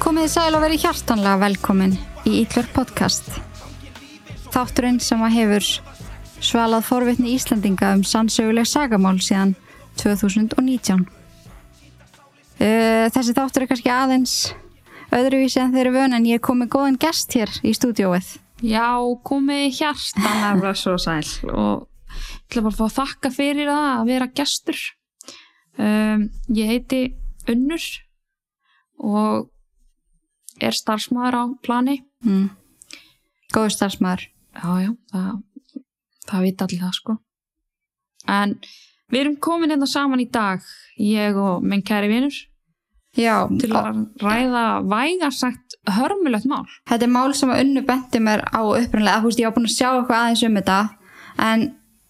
Komið sæl og verið hjartanlega velkomin í Ítlur podcast. Þátturinn sem að hefur svalað forvitni Íslandinga um sannsöguleg sagamál síðan 2019. Uh, þessi þáttur er kannski aðeins öðruvísi en þeir eru vön en ég kom með góðan gest hér í stúdióið. Já, komið hjartanlega svo sæl og ég ætla bara að fá að þakka fyrir það að vera gestur. Um, ég heiti Unnur og er starfsmæður á plani. Mm. Góður starfsmæður. Já, já, það, það vita allir það sko. En við erum komin hérna saman í dag, ég og minn kæri vinur, Já, til að ræða vægarsagt hörmulegt mál. þetta er mál sem að unnu benti mér á upprunlega. Þú veist, ég var búin að sjá eitthvað aðeins um þetta en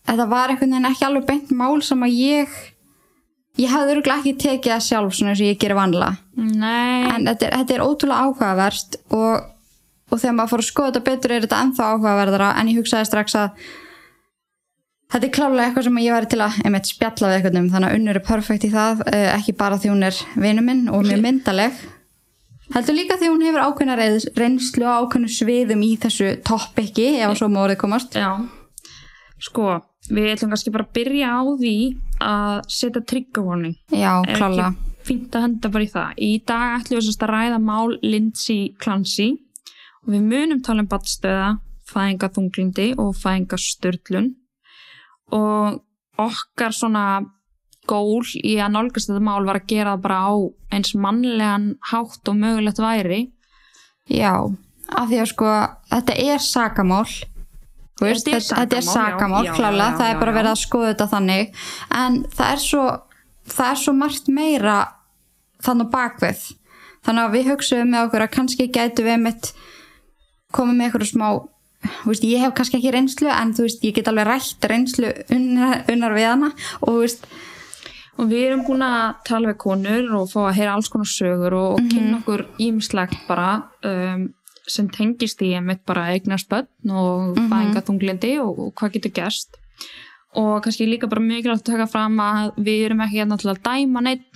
þetta var einhvern veginn ekki alveg bent mál sem að ég ég hafði örgulega ekki tekið það sjálf svona eins og ég gerir vanlega. Nei, En þetta er, þetta er ótrúlega áhugaverst og, og þegar maður fór að skoða þetta betur er þetta ennþá áhugaverðara en ég hugsaði strax að þetta er klálega eitthvað sem ég væri til að einmitt, spjalla við eitthvað um. Þannig að unnur er perfekt í það eh, ekki bara því hún er vinnu minn og mjög myndaleg heldur líka því hún hefur ákveðna reyns- reynslu á ákveðnu sviðum í þessu toppiki ef að svo má orðið komast. Já, sko, við ætlum kannski bara að byrja á því að setja triggerwarning. Já, Er klálega ekki fínt að henda bara í það. Í dag ætlum við að ræða mál Lindsay Clancy og við munum tala um battstöða, fæðingaþunglindi og fæðingasturlun og okkar svona gól í að nálgast þetta mál var að gera það bara á eins mannlegan hátt og mögulegt væri. Já, af því að sko þetta er sakamál veist, Þetta er þetta, er sakamál, sakamál já, það er bara verið að skoða þetta þannig. En það er svo það er svo margt meira þannig á bakvið þannig að við hugsaðum með okkur að kannski gætu við mitt komið með eitthvað smá veist, ég hef kannski ekki reynslu en þú veist, ég get alveg rætt reynslu unnar, unnar við hana. Og Og við erum búin að tala við konur og fá að heyra alls konar sögur og, og kynna okkur ímislegt bara um, sem tengist í einmitt bara eignast börn og mm fæðingaþunglindi og, og hvað getur gerst. Og kannski líka bara mikilvægt að taka fram að við erum ekki hérna til að dæma neitt.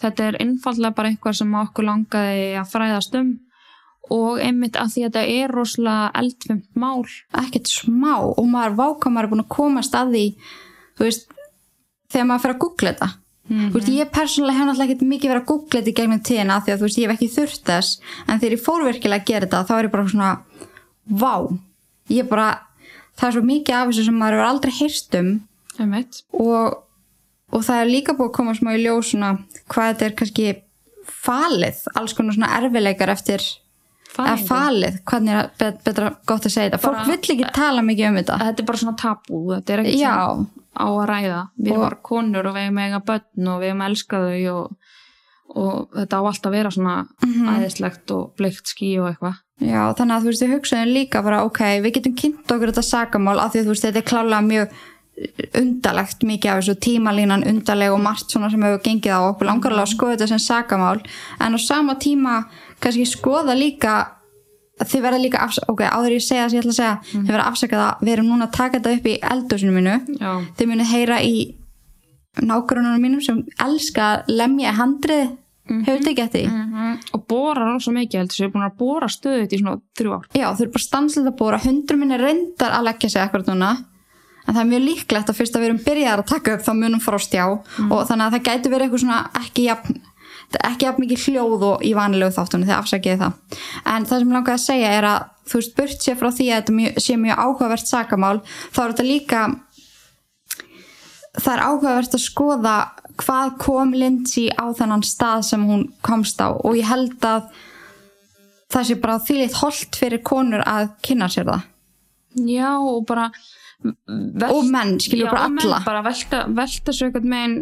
Þetta er einfallega bara eitthvað sem okkur langaði að fræðast um og einmitt að því að þetta er rosalega eldfimt mál. ekkert smá og maður váka maður er búin að komast að því þú veist, þegar maður fer að googla þetta þú veist, ég persónulega hef náttúrulega ekkert mikið verið að googla þetta í gegnum tíðina því að þú veist, ég hef ekki þurft þess en þegar ég fór virkilega að gera þetta þá er ég bara svona, vá ég bara, það er svo mikið af þessu sem maður hefur aldrei heyrst um Einmitt. og, og það er líka búið að koma smá í ljós svona hvað þetta er kannski falið, alls konar svona erfileikar eftir Fæðingu. falið, hvernig er bet, betra gott að segja þetta, fólk vill ekki tala mikið um þetta Þetta er bara svona tabú, þetta er ekki Já. Á að ræða. Við erum bara konur og við erum eiga börn og við erum að elska þau og, og þetta á alltaf að vera svona Mhm. æðislegt og bleikt skí og eitthvað. Já, þannig að þú veist, við hugsaðum líka bara, ok, við getum kynnt okkur þetta sakamál af því að þú veist, þetta er klálega mjög undalegt mikið af þessu tímalínan undaleg og margt svona sem hefur gengið á okkur langar alveg að skoða þetta sem sakamál en á sama tíma kannski skoða líka þið verða líka afsaka, ok, áður ég segja það sem ég ætla að segja, þið verða afsaka það við erum núna að taka þetta upp í eldhúsinu mínu. Já. þið munið heyra í nágrununum mínum sem elska að lemja handrið, hefur þið gett því? Og bóra rosa mikið heldur, sem er búin að bóra stöðut í svona þrjú ár. Já, þau eru bara stanslið að bóra, hundur minn er reyndar að leggja sig akkurat núna. En það er mjög líklegt að fyrst að við erum byrjaðar að taka upp þá munum fara á stjá. Og þannig að það gæti verið eitthvað svona ekki jafn, ekki jafn mikið hljóð og í vanilegu þáttunni þegar afsækiði það. En það sem langaði að segja er að þú veist, burt sér frá því að þetta mjög, sé mjög áhugavert sakamál þá er þetta líka það er áhugavert að skoða hvað kom Lindsay á þennan stað sem hún komst á. Og ég held að það sé bara þýlitt holdt fyrir konur að kynna sér það. Já, og bara velt, og menn, skiljum já, bara og menn alla. bara velta, velta svo eitthvað með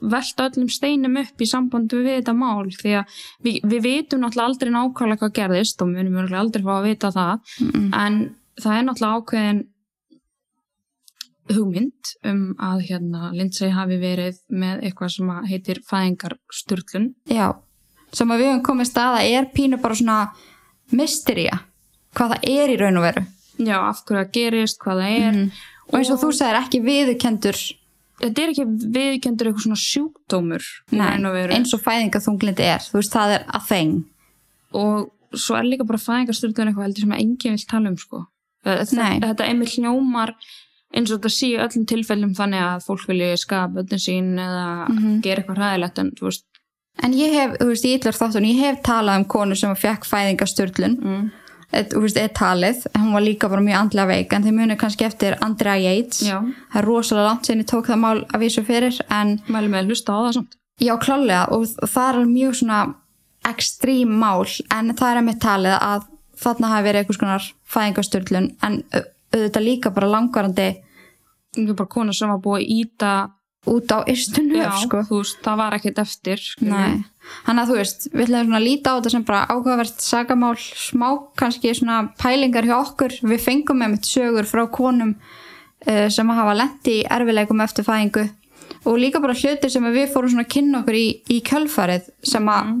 velta öllum steinum upp í sambandi við þetta mál því að við, við vitum náttúrulega aldrei nákvæmlega hvað gerðist og munum örugglega aldrei fá að vita það. Mm. en það er náttúrulega ákveðin hugmynd um að hérna Lindsay hafi verið með eitthvað sem heitir fæðingarsturlun. Já, sem að við höfum komið staða er pínu bara svona mystería hvað það er í raun og veru. Já, af hverju það gerist, hvað það er. Og eins og þú sagðir ekki viðurkendur þetta er ekki viðkendur eitthvað svona sjúkdómur Nei, eins og fæðingaþunglindi er þú veist, það er að þeim og svo er líka bara fæðingasturlun eitthvað heldur sem enginn vil tala um sko. þetta, þetta einmitt hljómar eins og þetta sé í öllum tilfellum þannig að fólk vilji skapa öllum sín eða Mhm. gera eitthvað ræðilegt en þú veist en ég hef, þú veist, í illur þáttun ég hef talað um konu sem fekk fæðingasturlun mm. Er talið hún var líka bara mjög andlega veik en þið munið kannski eftir Andrea Yates já, það er rosalega langt sinni tók það mál að vísu fyrir en mæli með að hlusta á það samt já, klálega og það er mjög svona ekstrím mál en það er að mitt talið að þarna hafi verið einhvers konar fæðingasturlun en au- auðvitað líka bara langvarandi er bara kona sem var búið að íta út á ystun sko. það var ekkert eftir. Nei, hann að þú veist, við ætlum að líta á þetta sem bara áhugavert sagamál, smá kannski svona pælingar hjá okkur, við fengum með mitt sögur frá konum uh, sem hafa lendi í erfileikum eftir fæðingu. Og líka bara hlutir sem við fórum svona að kynna okkur í, í kjölfarið sem að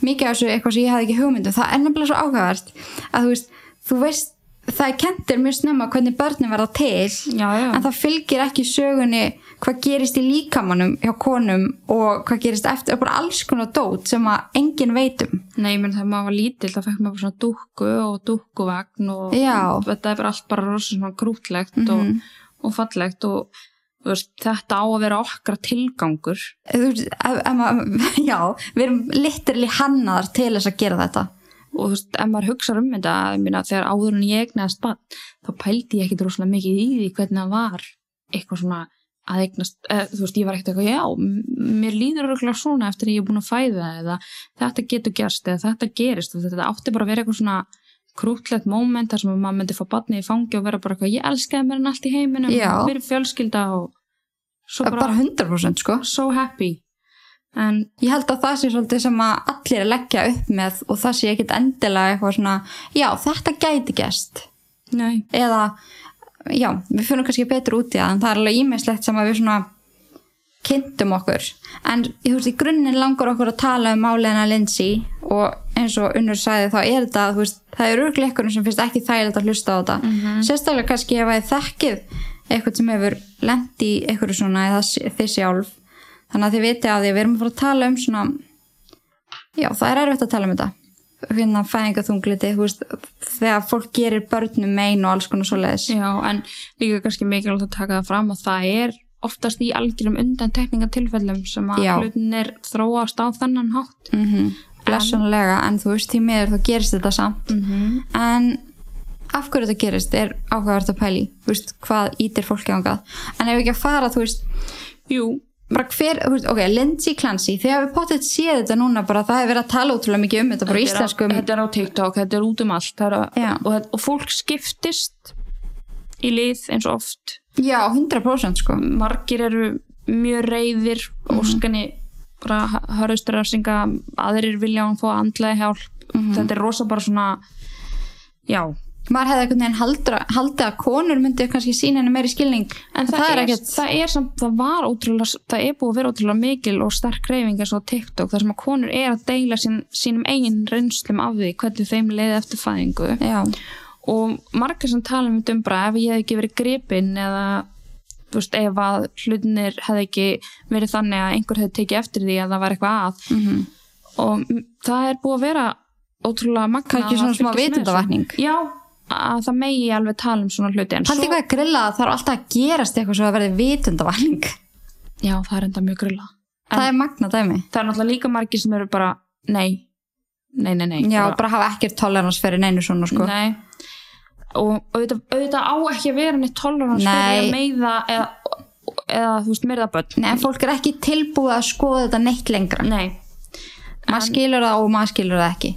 mikið af þessu eitthvað sem ég hafði ekki hugmyndum, það er nefnilega svo áhugavert að þú veist, þú veist það er kentir mjög snemma hvernig börnin verða til já, já, en það fylgir ekki sögunni hvað gerist í líkamannum hjá konum og hvað gerist eftir, bara alls konar dót sem að enginn veit um Nei, menn þegar maður var lítill þá fekk maður bara svona dúkku og dúkkuvagn og. Mhm. þetta er bara allt bara rosa svona krútlegt og, og fallegt og veist, þetta á að vera okkar tilgangur Þú veist, ef, ef maður, já, við erum literally hannaðar til þess að gera þetta og þú veist, ef maður hugsa um þetta meina, þegar áður en ég egnaðist bann þá pældi ég ekkit rosalega mikið í því hvernig það var eitthvað svona að eignast, eða, þú veist, ég var ekkert eitthvað já, mér líður örugglega svona eftir að ég er búin að fæða eða þetta getur gerst eða þetta gerist. Og þetta átti bara að vera eitthvað svona krútlegt moment þar sem maður myndi fá batni í fangi og vera bara eitthvað, ég elskaði mér en allt í heiminum mér er fjölskylda og svo bara, bara 100% sko. So happy en ég held að það sé svolítið sem að allir er að leggja upp með og það sé ekkit endilega eitthvað svona, já, þetta gæti gæst eða, já, við fyrir kannski betur út í það en það er alveg ímislegt sem að við svona kynntum okkur. En ég veist, í grunninn langar okkur að tala um máliðina Lindsay og eins og unnur sagði þá er þetta, þú veist, það er örgleikurinn sem finnst ekki þægilegt að hlusta á þetta. Sérstaklega kannski ef að þið þekkið eitthvað sem hefur lent í eitthvað svona eða þið sjálf þannig að þið viti að því við erum að fara að tala um svona já, það er erfitt að tala um þetta hérna veist þegar fólk gerir börnum mein og alls konar svoleiðis Já, en líka kannski mikilvægt að taka það fram að það er oftast í algjörum undan tekningatilfellum sem að hlutin er þróast á þennan hátt. mm -hmm. blessunlega, en þú veist því miður þá gerist þetta samt Mm -hmm. en af hverju þetta gerist er áhugavert að pæli, veist, hvað ítir fólki ángað, en ef ekki að fara þú veist, Jú, bara hver ok, Lindsay Clancy, þegar við potið séð þetta núna bara, það hefur verið að tala útrúlega mikið um þetta bara íslenskum, þetta er á TikTok, þetta er út um allt er að, og, og fólk skiptist í lið eins og oft. já, 100% sko Margir eru mjög reyðir, Mhm. óskanni bara hörðustur að synga, aðrir vilja hann fá andlega hjálp. Mhm. Þetta er rosa bara svona, já, maður hefði einhvern veginn haldið að konur myndi kannski sína henni meiri skilning. En það, það er er, ekkert það er samt, það var ótrúlega, það er búið að vera ótrúlega mikil og sterk reyfing eins og TikTok þar sem að konur er að deila sín, sínum eigin reynslum af því hvernig þeim leiði eftir fæðingu. Já, og margar sem tala um þetta um bara ef ég hef ekki verið gripin eða veist, ef að hlutinir hefði ekki verið þannig að einhver hefði tekið eftir því að það var eitthvað að. Mm og mm, það er búið að vera ótrúlega magna Kannski svona smá vitundavakning. Já, að það megi alveg tala um svona hluti Haldi hvað að grilla það þarf alltaf að gerast eitthvað svo að verði vitundavælning já, það er enda mjög grilla. Það er magna dæmi. það er náttúrulega líka margir sem eru bara nei, nei, nei, nei já, bara hafa ekkert tolerans fyrir neinu svona sko. Nei. Og auðvitað, auðvitað á ekki að vera neitt tolerans fyrir að meiða eða, eða þú veist, meirða börn. Nei, en fólk er ekki tilbúið að skoða þetta neitt lengra. Nei, maður skilur það og maður skilur það ekki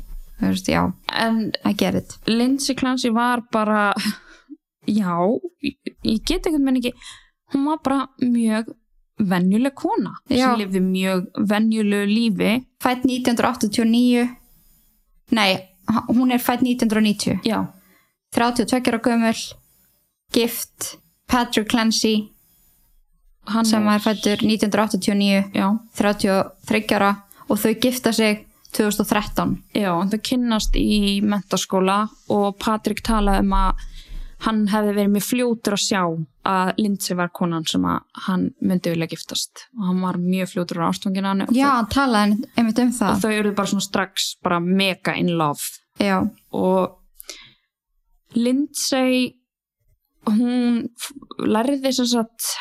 veist, já, en I get it. Lindsay Clancy var bara já, ég, get ekkert menn ekki hún var bara mjög venjuleg kona. Sem lifði mjög venjulegu lífi. Fætt 1989 nei, hún er fætt 1990 já, 32 ára gömul gift, Patrick Clancy hann sem var fættur 1989 já, 33 ára. Og þau gifta sig 2013 Já, þau kynnast í mentaskóla og Patrik talaði um að hann hefði verið mjög fljótur að sjá að Lindsay var konan sem að hann myndi vilja giftast. Og hann var mjög fljótur á ástfangina hann já, hann talaði einmitt um þau, og það þau eru bara svona strax bara mega in love. Já, og Lindsay hún lærði sem sagt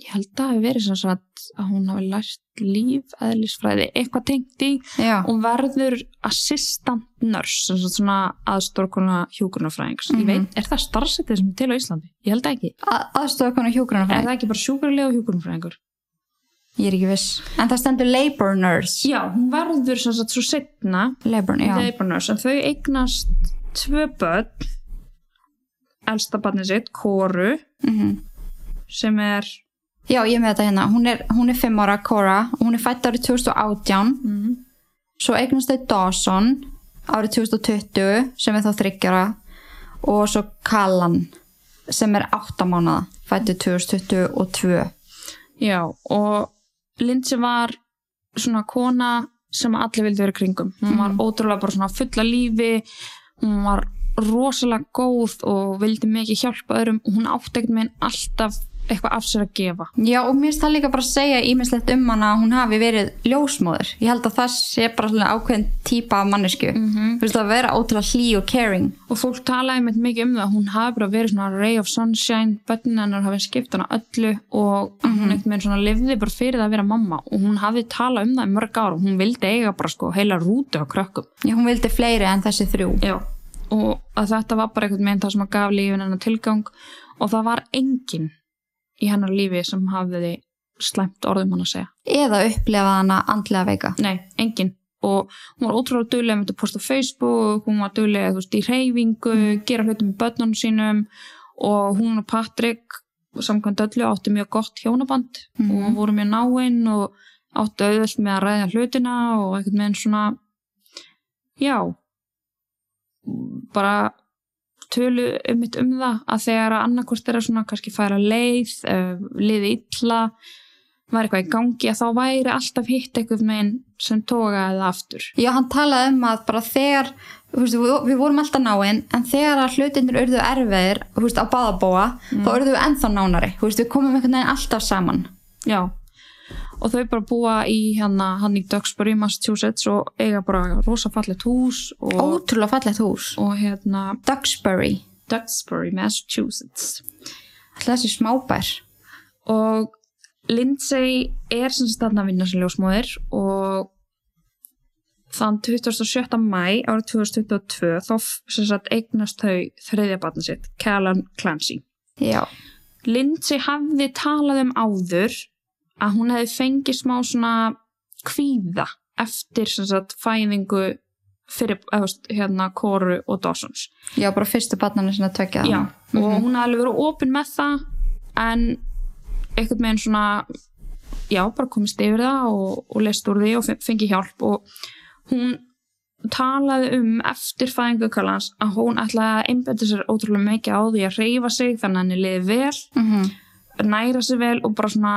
ég held að það hafi verið sem sagt að hún hafi lært líf eðlisfræði, eitthvað tengt í hún verður assistant nurse svona aðstórkona hjúgrunafræðings ég Mhm. veit, er það starfsetið sem til á Íslandi? ég held ekki, aðstofa konu er það ekki bara sjúkrarlega og hjúgrunafræðingur? ég er ekki viss, en það stendur labor nurse. Já, hún verður sem sagt svo setna labor, labor nurse, en þau eignast tvö börn. Elsta barnið sitt, Kóru mm sem er já, ég með þetta hérna. Hún er, hún er fimm ára, Cora, hún er fætt árið 2018 mm, svo eignast þau Dawson árið 2020 sem er þá þryggjara og svo Callan sem er 8 mánuða fættu 2022 já, og Lindsay var svona kona sem allir vildi vera kringum. Hún var ótrúlega bara svona fulla lífi. Hún var rosalega góð og vildi mikið hjálpa öðrum. Og hún átti ekkert með alltaf eitthvað af sér að gefa. Já og mér finnst það líka bara að segja ímislegt um hana að hún hafi verið ljósmóður ég held að það sé bara svona ákveðin típa af mannesku, mm -hmm. þú veist að vera ótrúlega hlý og caring. Og fólk talaði með mikið um það hún hafi bara verið svona ray of sunshine börnin hennar hafi skipt hana öllu og hún ekkert með svona lifði bara fyrir það að vera mamma. Og hún hafi talað um það í mörg ára og hún vildi eiga bara sko heila rútu á krökkum. Já, hún vildi fleiri en þessi þrjú. Já. og að þetta var bara einhvern veginn það sem að gaf lífin hennar tilgang. Og það var enginn í hennar lífi sem hafiði slæmt orðum hann að segja. Eða upplefa hana andlega veika. Nei, enginn. Og hún var ótrúlega duglega með að posta á Facebook, hún var duglega þú veist, í reyfingu, gera hlutum með börnunum sínum. Og hún og Patrik samkvæmt öllu áttu mjög gott hjónaband. Og voru mjög náinn og áttu auðvöld með að ræða hlutina og einhvern veginn svona já bara tölu um mitt um það að þegar að annarkvort er að svona kannski færa leið, uh, liði illa var eitthvað í gangi að þá væri alltaf hitt eitthvað meginn sem tókaði það aftur. Já, hann talaði um að bara þegar veist, við, við vorum alltaf náinn en þegar að hlutinir urðu erfiðir veist, á báðabóa, þá urðu við ennþá nánari. Veist, við komum einhvern veginn alltaf saman. Já og þau bara búa í hérna hann í Duxbury, Massachusetts og eiga bara rosa fallet hús og, ótrúlega fallegt hús. Og hérna Duxbury, Duxbury, Massachusetts. Alltaf þessi smábær. Og Lindsay er sem sagt þarna að vinna sem ljósmóðir og þann 27. mæ árið 2022 þá sagt eignast þau þriðja batna sitt, Callan Clancy. Já, Lindsay hafði talað um áður að hún hefði fengið smá svona kvíða eftir sem sagt fæðingu fyrir veist, hérna Kóru og Dawsons. Já, bara fyrstu barnarnir sinna tvekja Já, og hún hafði alveg verið opinn með það en einhvern veginn svona já, bara komist yfir það og, og leist úr því og fe- fengið hjálp. Og hún talaði um eftir fæðingu kallans að hún ætlaði að einbæta sér ótrúlega mikið á því að reyfa sig þannig að henni liði vel mm næra sig vel og bara svona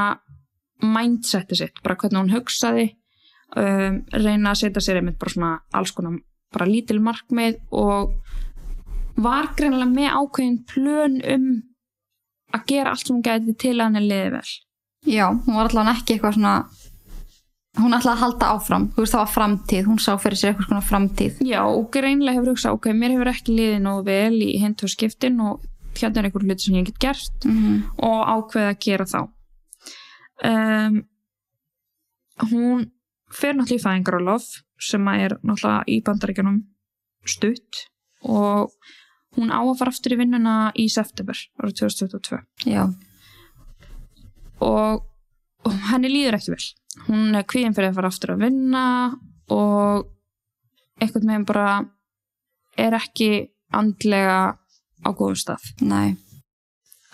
mindseti sitt, bara hvernig hún hugsaði um, reyna að setja sér einmitt bara svona alls konar bara lítil markmið og var greinilega með ákveðin plön um að gera allt sem hún gæti til að henni liði vel. Já, hún var allavega ekki eitthvað svona hún ætlaði að halda áfram þú veist það var framtíð, hún sá fyrir sér eitthvað svona framtíð. Já, og greinilega hefur hugsað, ok, mér hefur ekki liðið nógu vel í hintu skiptin og hérna er einhver hluti sem ég get gert mm -hmm. og ákveða að gera þá um, hún fer náttúrulega í fæðingarálof sem er náttúrulega í bandaríkjanum stutt og hún á að fara aftur í vinnuna í september árið 2022 Já, og, og henni líður ekki vel. Hún er kvíðin fyrir að fara aftur að vinna og einhvern veginn bara er ekki andlega á góðum stað. Nei.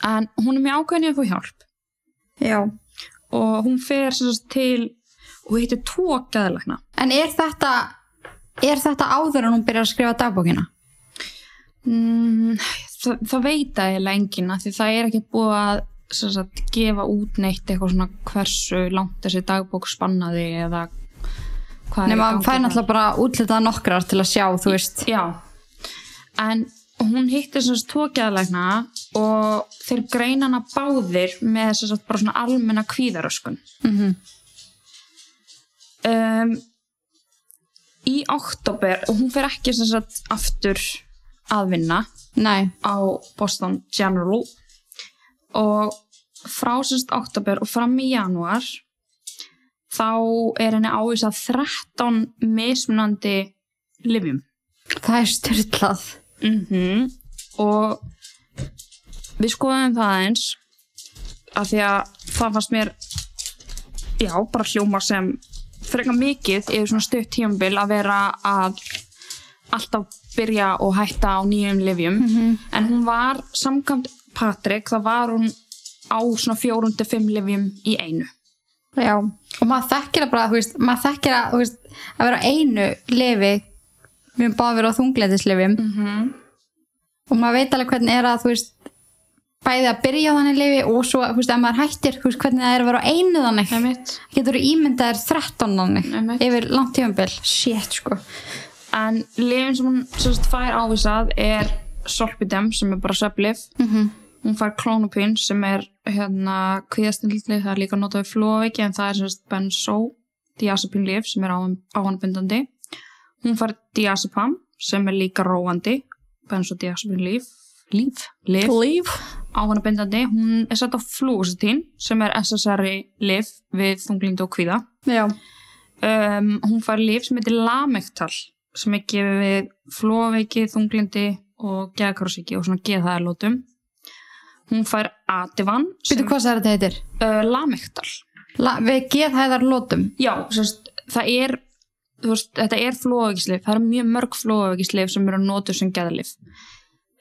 En hún er mjög ákveðin í að fá hjálp. Já. Og hún fer sagt til og heitir tvo gæðalækna En er þetta er þetta áður en hún byrjar að skrifa dagbókina? mm, það, það veit að ég lengina því það er ekki búið að sagt, gefa út neitt eitthvað svona hversu langt þessi dagbók spannaði eða hvað er í Nefn að gangi fær náttúrulega bara útlitað nokkrar til að sjá, þú veist. Já, en og hún hitti þess að tvo geðlækna og þeir greina hana báðir með þess að bara svona almenna kvíðaröskun Mhm. um, í oktober og hún fer ekki sagt aftur að vinna Nei, á Boston General og frá sagt oktober og fram í janúar þá er henni ávísað 13 mismunandi livjum það er styrlað. Mm og við skoðum það eins að því að það fannst mér já, bara hljóma sem frekar mikið yfir svona stutt tímabil að vera að alltaf byrja og hætta á nýjum livjum en hún var samkvæmt Patrik, þá var hún á svona fjórum til fimm livjum í einu. Já, og maður þekkir það bara, þú veist, maður þekkir að, þú veist, að vera einu lifi, við erum bara að vera á þungleitisliðum -hmm. og maður veit alveg hvernig er að, þú veist, bæði að byrja á þannig lifi og svo, þú veist, að maður hættir, þú veist, hvernig það er að vera á einu þannig. Einmitt. Getur ímyndaðir 13 þannig yfir langt tímabil. Shit, sko. en lifin sem hún sagt, fær ávísað er Solpidem sem er bara söflif Mm hún fær klónupin sem er hérna kvíðastindli, það er líka notað við flóveiki en það er semst benzodiazepin lif sem er áhannbindandi hún fær diazepam sem er líka róandi benzodiazepin lif líf, lif, Líf. áhannbindandi hún er sett á fluoxetin sem er SSRI lif við þunglindi og kvíða um, hún fær lif sem heitir Lamektal sem er gefið við flóveiki, þunglindi og geðkarsíki og svona geðhæðalótum hún fær Ativan Býtu hvað það er þetta heitir? uh, Lamektal La, við geðhæðar lótum. já, sérst, það er veist, þetta er flóvekislif það er mjög mörg flóvekislif sem eru að nota sem geðlif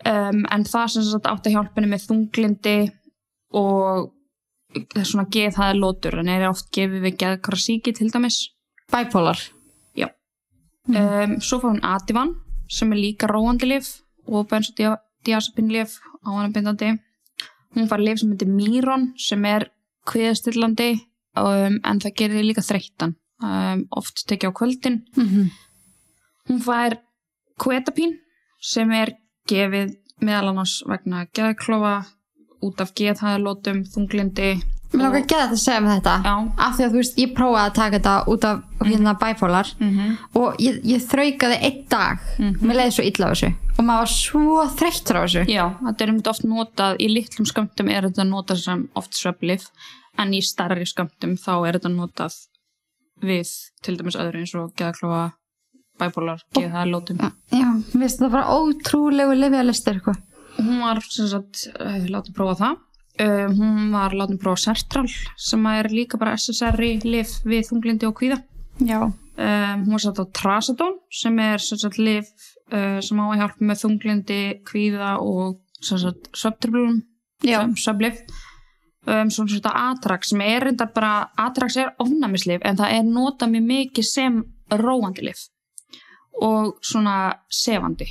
um, en það sem sagt átt að hjálpa henni með þunglindi og það er svona geðhæðalótur en er oft gefið við geðkarsíki til dæmis. Bipolar. um, svo fór hún Ativan sem er líka róandi lif og benzodiazepin lif á hann bindandi hún fær lif sem heitir Miron sem er kviðastillandi um, en það gerir líka þreyttan um, oft tekið á kvöldin Mm hún fær Quetapin sem er gefið meðal annars vegna geðklofa út af geðhæðalótum, þunglindi Mér langar ekki að þetta segja með þetta. Já. Af því að þú veist, ég prófaði að taka þetta út af hérna bipolar mm -hmm. og ég, ég þraukaði einn dag. Mér leiði svo illa á þessu. Og maður var svo þreyttur á þessu. Já, þetta er einmitt oft notað, í litlum skamtum er þetta notað sem oft sveflif en í starri skamtum þá er þetta notað við til dæmis öðru eins og geðaklofa, bæbólar, geðalótum. Já, mér finnst þetta bara ótrúlegu lifjalistir, sko. Hún var sem sagt, uh, látið prófa það. Uh, hún var látið prófa Sertral sem er líka bara SSRI lif við þunglindi og kvíða. Já. Um, hún var satt á Trazodone sem er sem sagt lif uh, sem á að hjálpa með þunglindi, kvíða og sem sagt söptröflunum Já. sem söflif um, svona svona Atrax sem er reyndar bara Atrax er ofnæmislif en það er notað mjög mikið sem róandi lif og svona sefandi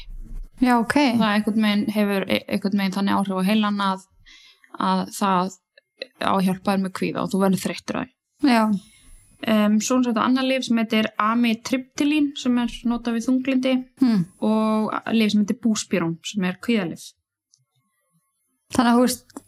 Já, ok. það einhvern veginn hefur e- einhvern veginn þannig áhrif á heilan að, að það á að hjálpa þér með kvíða og þú verður þreyttur að Já. um, svona svona annar lif sem heitir amitriptylín sem er notað við þunglindi Hm. og lif sem heitir búspírón sem er kvíðalif Þannig að þú veist,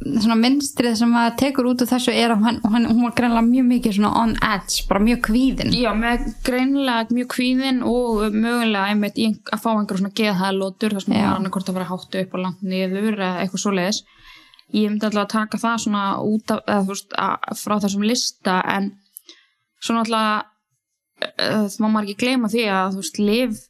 svona minnstrið sem maður tekur út úr þessu er að hann, hann, hún var greinlega mjög mikið svona on edge, bara mjög kvíðin. Já, með greinilega mjög kvíðin og mögulega einmitt að fá einhver svona geðhæðalótur þar sem Já. hún var annarkort að vera háttu upp og langt niður eða eitthvað svoleiðis. Ég myndi alltaf að taka það svona út af, eða þú veist, að, frá þessum lista en svona alltaf uh, má maður ekki gleyma því að þú veist, liv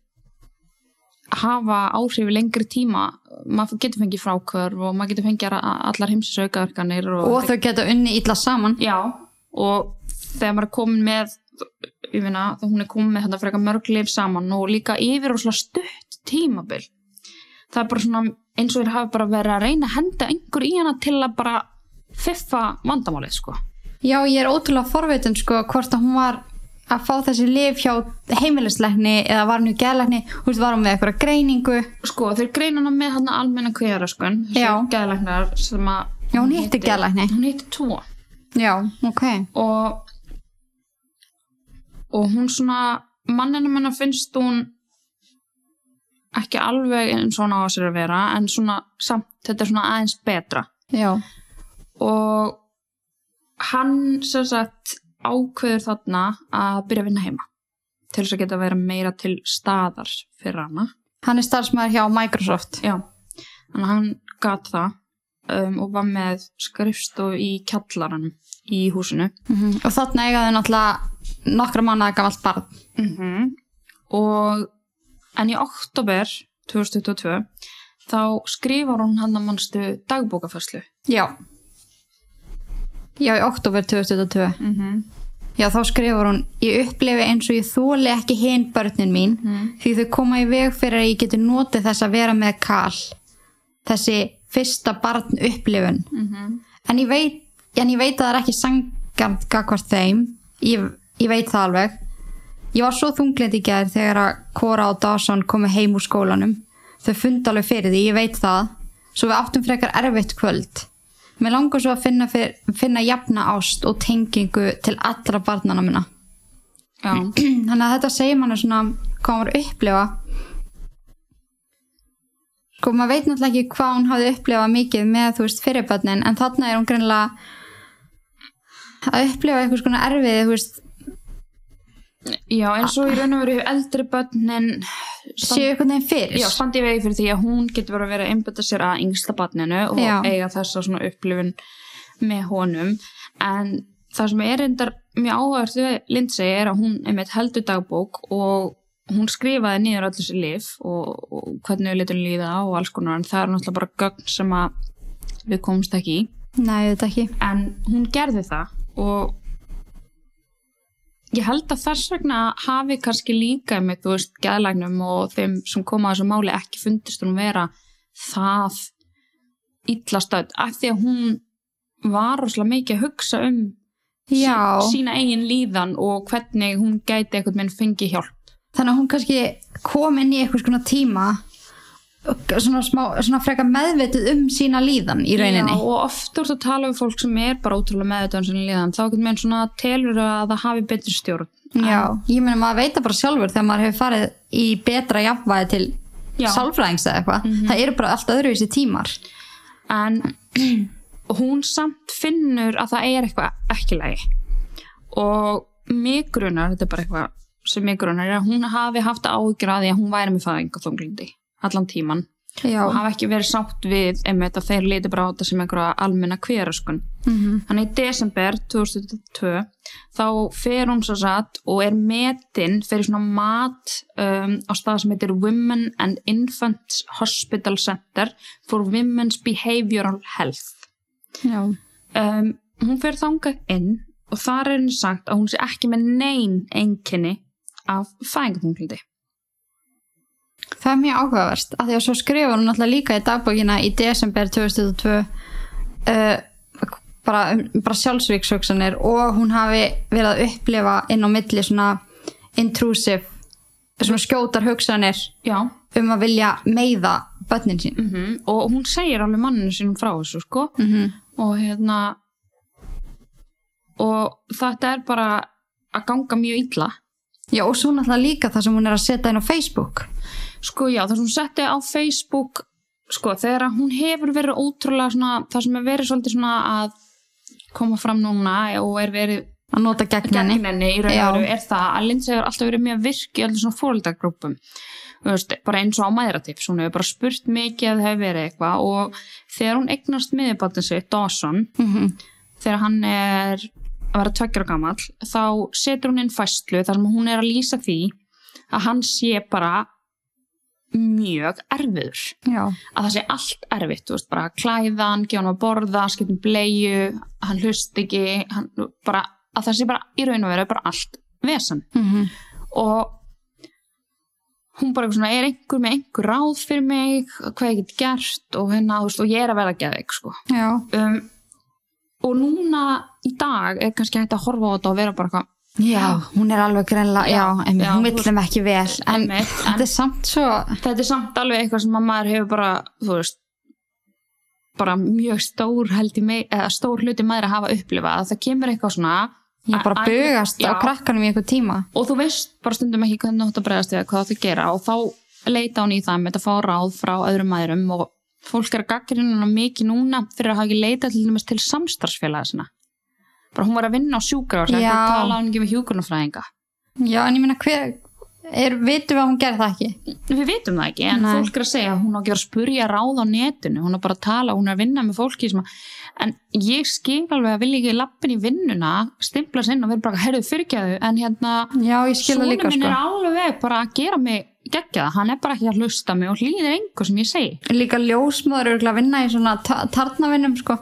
hafa áhrif í lengri tíma. Maður getur fengið frákvörf og maður getur fengið allar heimsis aukaverkanir Og þau geta unni illa saman. Já, og þegar maður er komin með ég finna, hún er komin með þetta frekar mörg lif saman og líka yfir og stutt tímabil. Það er bara svona eins og þeir hafa bara verið að reyna að henda einhver í hana til að bara fiffa vandamálið sko. Já, ég er ótrúlega forvitin sko hvort að hún var að fá þessi lif hjá heimilisleikni eða var hún í geðleikni, þú veist, var hún með eitthvað greiningu. sko þeir greina hana með hann almenna kveðaröskun Já. geðlæknar sem að Já, hún hitti geðlækni. hún hitti tvo Já, ok. og og hún svona manninu menna finnst hún ekki alveg eins og hann á að sér að vera en svona samt, þetta er svona aðeins betra já, og hann sem sagt ákveður þarna að byrja að vinna heima til þess að geta að vera meira til staðar fyrir hana. Hann er starfsmæður hjá Microsoft. Já, þannig að hann gat það um, og var með skrifstof í kjallaranum í húsinu. Mm og þarna eigaði náttúrulega nokkra mánuða gamalt barn. -hmm. og en í oktober 2022 þá skrifar hún hann að mannstu dagbókafæslu já já, í oktober 2022 mm -hmm. já, þá skrifur hún ég upplifi eins og ég þóli ekki hinn börnin mín því þau koma í veg fyrir að ég geti notið þess að vera með kall þessi fyrsta barn upplifun. En ég veit en ég veit að það er ekki sangjant gagvart þeim. Ég, ég veit það alveg. Ég var svo þunglind í gær þegar að Cora og Dawson komu heim úr skólanum. Þau fundi alveg fyrir því, ég veit það. Svo við áttum frekar erfitt kvöld mér langar svo að finna, fyr, finna jafna ást og tengingu til allra barnana minna. Já, þannig að þetta segir manni svona hvað hún var að upplifa. Sko maður veit náttúrulega ekki hvað hún hafði upplifað mikið með þú veist fyrirbönnin en þarna er hún greinilega að upplifa eitthvað svona erfiði þú veist já eins og í raun og veru eldri börnin séu eitthvað neginn fyrir. Já, standi í vegi fyrir því að hún getur verið að einbytta sér að yngsta barninu og Já. eiga þessa svona upplifun með honum. En það sem er endar mjög við Lindsay er að hún einmitt heldur dagbók og hún skrifaði niður allir þessi lif og, og hvernig við litum líða og alls konar en það er náttúrulega bara gögn sem að við komumst ekki í. Nei, þetta ekki. En hún gerði það og ég held að þess vegna hafi kannski líka með þú veist gæðlagnum og þeim sem koma að þessu máli ekki fundist hún vera það illa stödd af því að hún var rosalega mikið að hugsa um Já, sí, sína eigin líðan og hvernig hún gæti einhvern veginn fengið hjálp. Þannig að hún kannski kom inn í eitthvað svona tíma svona, smá, svona freka meðvitið um sína líðan í rauninni. Já, og oft úr að tala um fólk sem er bara ótrúlega meðvitað um sinni líðan þá einhvern veginn svona telur að það hafi betri stjórn. Já, ég meina maður veit það bara sjálfur þegar maður hefur farið í betra jafnvæði til sálfræðings eða eitthvað það eru bara allt öðruvísi tímar. En hún samt finnur að það er eitthvað ekki lægi og mig grunar, þetta er bara eitthvað sem mig grunar, er að hún hafi haft áhyggjur að því að hún væri með fæðing og þunglindi allan tíman Já, og hafi ekki verið sátt við einmitt að þeir liti bara á þetta sem einhverja almenna kveröskun Mhm. þannig í desember 2022 þá fer hún svo satt og er metin fyrir svona mat um, á stað sem heitir Women and Infants Hospital Center for Women's Behavioral Health. Já, um, hún fer þangað inn og þar er henni sagt að hún sé ekki með nein einkenni af fæðingatunglindi það er mjög áhugaverst af því að svo skrifa hún náttúrulega líka í dagbókina í desember 2022 uh, bara, um, bara sjálfsvíkshugsanir og hún hafi verið að upplifa inn á milli svona intrusive svona skjótar hugsanir já. um að vilja meiða börnin sín. Mm og hún segir alveg manninu sínum frá þessu sko. Mm -hmm. og hérna og þetta er bara að ganga mjög illa. Já og svo náttúrulega líka það sem hún er að setja inn á Facebook sko já, það sem hún setti á Facebook sko, þegar hún hefur verið ótrúlega svona, það sem er verið svolítið svona að koma fram núna og er verið að nota gegn henni. gegn henni í raun Já. og veru er það að Lindsay hefur alltaf verið mjög virk í allir svona fóröldagrúpum veist, bara eins og á mæðratips hún hefur bara spurt mikið að það hefur verið eitthvað og þegar hún eignast miðjubattin sitt, Dawson mm þegar hann er að vera tveggjara gamall þá setur hún inn fæslu þar sem hún er að lýsa því að hann sé bara mjög erfiður. Já, að það sé allt erfitt, veist, bara klæða hann, gefa hann að borða, skipta um bleiu hann hlust ekki hann, bara, að það sé bara í raun og veru bara allt vesen. Mm og hún bara eitthvað svona, er einhver með einhver ráð fyrir mig, hvað ég get gert? Og hérna, þú veist, og ég er að vera geðveik sko. já, um, og núna í dag er kannski hægt að horfa á þetta og vera bara eitthvað já, hún er alveg greinlega, já, Já, einmitt, já, hún þú vill veist- þeim ekki vel en en- þetta er samt svo þetta er samt alveg eitthvað sem að maður hefur bara, þú veist bara mjög stór mig, stór hluti maður að hafa upplifað, að það kemur eitthvað svona ég bara Æ- bugast á krakkanum í einhver tíma. Og þú veist bara stundum ekki hvernig þú átt að bregðast við eða hvað þú gera og þá leita hún í það með að fá ráð frá öðrum aðurum og fólk er að gaggrina hana mikið núna fyrir að hafa ekki leitað til til samstarfsfélaga sinna bara hún var að vinna á sjúkra og tala hann ekki með hjúkurnafræðinga Já, en ég meina hver er, vitum við að hún gerði það ekki? Við vitum það ekki, en Nei. fólk er að segja hún á ekki að spurja ráð á netinu, hún er bara að tala hún er að vinna með fólki að en ég skil alveg að vilja ekki lappin í vinnuna stimpla sinn og vera bara herðu fyrirgæðu en hérna Já, ég skil það Svona minn sko. er alveg bara að gera mig geggjaða, hann er bara ekki að hlusta mig og hlýðir engu sem ég segi. Líka ljósmóður eru að vinna í svona ta- tarnavinnum sko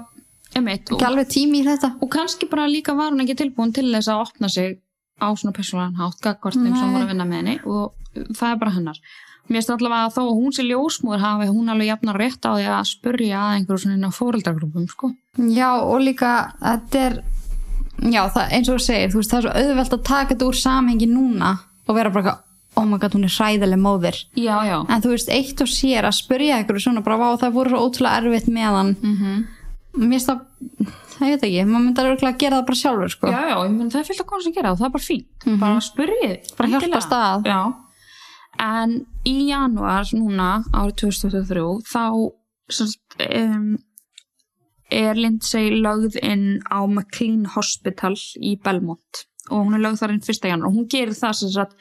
Einmitt, Ekki alveg tími í þetta. Og kannski bara líka var hún ekki tilbúin til þess að opna sig á svona persónulegan hátt gagvart þeim sem voru að vinna með henni og það er bara hennar. Mér finnst allavega að þó að hún sé ljósmúður hafi hún alveg jafnar rétt á því að spurja að einhverju svona fóreldragrúpum sko. Já, og líka þetta er Já, það, eins og þú segir, þú veist, það er svo auðvelt að taka þetta úr samhengi núna og vera bara oh my god, hún er hræðileg móðir. Já, já. En þú veist, eitt og sér að spyrja ykkur svona bara, það voru svo ótrúlega erfitt með hann. Mm mér finnst það, það veit ekki maður myndi að gera það bara sjálfur sko. já, já, ég menn það er fyllt að koma sem gera og það er bara fínt Mhm. bara spurrið, Bara hjálpast að. já. en í janúar núna árið 2023 þá sérst, um, er Lindsay lögð inn á McLean Hospital í Belmont og hún er lögð þar inn 1. janúar og hún gerir það sem sagt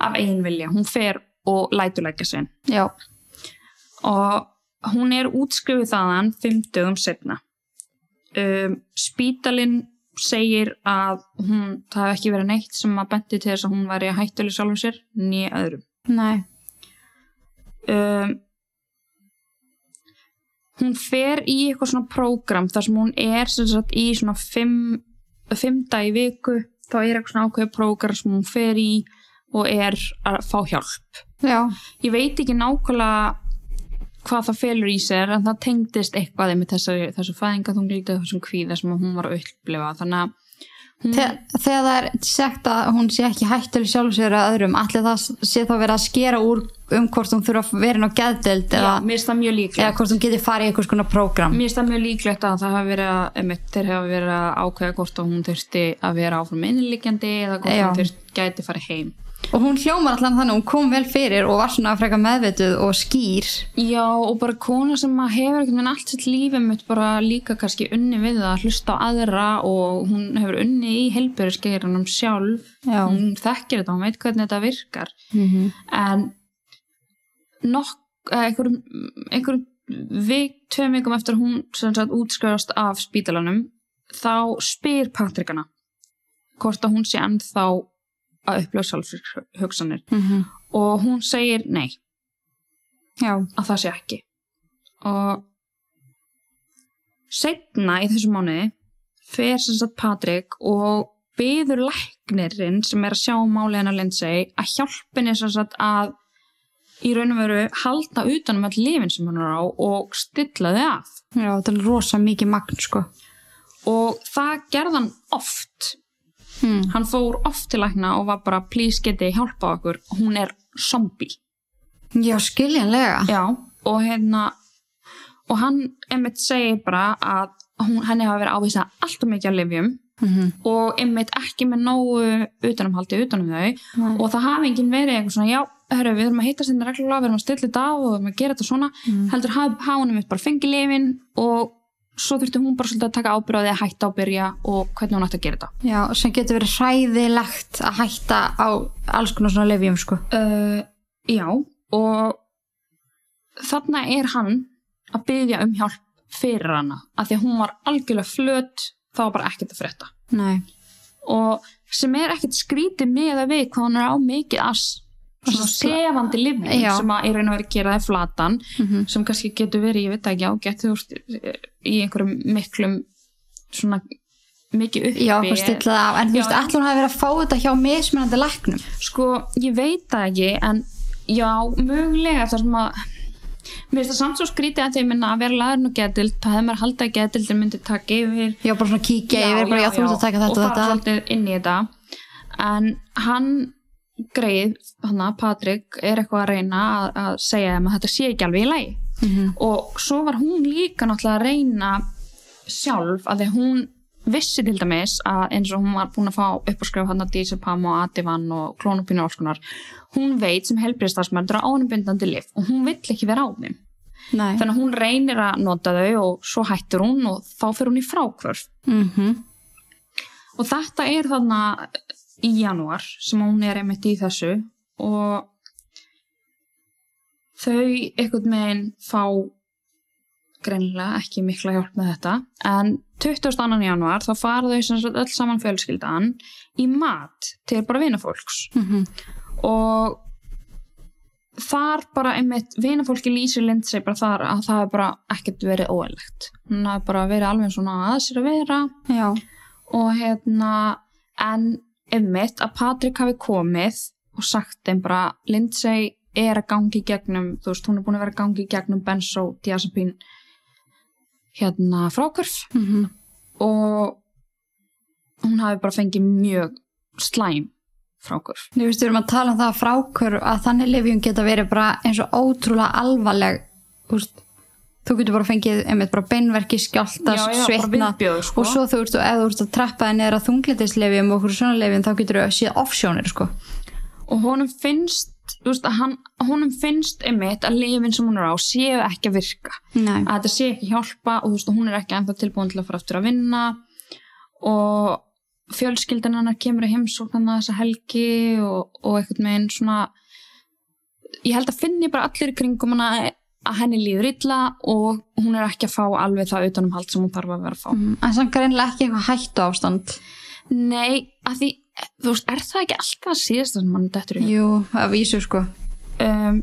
af eigin vilja, hún fer og lætuleika sinn Já, og hún er útskrifuð þaðan fimm dögum setna um, spítalinn segir að hún, það hef ekki verið neitt sem að bendi til þess að hún væri hættuleg sjálfum sér nýja öðrum. Nei. Um, hún fer í eitthvað svona prógram þar sem hún er sem sagt, í svona fimm, fimm dag í viku. Þá er eitthvað svona ákveðið prógram sem hún fer í og er að fá hjálp. Já, ég veit ekki nákvæmlega hvað það felur í sér en það tengdist eitthvað með þessu, þessu fæðingaþunglítið þessum kvíða sem hún var að upplifa. Þannig að hún, Þe, þegar það er sagt að hún sé ekki hættuleg sjálfur sér að öðrum allir það sé þá verið að skera úr um hvort hún þurfa að vera inn á geðdeild já, eða, eða hvort hún geti farið í einhvers konar prógram. Mér finnst það mjög líklegt að það hafi verið að þeir hafa verið að ákveða hvort hún þurfti að vera áfram innlíkjandi eða hvort Já. hún þurfti gæti farið heim og hún hljómar allan þannig, hún kom vel fyrir og var svona frekar meðvituð og skýr Já, og bara kona sem hefur einhvern veginn allt sitt lífið mitt bara líka kannski unni við að hlusta á aðra og hún hefur unni í helbjörðsgeiranum sjálf Já. hún þekkir þetta, hún veit hvernig þetta virkar mm -hmm. en nokk, einhverjum einhverjum vik, tveim vikum eftir hún sem sagt útskjörast af spítalanum þá spyr Patrikana hvort að hún sé ennþá að upplöfa sjálfshugsanir og hún segir nei. Já, að það sé ekki. Og setna í þessu mánuði fer sem sagt Patrik og byður læknirinn sem er að sjá málið hennar Lindsay að hjálpinni sem sagt að í raun og veru halda utanum all lifin sem hann er á og stilla þau af. Já, þetta er rosa mikið magn sko. Og það gerði hann oft hmm. hann fór oft til lækna og var bara please geti hjálpa okkur hún er zombie Já, skiljanlega Já, og hérna og hann einmitt segir bara að hún, henni hafa verið ávísað alltaf mikið að lifjum mm og einmitt ekki með nógu utanumhaldi utanum þau Nei. og það hafi enginn verið eitthvað svona já, hörru, við erum að hitta sinni reglulega, við erum að stilla þetta af og við erum að gera þetta svona Mm. heldur hafa hún einmitt bara fengið lifin og svo þurfti hún bara svolítið að taka ábyrðaði að hætta á byrja og hvernig hún ætti að gera þetta. Já, sem getur verið hræðilegt að hætta á alls konar svona lefjum sko. Uh, Já, og þarna er hann að byggja um hjálp fyrir hana af því að hún var algjörlega flöt þá var bara ekkert að frétta. Nei, og sem er ekkert skrítið með að við hvað hann er á mikið ass svona sefandi lifning Já. sem að í raun og verið gera það flatan Mhm. sem kannski getur verið, ég veit það ekki á getur þú veist, í einhverjum miklum svona mikið uppi já, hvað stilla það af En þú Já. veist, allir hún hafi verið að fá þetta hjá mismunandi læknum Sko, ég veit það ekki en já, mögulega þar sem að mér finnst það samt svo skrítið að því minna að vera laðurinn og getild það hefði maður haldið að getildin myndi taka yfir Já, bara svona kíkja yfir, bara já, þú ert að taka þetta og og fara þetta svolítið inn í þetta en hann greið, hann að Patrik er eitthvað að reyna að, að segja að þetta sé ekki alveg í lagi. Mhm. og svo var hún líka náttúrulega að reyna sjálf að því að hún vissi til dæmis að eins og hún var búin að fá upp að skrifa hann að Dísapam og Ativan og klónupínu og alls konar hún veit sem helbriðstafsmöndur á ánubindandi lif og hún vill ekki vera á þeim. Þannig að hún reynir að nota þau og svo hættir hún og þá fyrir hún í frákvörf Mm og þetta er þarna í janúar sem hún er einmitt í þessu og þau einhvern veginn fá greinilega ekki mikla hjálp með þetta en 22. janúar þá fara þau sem sagt öll saman fjölskyldan í mat til bara vinafólks Mhm. og þar bara einmitt vinafólki lýsir Lindsay bara þar að það er bara ekkert verið óæðlegt hún hafi bara verið alveg svona að sér að vera Já. og hérna en einmitt að Patrik hafi komið og sagt þeim bara Lindsay er að gangi gegnum þú veist hún er búin að vera að gangi gegnum benzodiazepín hérna frákvörf Mm og hún hafi bara fengið mjög slæm frákvörf Þú veist, við erum að tala um það að frákvör að þannig lifjum geta verið bara eins og ótrúlega alvarleg úst, þú getur bara fengið einmitt bara beinverki, skjálta, Já, já, bara svitna viðbjóður, sko. og svo þú veist, ef þú ert að trappa þig neður að þunglindisleifjum og okkur svona leifjum þá getur þú séð offsjónir sko. og honum finnst veist, að hann, honum finnst einmitt að lifin sem hún er á séu ekki að virka Nei. að þetta sé ekki hjálpa og veist, hún er ekki ennþá tilbúin til að fara aftur að vinna og fjölskyldan hennar kemur að heimsóknana þessa helgi og, og einhvern veginn svona ég held að finni bara allir í kringum hana að henni líður illa og hún er ekki að fá alveg það utanumhald sem hún þarf að vera að fá. Mm, En samt greinlega ekki eitthvað hættu ástand. Nei, að því, þú veist, er það ekki alltaf að síðast sem mann dettur í? Jú, að vísu sko. Um,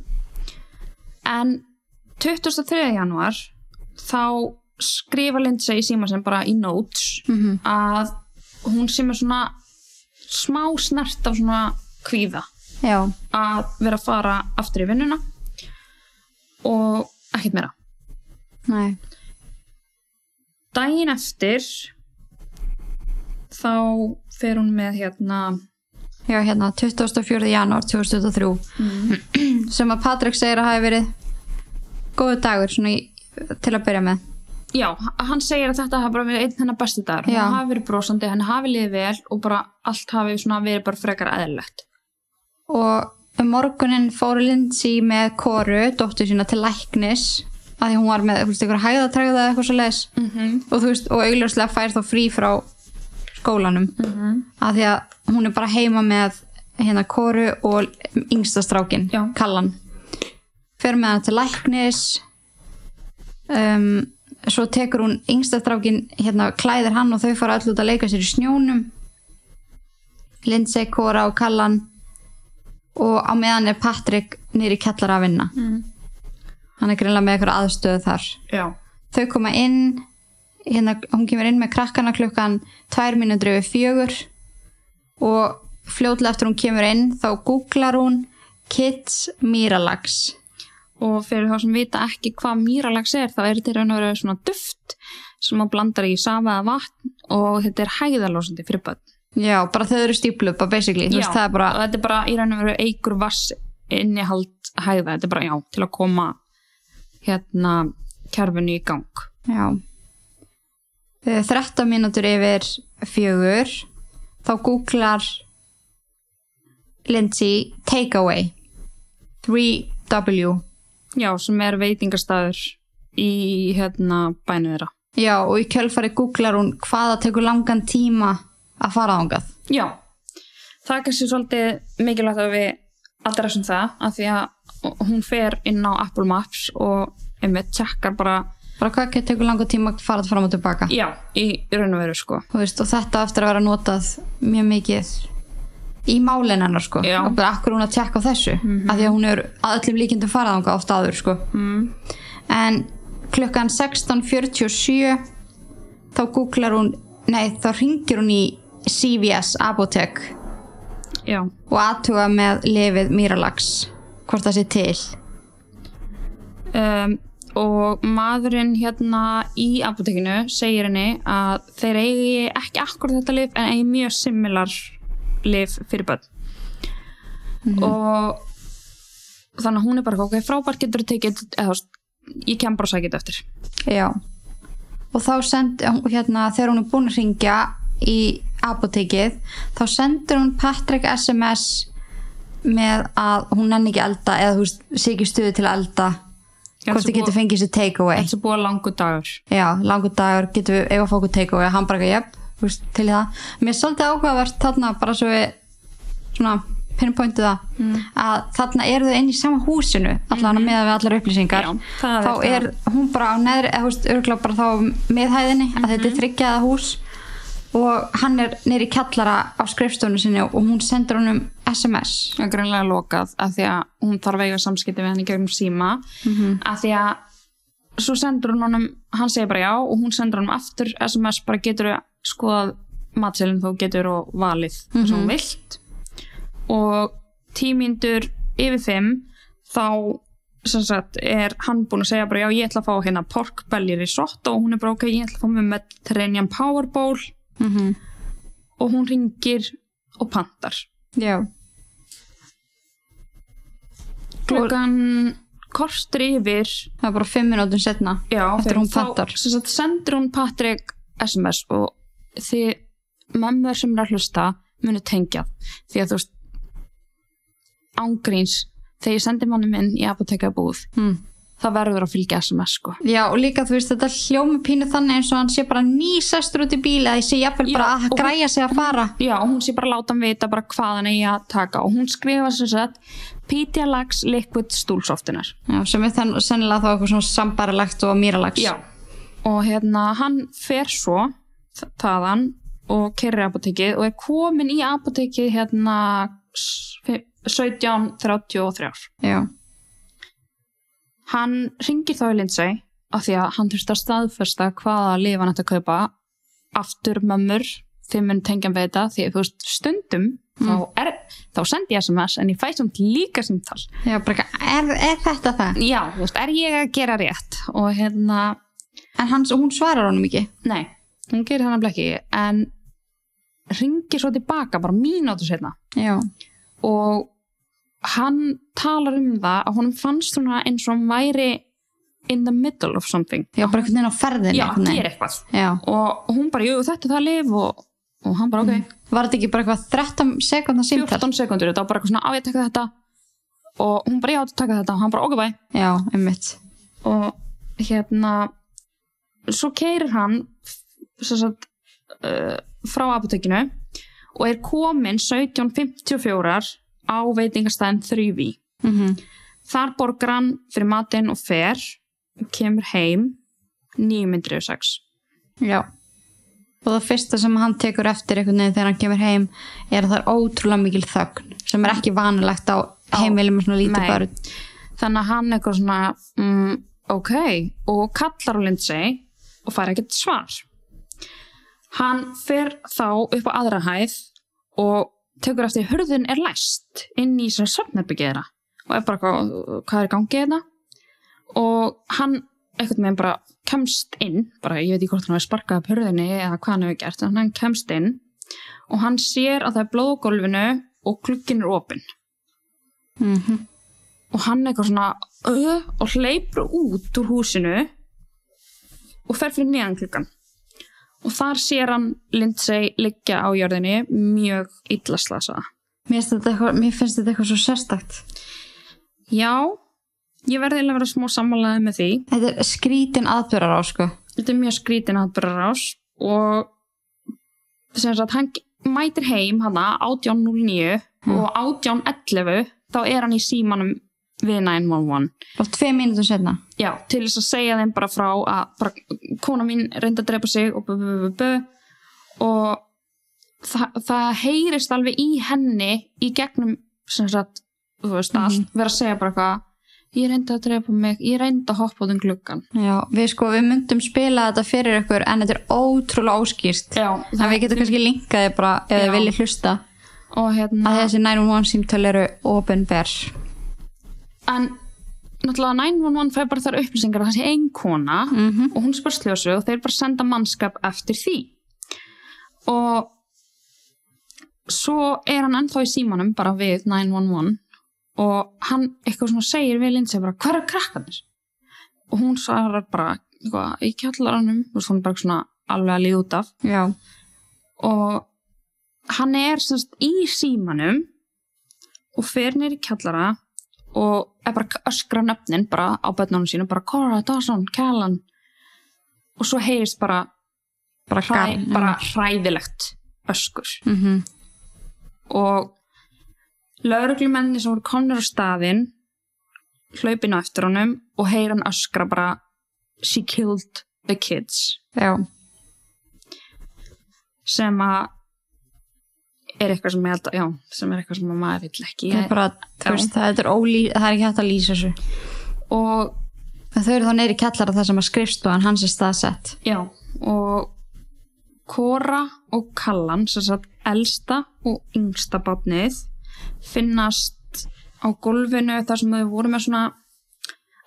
en 23. januar þá skrifa Lindsay sem bara í notes mm að hún sem er svona smá snert af svona kvíða Já, að vera að fara aftur í vinnuna og ekkert meira nei daginn eftir þá fer hún með hérna Já, hérna 24. janúar 2023 sem að Patrik segir að hafi verið góðu dagur svona í, til að byrja með Já, hann segir að þetta hafi bara verið einn hennar besti dagur. Já. Hann hafi verið brosandi, hann hafi liðið vel og bara allt hafi verið bara frekar eðlilegt. og um morgunin fóru Lindsay með Koru, dóttur sína til læknis að því hún var með einhver hægðatræða eða eitthvað svo leis Mm -hmm. og og augljóslega fær þá frí frá skólanum Mhm. að því að hún er bara heima með hérna Koru og yngsta strákin, Já. Kallan fer með hann til læknis um, svo tekur hún yngsta strákin hérna klæðir hann og þau fara út að leika sér í snjónum Lindsay, Kora og Kallan og á meðan er Patrik nýri kellar að vinna Mm. hann er greinlega með eitthvað aðstöðu þar Já. þau koma inn hérna, hún kemur inn með krakkana klukkan tvær mínútur yfir fjögur og fljótlega eftir hún kemur inn þá googlar hún Kids Miralax Og fyrir þá sem vita ekki hvað mýralags er, þá er þetta í raun og veru svona duft sem maður blandar í safa eða vatn og þetta er hæðalósandi fyrir börn. Já, bara þau eru stíplupa basically, þú veist, það er bara þetta er bara í raun og veru eigur vass innihald hæða, þetta er bara, já, til að koma hérna kjærfinu í gang. já. Eh, 13 mínútur yfir fjögur. Þá googlar Lindsay Takeaway 3W Já, sem er veitingastæður í hérna bænu þeirra. Já, og í kjölfari googlar hún hvaða tekur langan tíma að fara ángað. Já, það er kannski svolítið mikilvægt að við adressum það, af því að hún fer inn á Apple Maps og einmitt tjekkar bara, Bara hvað tekur langan tíma að fara fram og tilbaka. já, í raun og veru, sko. Þú Veist, og þetta eftir að vera notað mjög mikið í málin hennar sko. Já. Og bara akkur hún að tjekka á þessu. Mm Af því að hún er að öllum líkindum farað ángað oft áður sko. Mm. En klukkan 16.47 þá googlar hún, nei þá ringir hún í CVS Apotek Já, og aðtuga með lifið Miralax hvort það sé til. um, og maðurinn hérna í apotekinu segir henni að þeir eigi ekki akkur þetta lif en eigi mjög similar lif fyrir börn og þannig að hún er bara ok, frábært getur þú tekið eða ég kem bara að sækja þetta eftir Já. og þá sendi hérna þegar hún er búin að ringja í apotekið þá sendur hún Patrick SMS með að hún nenni ekki að elda eða þú sé ekki stuði til að elda hvort þið getur fengið sér take away Þetta er búið langur dagur. já, langur dagur, getur við eiga að okkur take away jöp, þú veist, til það mér er svolítið áhugavert þarna bara svo við svona pinpointu það Mm. að þarna eru þau inn í sama húsinu allan mm með við allar upplýsingar. Já, þá er er hún bara á neðri eða þú veist, örgulega bara þá á miðhæðinni að þetta Mhm. er þryggjaða hús og hann er neyri kjallara á skrifstofunni sinni og hún sendur honum SMS Það er greinlega lokað af því að hún þarf að eiga samskipti við henni gegnum síma. Af því að svo sendur hún honum, hann segir bara já og hún sendur honum aftur SMS bara getur að skoða matselin þú getur og valið það sem hún vilt. Og tímyndur yfir fimm þá sagt er hann búinn að segja bara já ég ætla að fá hérna pork belly risotto og hún er bara ok ég ætla að fá með Mediterranean powerball mm -hmm. og hún ringir og pantar já, klukkan kortur yfir það er bara fimm minútum setna já, Eftir hún þá pantar. sagt, sendur hún Patrik SMS og þið mömmur sem er að hlusta munu tengja því að þú veist ángríns þegar ég sendi manni minn í apotekabúð mm. Það verður að fylgja SMS sko. Já, og líka þú veist, þetta hljómi pínu þannig eins og hann sé bara nýsestur út í bíl eða ég sé jafnvel Já, bara að og- græja sig að fara. Já, og hún sé bara að láta hann vita bara hvað hann eigi að taka. Og hún skrifa sem sagt Pedialax Liquid Stúlsoftinar Já, sem er þann, sennilega þá eitthvað svona sambarilegt og mýralags Já, og hérna hann fer svo þaðan og kerri apotekið og er komin í apotekið hérna s- fi- 17.33 Já, hann ringir þá í Lindsay af því að hann þurfti að staðfesta hvaða lif hann ætti að kaupa. Aftur mömmur þeim mun tengja við þetta því að þú veist stundum þá, er, þá sendi ég SMS en ég fæ samt líka símtal. Já bara, er, er þetta það? já, þú veist, er ég að gera rétt? Og hérna En hans, hún svarar honum ekki? Nei, hún gerir hann ekki en ringir svo tilbaka bara mínútu setna Já, og hann talar um það að honum fannst svona eins og hann væri in the middle of something. Já bara einhvern veginn á ferðinni Já, gera eitthvað. Já, og hún bara, jú, þetta er það lif og, og hann bara, ok, var þetta ekki bara eitthvað 13 sekundar símtal? 14 sekundur þetta var bara eitthvað svona, á ég taka þetta. Og hún bara, já, þetta taka þetta. Og hann bara, ok, bæ Já, einmitt. Og hérna svo keirir hann sagt, uh, frá apotekinu og er komin 17.54 á veitingastæðin 3V mm þar borgar hann fyrir matinn og fer og kemur heim 9.06 Já. Og það fyrsta sem hann tekur eftir einhvern veginn þegar hann kemur heim er að það er ótrúlega mikil þögn sem er ekki vanilegt á heimili með svona lítið börn. Þannig að hann eitthvað svona mm, ok, og kallar á Lindsay og fær ekkert svar. Hann fer þá upp á aðra hæð og tekur eftir hurðin er læst inn í svona söfnarbyggjera og er bara hvað, hvað er í gangi þetta og hann einhvern veginn bara kemst inn bara ég veit ekki hvort hann hafi sparkað upp hurðinni eða hvað hann hefur gert, en hann kemst inn og hann sér að það er blóð á gólfinu og klukkin er opinn. Mm og hann eitthvað svona uh, og hleypur út úr húsinu og fer fyrir neðan klukkan og þar sér hann Lindsay liggja á jörðinni mjög illa slasaða. Mér, finnst þetta eitthvað- mér finnst þetta eitthvað svo sérstakt. Já, ég verði að vera smá sammálaði með því. Þetta er skrítin aðbjörar á sko. Þetta er mjög skrítin aðbörarás og sem sagt hann mætir heim hana 18.09 og 18.11 þá er hann í símanum við 911 og tvei mínútur setna já, til þess að segja þeim bara frá að bara, kona mín reyndi að drepa sig og og það, það heyrist alveg í henni í gegnum sagt, veist, allt. Vera að segja bara eitthvað ég reyndi að drepa mig, ég reyndi að hoppa út um gluggan Já, við sko, við myndum spila þetta fyrir ykkur en þetta er ótrúlega óskýrt. Já, en við getum kannski linkaði bara ef þið viljið hlusta. Og hérna að þessi 911 símtöl eru openber en náttúrulega 911 fær bara þar upplýsingar að það sé ein kona Mhm. og hún spyr sljósu og þeir bara senda mannskap eftir því. Og svo er hann ennþá í símanum bara við 911 og hann eitthvað svona segir við Lindsay bara hver er krakkanir og hún svarar bara eitthvað, í kjallaranum og svona bara svona alveg að líða út af. Já, og hann er semst í símanum og fer nýr í kjallara og er bara öskra nöfnin bara á börnunum sínum, bara Cora, Dawson, Callan. Og svo heyrist bara bara, hræ, bara hræðilegt öskur. Mhm, og lauruglumenni sem voru komnir á staðinn hlaupin á eftir honum og heyra hann öskra bara she killed the kids. Já, sem að er eitthvað sem held já, sem er eitthvað sem að maður vill ekki það er bara, þú veist, það er, ólí, það er ekki hægt að lýsa þessu. og En þau eru þá neyri kjallara það sem að skrifstofan hans er staðsett. já, og Kora og Kallan sem sagt elsta og yngsta bátnið finnast á gólfinu þar sem þau voru með svona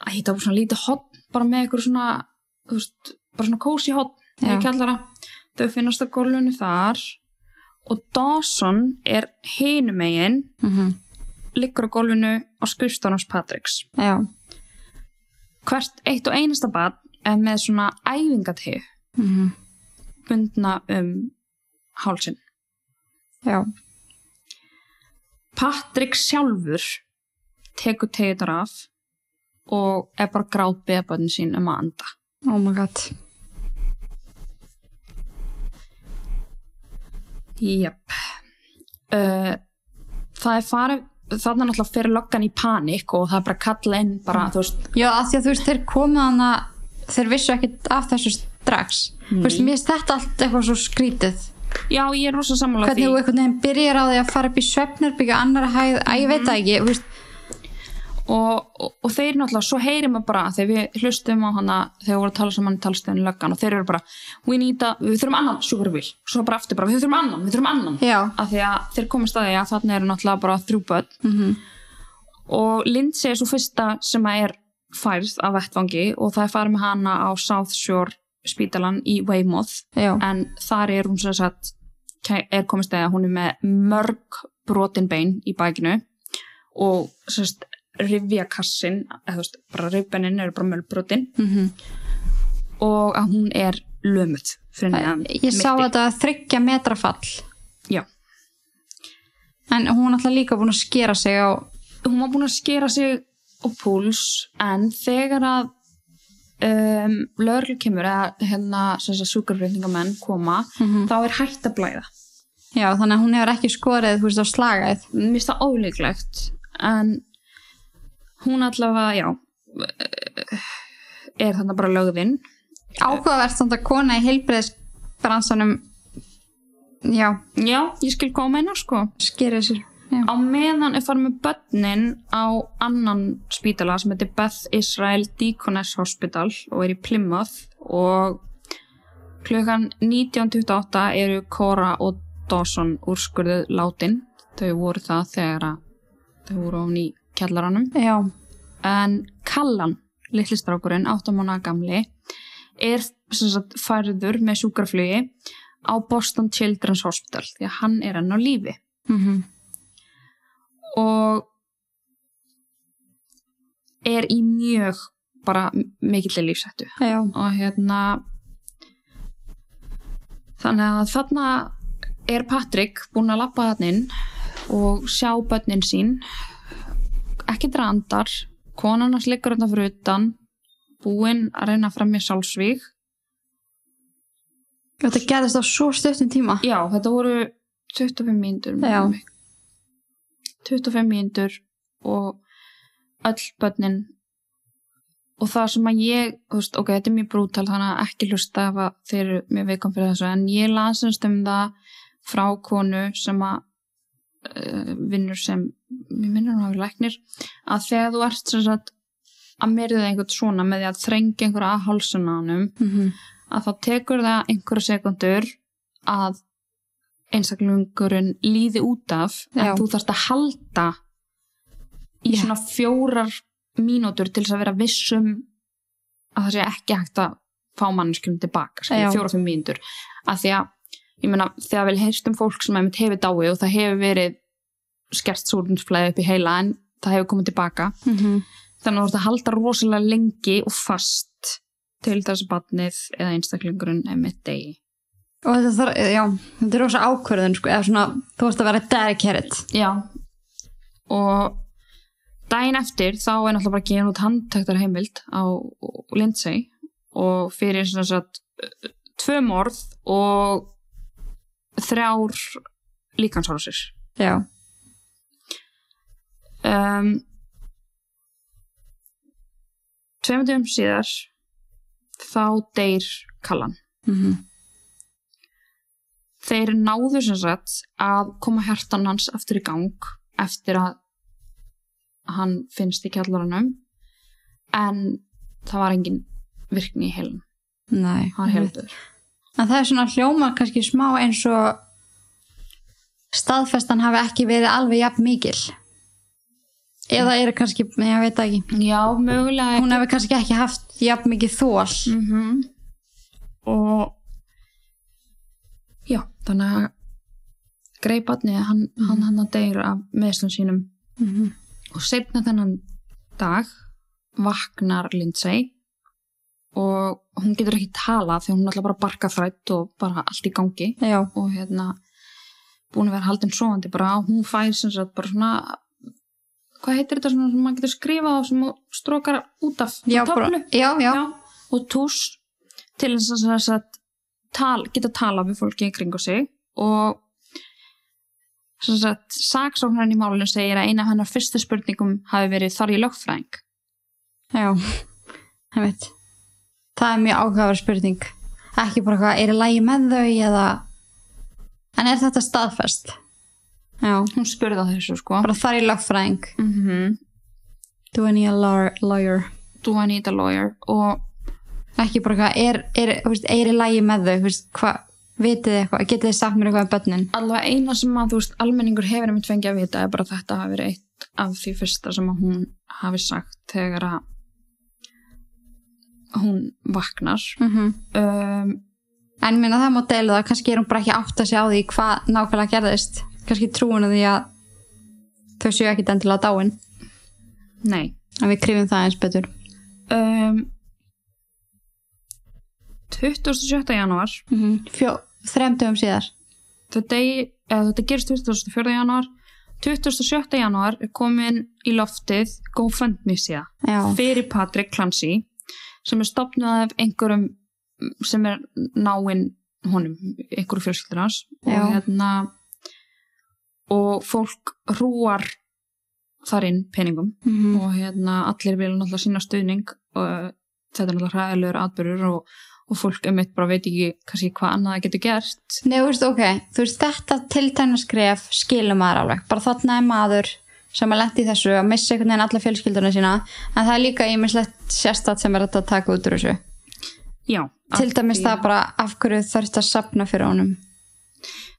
að hitta svona lítið hotn bara með eitthvað svona veist, bara svona kósi hotn þau finnast á gólfinu þar og Dawson er hinum megin Mm liggur á gólfinu á skrifstofnars Patricks Já, hvert eitt og einasta barn er með svona æfingateg mm bundna um hálsin. já, Patrik sjálfur tekur tegitar af og er bara grátt beðbönn sín um að anda. oh my god. Jep. Uh, það er farið, þannig náttúrulega fyrir löggan í panik og það er bara að kalla inn bara, þú veist, Já, að því að þú veist, þeir komið hana, þeir vissu ekkit af þessu strax. Þú veist, mér finnst þetta allt eitthvað svo skrítið. já ég er rosa sammála Hvernig því. þú einhvern veginn byrjar á því að fara upp í svefnherbyggja annar hæð, að ég veit það ekki, þú veist, og, og, og þeir náttúrulega, svo heyrim við bara þegar við hlustum á hana þegar við vorum að tala saman í talstöðinu löggan og þeir eru bara we need a, við þurfum annan sjúkrabíl svo bara aftur bara, við þurfum annan, við þurfum annan. Já. af því að þeir komast að því að þarna eru náttúrulega bara þrjú börn. Mhm. og Lindsay er svo fyrsta sem að er færð af vettvangi og það er farið með hana á South Shore spítalan í Weymouth. Já, en þar er hún sagt kæ- er komist að hún er með mörg brotin bein í bækinu. Og sem sagt rifjakassin, eða þú veist, bara rifbeinin eru bara mölbrotin mhm. og að hún er neðan Ég sá mitti. þetta þryggja metra fall, Já, en hún er alltaf líka búin að skera sig á, hún var búin að skera sig á púls en þegar að um, lögreglu kemur eða hérna sjúkarflutningamenn koma Mhm. þá er hægt að blæða já, þannig að hún hefur ekki skorið, þú veist, á slagæð. mér finnst það ólíklegt en hún allavega, já er þannig bara lögðinn Áhugavert samt að kona í heilbreiðsbransanum, já, já, ég skil að meina sko. sér, já. á meðan er farið með börnin á annan spítala sem heitir Beth Israel Deaconess Hospital og er í Plymouth og klukkan 19.28 eru Cora og Dawson úrskurðuð látin. Þau voru það þegar þau voru ofn í kjallaranum. Já, en Kallan, litli strákurinn, áttamána gamli er sagt, færður með sjúkraflugi á Boston Children's Hospital því að hann er enn á lífi. Mhm, og er í mjög bara mikill lífsættu já, og hérna þannig að þarna er Patrik búinn að lappa þarna inn og sjá börnin sín ekki drandar konan hans liggur þarna fyrir utan búinn að reyna að fremja sjálfsvíg þetta gerðist á svo stuttum tíma. já, þetta voru 25 mínútur Já. 25 mínútur og öll börnin og það sem að ég, þú veist, ok, þetta er mjög brútal þannig að ekki hlusta ef að þeir eru mjög veikum fyrir þessu, en ég lasast um það frá konu sem að uh, vinnur sem mér minnur hún hafi læknir að þegar þú ert sem sagt að myrða einhvern svona með því að þrengja einhverja að hálsuna á honum Mm að þá tekur það einhverja sekundur að einstaklingurinn líði út af Já. en þú þarft að halda í Já. svona fjórar mínútur til þess að vera vissum að það sé ekki hægt að fá mannskjum tilbaka, Já. fjóra-fimm mínútur að því að, ég meina, þegar vel heyrst um fólk sem hefur dáið og það hefur verið skert súrumsflæði upp í heila en það hefur komið tilbaka -hmm. þannig að þú ert að halda rosalega lengi og fast til þess að batnið eða einstaklingurinn er mitt degi. og þetta, þarf, já, þetta er rosa ákvörðun sko, eða svona, þú varst að vera dedicated Já, og daginn eftir þá er náttúrulega bara gefin út handtöktar heimild á Lindsay og fyrir svona satt tvö morð og þrjár líkansárásir. já, Um, Tveimur dögum síðar þá deyr Kallan. mm Þeir náðu sem sagt að koma hjartan hans aftur í gang eftir að hann finnst í kjallaranum en það var engin virkni í heilum. nei það er svona hljóma kannski smá eins og staðfestan hafi ekki verið alveg jafn mikil eða er kannski, ég veit ekki. Já, mögulega. Hún hefur kannski ekki haft jafn mikið þól mm og já, þannig að greiðbarnið, hann, hann hann að deyr af meðslum sínum. Mhm. og setna þennan dag vaknar Lindsay og hún getur ekki tala því hún er alltaf bara barkafrætt og bara allt í gangi. Já, og hérna búin að vera haldin sofandi bara. Og hún fær sem sagt bara svona hvað heitir þetta sem maður getur skrifað á sem strókar út af? Já, bara, já, já, og tús til þess að, tal, geta tala við fólki í kringu sig. Og saksóknarinn í málunum segir að eina af hennar fyrstu spurningum hafi verið þar í lögfræðing? Já ég veit það er mjög áhugaverð spurning. Ekki bara hvað, er í lægi með þau eða en er þetta staðfest já, hún spurði á þessu sko. Bara þar í lögfræðing. Mm -hmm. do I need a law- lawyer. Do I need a lawyer og ekki bara hvað, er, er, veist, er í lægi með þau? Hvað, vitið eitthvað? Getið þið sagt mér eitthvað um börnin? Allavega eina sem að þú veist almenningur hefur einmitt fengið að vita er bara þetta hafi verið eitt af því fyrsta sem að hún hafi sagt þegar að hún vaknar. Mm -hmm. um, en minna það má deila það, kannski er hún bara ekki átt að segja á því hvað nákvæmlega gerðist kannski trúinu því að þau séu ekki endilega dáin nei en við krifum það eins betur um, 27. januar mm -hmm. Fjó, þrem dögum síðar þetta, þetta gerist 24. januar 27. januar er komin í loftið GoFundMe síða já, fyrir Patrick Clancy sem er stopnað af einhverjum sem er náinn honum, einhverju fjölskyldur hans og hérna og fólk hrúar þar inn peningum. Mm og hérna allir vilja náttúrulega sína stuðning og þetta er náttúrulega hræðilegur atbyrður og, og fólk um eitt bara veit ekki kannski hvað annað getur gert. Nei, þú veist, ok, þú veist, þetta tiltæna skref skilur maður alveg, bara þarna er maður sem að lendi þessu að missa einhvern veginn alla fjölskylduna sína, en það er líka ímislegt sérstætt sem er hægt að taka út úr þessu. Já, til dæmis því það bara af hverju þarfst að sapna fyrir honum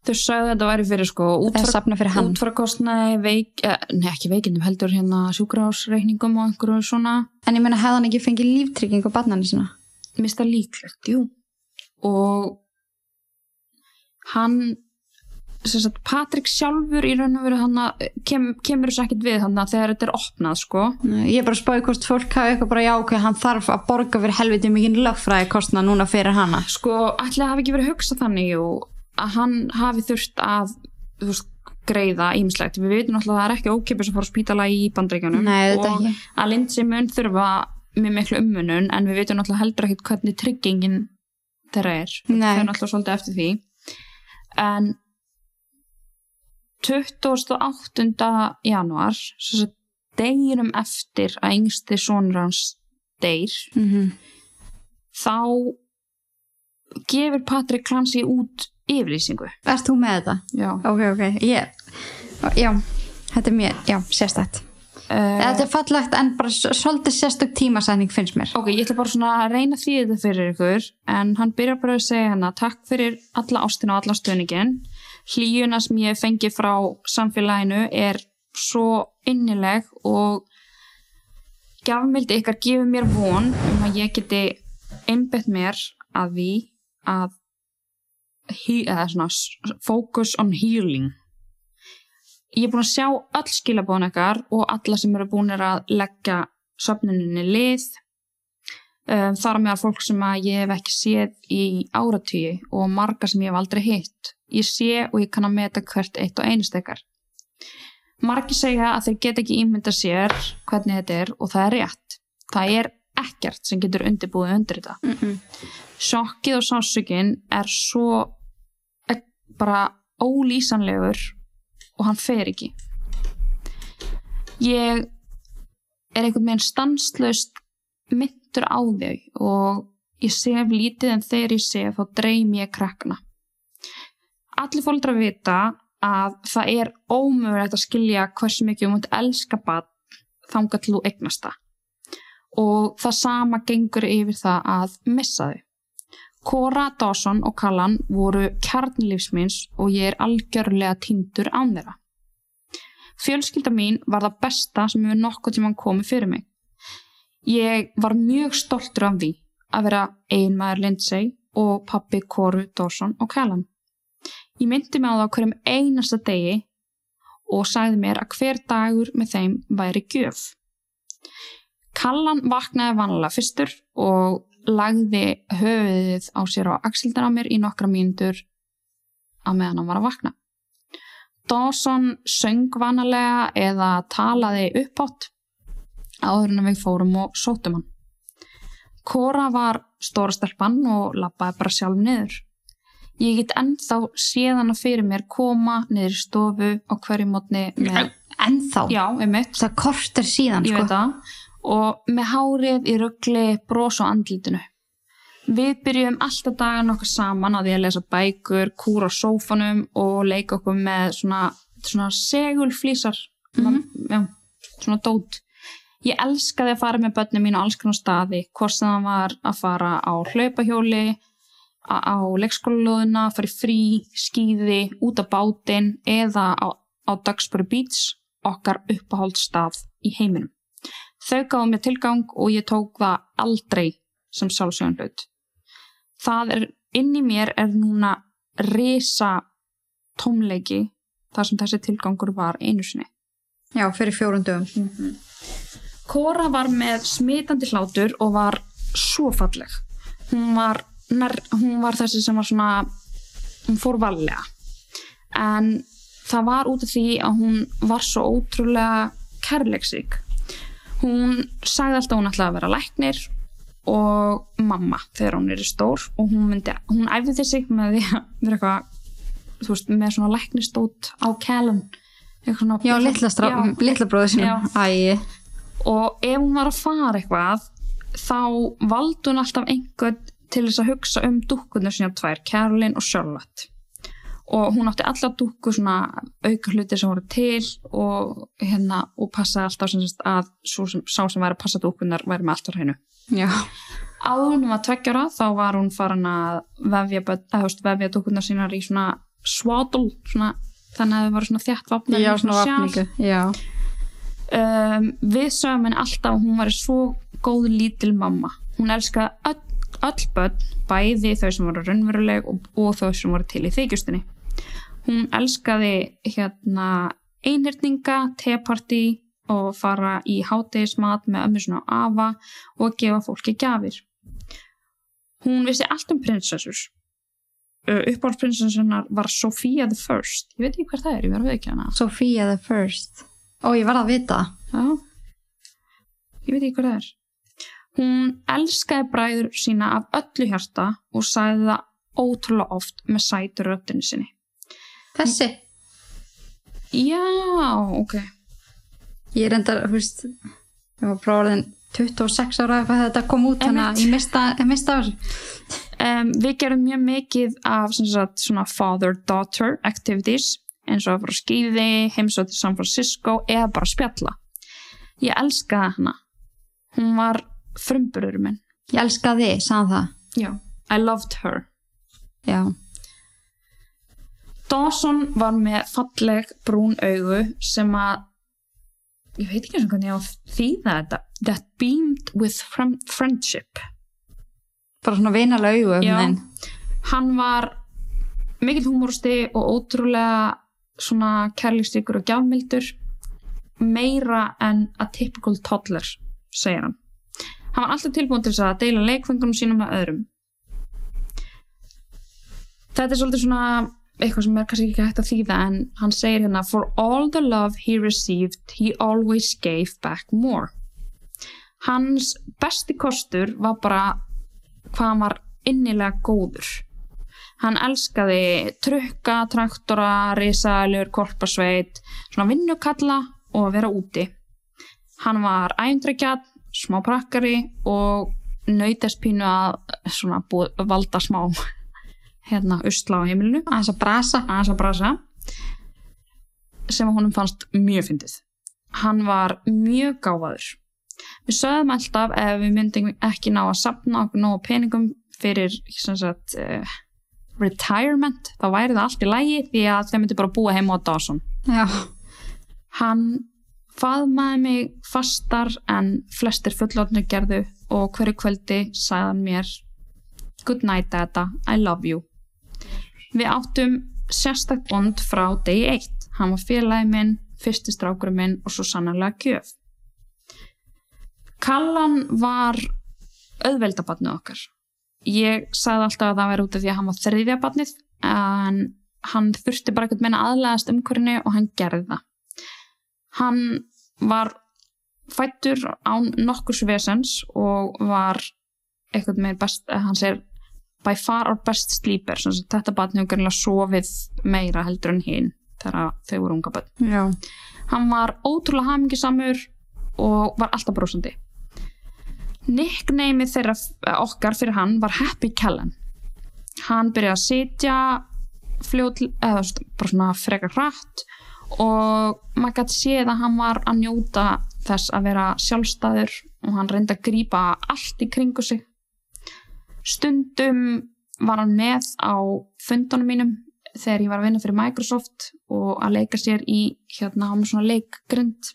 þau sagði að þetta væri fyrir sko útfarakostnaði veik, eh, nei ekki veikindum heldur hérna sjúkrahásreikningum og einhverju svona. En ég meina hefði hann ekki fengið líftryggingu á barnanir sína? Mista líklegt, jú. Og hann sem sagt, Patrik sjálfur í raun og veru hann kem, kemur þessu ekkert við hann þegar þetta er opnað sko. Nei, ég er bara að spáði hvort fólk hafi eitthvað bara já, ok, hann þarf að borga fyrir helviti mikið lögfræði kostna núna fyrir hana. Sko, ætli hafi ekki verið hugsað þannig jú, að hann hafi þurft að veist, greiða ímislegt við veitum náttúrulega að það er ekki ókipis að fara á spítala í þetta og að Lindsay mun þurfa með miklu ummunun en við veitum náttúrulega heldur ekkert hvernig tryggingin þeirra er Nei. það er náttúrulega svolítið eftir því en 28. januar svo að deginum eftir að yngsti sonur hans deyr mm þá gefur Patrik Clancy út yfirlýsingu. Ert þú með þetta? já, Ok, ok, ég Já, þetta er mér, já, sérstætt uh, Þetta er fallegt en bara svolítið sérstök tímasæning finnst mér. Ok, ég ætla bara svona að reyna því þetta fyrir ykkur en hann byrjar bara að segja hérna takk fyrir alla ástina og alla stöðningin hlýjuna sem ég fengi frá samfélaginu er svo innileg og gjafmildi ykkar gefur mér von um að ég geti einbett mér að því að he, svona focus on healing. Ég er búin að sjá öll skilabóðan ykkar og alla sem eru búin að leggja söfnuninni lið um, þar á meðal fólk sem að ég hef ekki séð í áratugji og marga sem ég hef aldrei hitt. Ég sé og ég kann að meta hvert eitt og einstekar margi segja að þeir get ekki ímynda sér hvernig þetta er og það er rétt. Það er ekkert sem getur undirbúið undir þetta. Mm -mm. sjokkið og sásökin er svo er bara ólýsanlegur og hann fer ekki. Ég er einhvern veginn stanslaust myndur á þau og ég sef lítið en þegar ég sef þá dreym ég krakkna allir fólkdra vita að það er ómögulegt að skilja hversu mikið um að elska bann þangað til þú eignast það og það sama gengur yfir það að missa þau. Cora, Dawson og Callan voru kjarnlífsmins og ég er algjörlega tindur án þeirra. Fjölskylda mín var það besta sem hefur nokkuð tímann komið fyrir mig. Ég var mjög stoltur af því að vera einmaður Lindsay og pappi Coru, Dawson og Callan. Ég myndi mig á það hverjum einasta degi og sagði mér að hver dagur með þeim væri gjöf. Kallan vaknaði vanlega fyrstur og lagði höfuðið á sér á axildar á mér í nokkra mínútur að meðan hann var að vakna. Dawson söng vanalega eða talaði uppátt áður en við fórum og sótum hann. Cora var stóra stelpann og lappaði bara sjálf niður. Ég get ennþá séðana fyrir mér koma niður í stofu á hverju mótni með, ennþá, já, einmitt, það kortir síðan ég sko. veit það, og með hárið í ruggli bros á andlitinu. Við byrjum alltaf dagan okkar saman á því að lesa bækur, kúra á sófanum og leika okkur með svona, svona segulflísar, Mhm. já, svona dót. Ég elskaði að fara með börnum mín á alls konar staði, hvort sem það var að fara á hlaupahjóli, á, leikskólalóðina, fara í frí, skýði, út á bátinn eða á, á Duxbury Beach, okkar uppáhald stað í heiminum. Þau gáðu mér tilgang og ég tók það aldrei sem sjálfsögum hlut. Það er, inn í mér er núna risa tómleiki þar sem þessi tilgangur var einu sinni. já, fyrir fjórum dögum Kora var með smitandi hlátur og var svo falleg. Hún var, nær, hún var þessi sem var svona, hún fór valega. En það var út af því að hún var svo ótrúlega kærleiksík. Hún sagði alltaf að hún ætlaði að vera læknir og mamma þegar hún er stór og hún myndi, hún æfði þessi með því að vera eitthvað, veist, með svona læknistót á. Eitthvað svona- já, litla, sinum æ, og ef hún var að fara eitthvað þá valdi hún alltaf einhvern til þess að hugsa um dúkkunar sína tvær, Caroline og Charlotte og hún átti allar dúkku svona auka hluti sem voru til og hérna og passaði alltaf sem sagt að sem, sá sem væri að passa dúkkunar væri með allt á hreinu. Áður hún var tveggjara þá var hún farin að vefja, vefja dúkkunar sínar í svona svona, þannig að þau voru svona þjætt vapnar já, svona vapningu já, um, við sögum henni alltaf hún var svo góð lítil mamma. Hún elskaði öll, öll börn bæði þau sem voru raunveruleg og, og þau sem voru til í þykjustinni hún elskaði hérna einhyrninga, tepartí og fara í hátegismat með ömmu svona afa og gefa fólki gjafir hún vissi allt um prinsessur uppáhaldsprinsessunar var Sofía the First ég veit ekki hver það er, ég verði ekki hana Sophia the First ó, ég var að vita Já. Ég veit ekki hvað það er. Hún elskaði bræður sína af öllu hjarta og sagði það ótrúlega oft með sætur röddinu sinni. Þessi, Já, ok. ég er enda, þú veist ég var orðin 26 ára hvað þetta kom út, þannig að ég mista, ég mista þessu Um, við gerum mjög mikið af sagt, svona father-daughter activities eins og að fara á skýði, heimsótt til San Francisco eða bara spjalla. Ég elskaði hana. Hún var frumburður minn. ég elska þig, sagði það Já. I loved her. já, Dawson var með falleg brún augu sem að ég veit ekki eins og hvernig ég á að þýða þetta. That beamed with friend- friendship. Bara svona vinalega augu Já. hann var mikill húmórusti og ótrúlega svona kærlíkstíkur og gjafmildur meira en a typical toddler segir hann. Hann var alltaf tilbúin til þess að deila leikfengunum sínum með öðrum. Þetta er svolítið svona eitthvað sem er kannski ekki hægt að þýða en hann segir hérna for all the love he received he always gave back more. Hans besti kostur var bara hvað hann var innilega góður. Hann elskaði trukka, traktora, risalur, korpasveit svona vinnukalla og að vera úti. Hann var ændrækjað, smá prakkari og nautast pínu að svona búið, valda smá hérna usla á heimilinu. Aðeins að brasa aðeins að brasa. Sem honum fannst mjög fyndið. Hann var mjög gáfaður. Við sögðum alltaf ef við myndum ekki ná að sapna okkur nógu peningum fyrir sagt, uh, retirement þá væri það allt í lægi því að þeir myndi bara búa heima á Dawson. Já, hann faðmaði mig fastar en flestir fullotnir gerðu og hverju kvöldi sagði hann mér good night dada, I love you við áttum sérstakt bond frá degi eitt. Hann var félagi minn, fyrsti strákurum minn og svo sannarlega gjöf. Kallan var auðveldabarnið okkar. Ég sagði alltaf að það væri út af því að hann var þriðja barnið en hann þurfti bara eitthvað meina aðlæðast umhverfinu og hann gerði það. Hann var fættur án nokkur svesens og var eitthvað með best, hann segir by far our best sleeper. Þetta barn hefur gerðilega sofið meira heldur en hinn þegar þau voru unga barn já, hann var ótrúlega hamingisamur og var alltaf brosandi. Nickname þeirra okkar fyrir hann var Happy Callan hann byrjaði að sitja fljót, eða bara svona frekar hratt og maður gæti séð að hann var að njóta þess að vera sjálfstæður og hann reyndi að grípa allt í kringu sig stundum var hann með á fundunum mínum þegar ég var að vinna fyrir Microsoft og að leika sér í hérna á með svona leikgrind.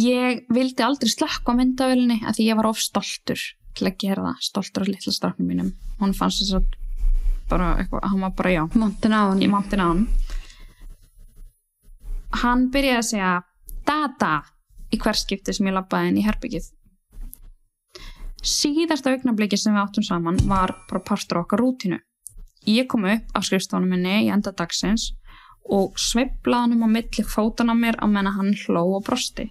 Ég vildi aldrei slakka á myndavélinni af því ég var of stoltur til að gera það, stoltur á litla stráknum mínum. Hún fannst þess að bara eitthvað, hann var bara já montin á hann ég mátti á hann hann byrjaði að segja dada í hver skipti sem ég labbaði inn í herbyggið síðasta augnabliki sem við áttum saman var bara partur okkar rútinu ég kom upp á skrifstofunum minni í enda dagsins og sveiflaði hann um á milli fótana mér á menna hann hló og brosti.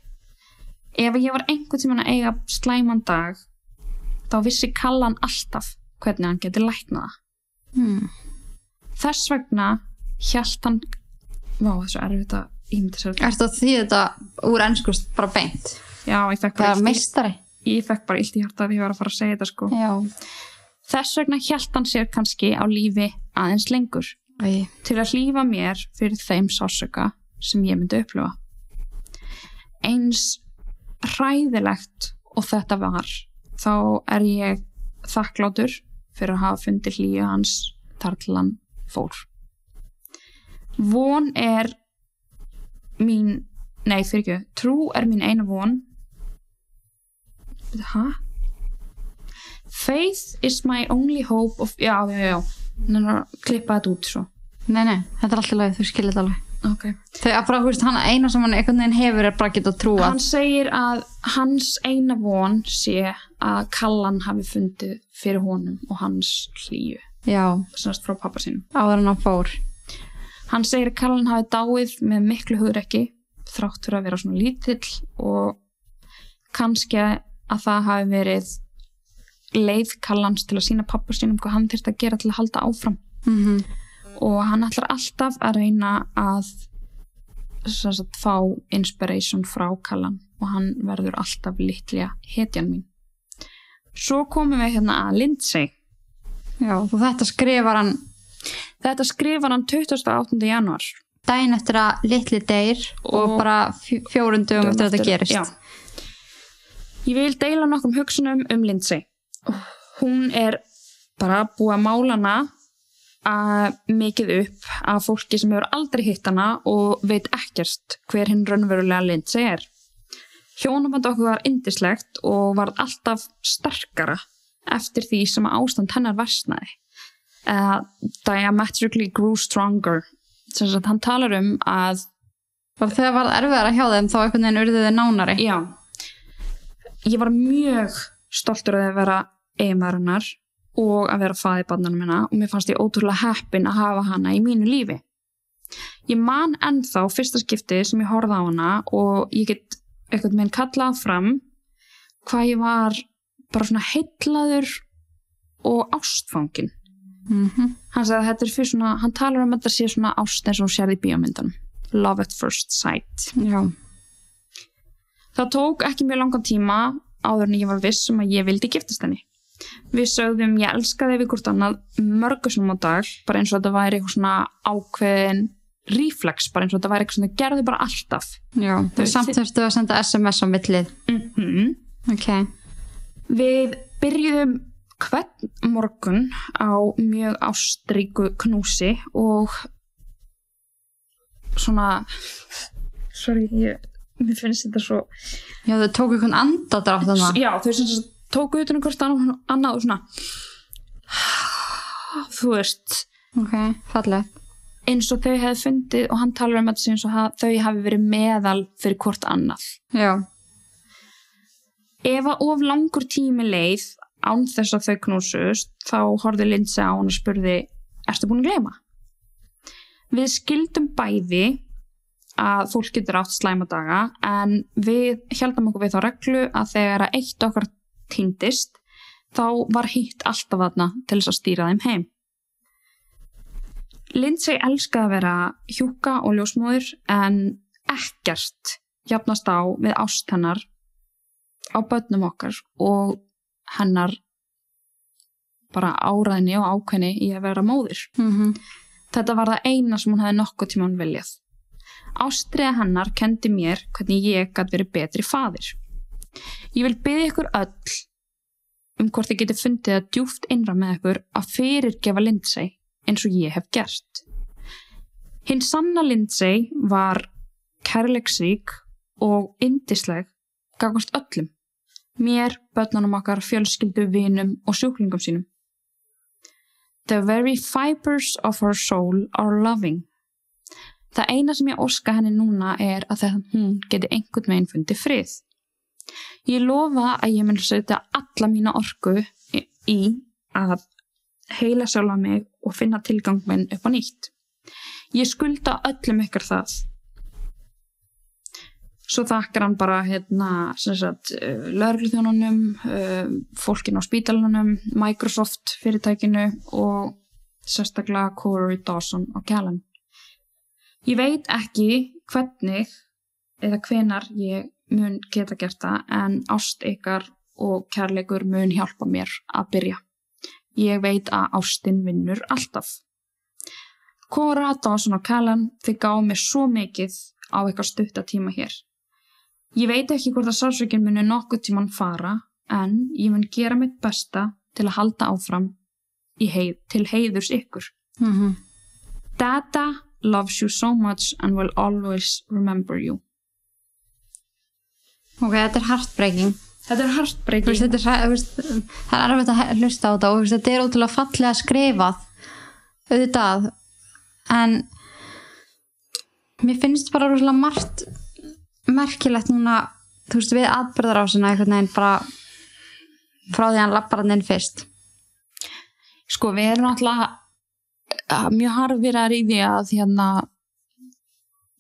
Ef ég var einhvern tímann að eiga slæman dag þá vissi Kallan alltaf hvernig hann geti læknað það. Hmm. þess vegna hjælt hann vá þessu erfitt að ímynda sér Ertu að því þetta úr ennskust bara beint? já ég fekk Það bara er illt í- meistari ég fekk bara illt í hjarta að ég var að fara að segja þetta sko. Já, þess vegna hjælt hann sér kannski á lífi aðeins lengur. Æ. til að hlýfa mér fyrir þeim sásöka sem ég myndi upplifa. Eins hræðilegt og þetta var þá er ég þakklátur fyrir að hafa fundið hlýju hans þar til hann fór. Von er mín nei fyrir ekki, trú er mín eina von hæ? faith is my only hope of, já, já, já að klippa þetta út svo. Nei, nei, þetta er alltaf leið, þú skilir þetta alveg. Okay. Að bara, þú veist, hann eina sem hann einhvern veginn hefur er bara að geta trúa hann segir að hans eina von sé að Kallan hafi fundið fyrir honum og hans hlýju. Já, semast frá pappa sínum. Áður en hann fór. Hann segir að Kallan hafi dáið með miklu hugrekki þrátt fyrir að vera svona lítill og kannski að það hafi verið leið Kallans til að sína pappa sínum hvað hann þurfti að gera til að halda áfram. Mm og hann ætlar alltaf að reyna að sagt, fá inspiration frá Kallan og hann verður alltaf litlega hetjan mín. Svo komum við hérna að Lindsay. Já, og þetta skrifar hann þetta skrifar hann 28. januar daginn eftir að litli deyr og, Og- bara fjó- fjórum dögum eftir að þetta gerist. Já. Ég vil deila nokkrum hugsunum um Lindsay. Hún er bara búið að mála hana að mikið upp af fólki sem hefur aldrei hitt hana og veit ekkert hver hinn raunverulega Lindsay er. Hjónaband okkur var indislegt og var alltaf sterkara eftir því sem að ástand hennar versnaði. Uh, diametrically grew stronger. Sem sagt hann talar um að þegar var erfiðara hjá þeim þá einhvern veginn urðu þið nánari. Já. Ég var mjög stoltur að vera eiginmaðurinnar og að vera faði barnanum minna og mér fannst ég ótrúlega heppin að hafa hana í mínu lífi. Ég man ennþá fyrsta skipti sem ég horfði á hana og ég get eitthvað með henn kallað fram hvað ég var bara svona heillaður og ástfangin. Mhm. Hann sagði að þetta er fyrir svona, hann talar um að þetta sé svona ást eins og sérði í bíómyndanum. Love at first sight. Já. Það tók ekki mjög langan tíma áður en ég var viss um að ég vildi giftast henni. Við sögðum ég elskaði við hvort annað mörgusum á dag, bara eins og þetta væri eitthvað svona ákveðin reflex, bara eins og þetta væri eitthvað svona gerði bara alltaf. Já. Samt þurftu að senda SMS á millið. Mm Ok. Við byrjuðum hvern morgun á mjög ástríku knúsi og svona sorry, ég, mér finnst þetta svo Já, þau tóku einhvern andadrátt þannig. já, þau sem sagt tóku utan um hvort annað, og svona þú veist Ok, fallið. eins og þau hefði fundið og hann talar um þetta eins og þau hafi verið meðal fyrir hvort annað Já. ef að of langur tími leið án þess að þau knúsust þá horfði Lindsay á hann og spurði ertu búin að gleyma? Við skildum bæði að fólk getur átt slæma daga en við heldum okkur við þá reglu að þegar að eitt okkar týndist þá var hitt alltaf þarna til þess að stýra þeim heim. Lindsay elskaði að vera hjúka og ljósmóður en ekkert jafnast á við ást hennar á börnum okkar og hennar bara áræðni og ákveðni í að vera móðir. Mm Þetta var það eina sem hún hefði nokkuð tímann viljað. Ástriða hennar kendi mér hvernig ég gæti verið betri faðir. Ég vil byggja ykkur öll um hvort þið geti fundið að djúft innra með ykkur að fyrirgefa Lindsay eins og ég hef gert. Hinn sanna Lindsay var kærleiksrík og indisleg gagast öllum. Mér, börnunum okkar, fjölskyldu, vinum og sjúklingum sínum. The very fibers of her soul are loving. Það eina sem ég óska henni núna er að þegar hún geti einhvern veginn fundið frið. Ég lofa að ég mun setja alla mína orku í- að heila sjálfa mig og finna tilgang minn upp á nýtt. Ég skulda öllum ykkur það. Svo þakkar hann bara hérna, sem sagt, lögregluþjónunum, uh, fólkin á spítalunum, Microsoft fyrirtækinu og sérstaklega Corey Dawson og Callan. Ég veit ekki hvernig eða hvenar ég mun geta gert það en ást ykkar og kærleikur mun hjálpa mér að byrja. Ég veit að ástin vinnur alltaf. Cora, Dawson og Callan þið gáðu mér svo mikið á eitthvað stutta tíma hér. Ég veit ekki hvort að sársökinn muni nokkuð tíman fara en ég mun gera mitt besta til að halda áfram heið, til heiðurs ykkur. -hmm. Dada loves you so much and will always remember you. Ok, þetta er heartbreaking. Þetta er Þú veist, heartbreaking. þetta er, veist, það er erfitt að hlusta á þetta og veist, þetta er ótrúlega fallega skrifað auðvitað en mér finnst bara rosalega margt merkilegt núna þú veist við atbyrðar á sinna einhvern veginn bara frá því að hann lappar hann inn fyrst Sko, við erum alltaf mjög harfir í því að hérna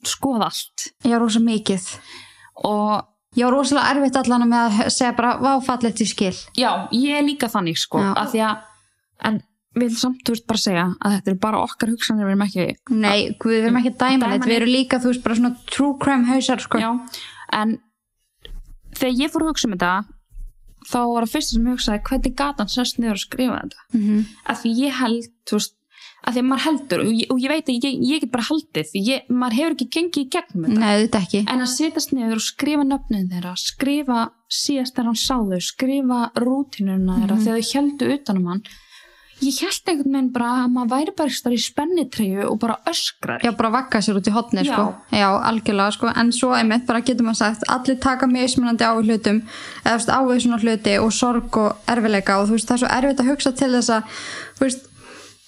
skoða allt var rosa mikið og var rosalega erfitt allan með að segja bara váfallet í skil já, ég er líka þannig sko, Já. að því að en við samt, þú veist, bara segja að þetta er bara okkar hugsanir, við erum ekki nei, guð, við erum ekki að dæma Dæma neitt við erum líka, þú veist, bara svona true crime hausar sko. Já, en þegar ég fór að hugsa um þetta þá var það fyrsta sem ég hugsaði hvernig gatan sest niður að skrifa þetta mm -hmm. að því ég held, þú veist að því að maður heldur og ég, og ég veit að ég, ég get bara haldið því ég, maður hefur ekki gengið í gegnum þetta nei, en að setjast niður og skrifa nöfnin þeirra skrifa síðast þegar hann sá þau skrifa rútinuna þeirra Mhm. þegar þau heldu utanum hann ég held einhvern veginn bara að maður væri bara í spennitreyju og bara öskrar Já, bara vakka sér út í hotni, Já. sko. Já, algjörlega, sko. En svo einmitt bara getur maður sagt, allir taka mismunandi á í hlutum, eða á svona hluti og sorg og erfileika og þú veist, það er svo erfitt að hugsa til þess að, þú veist,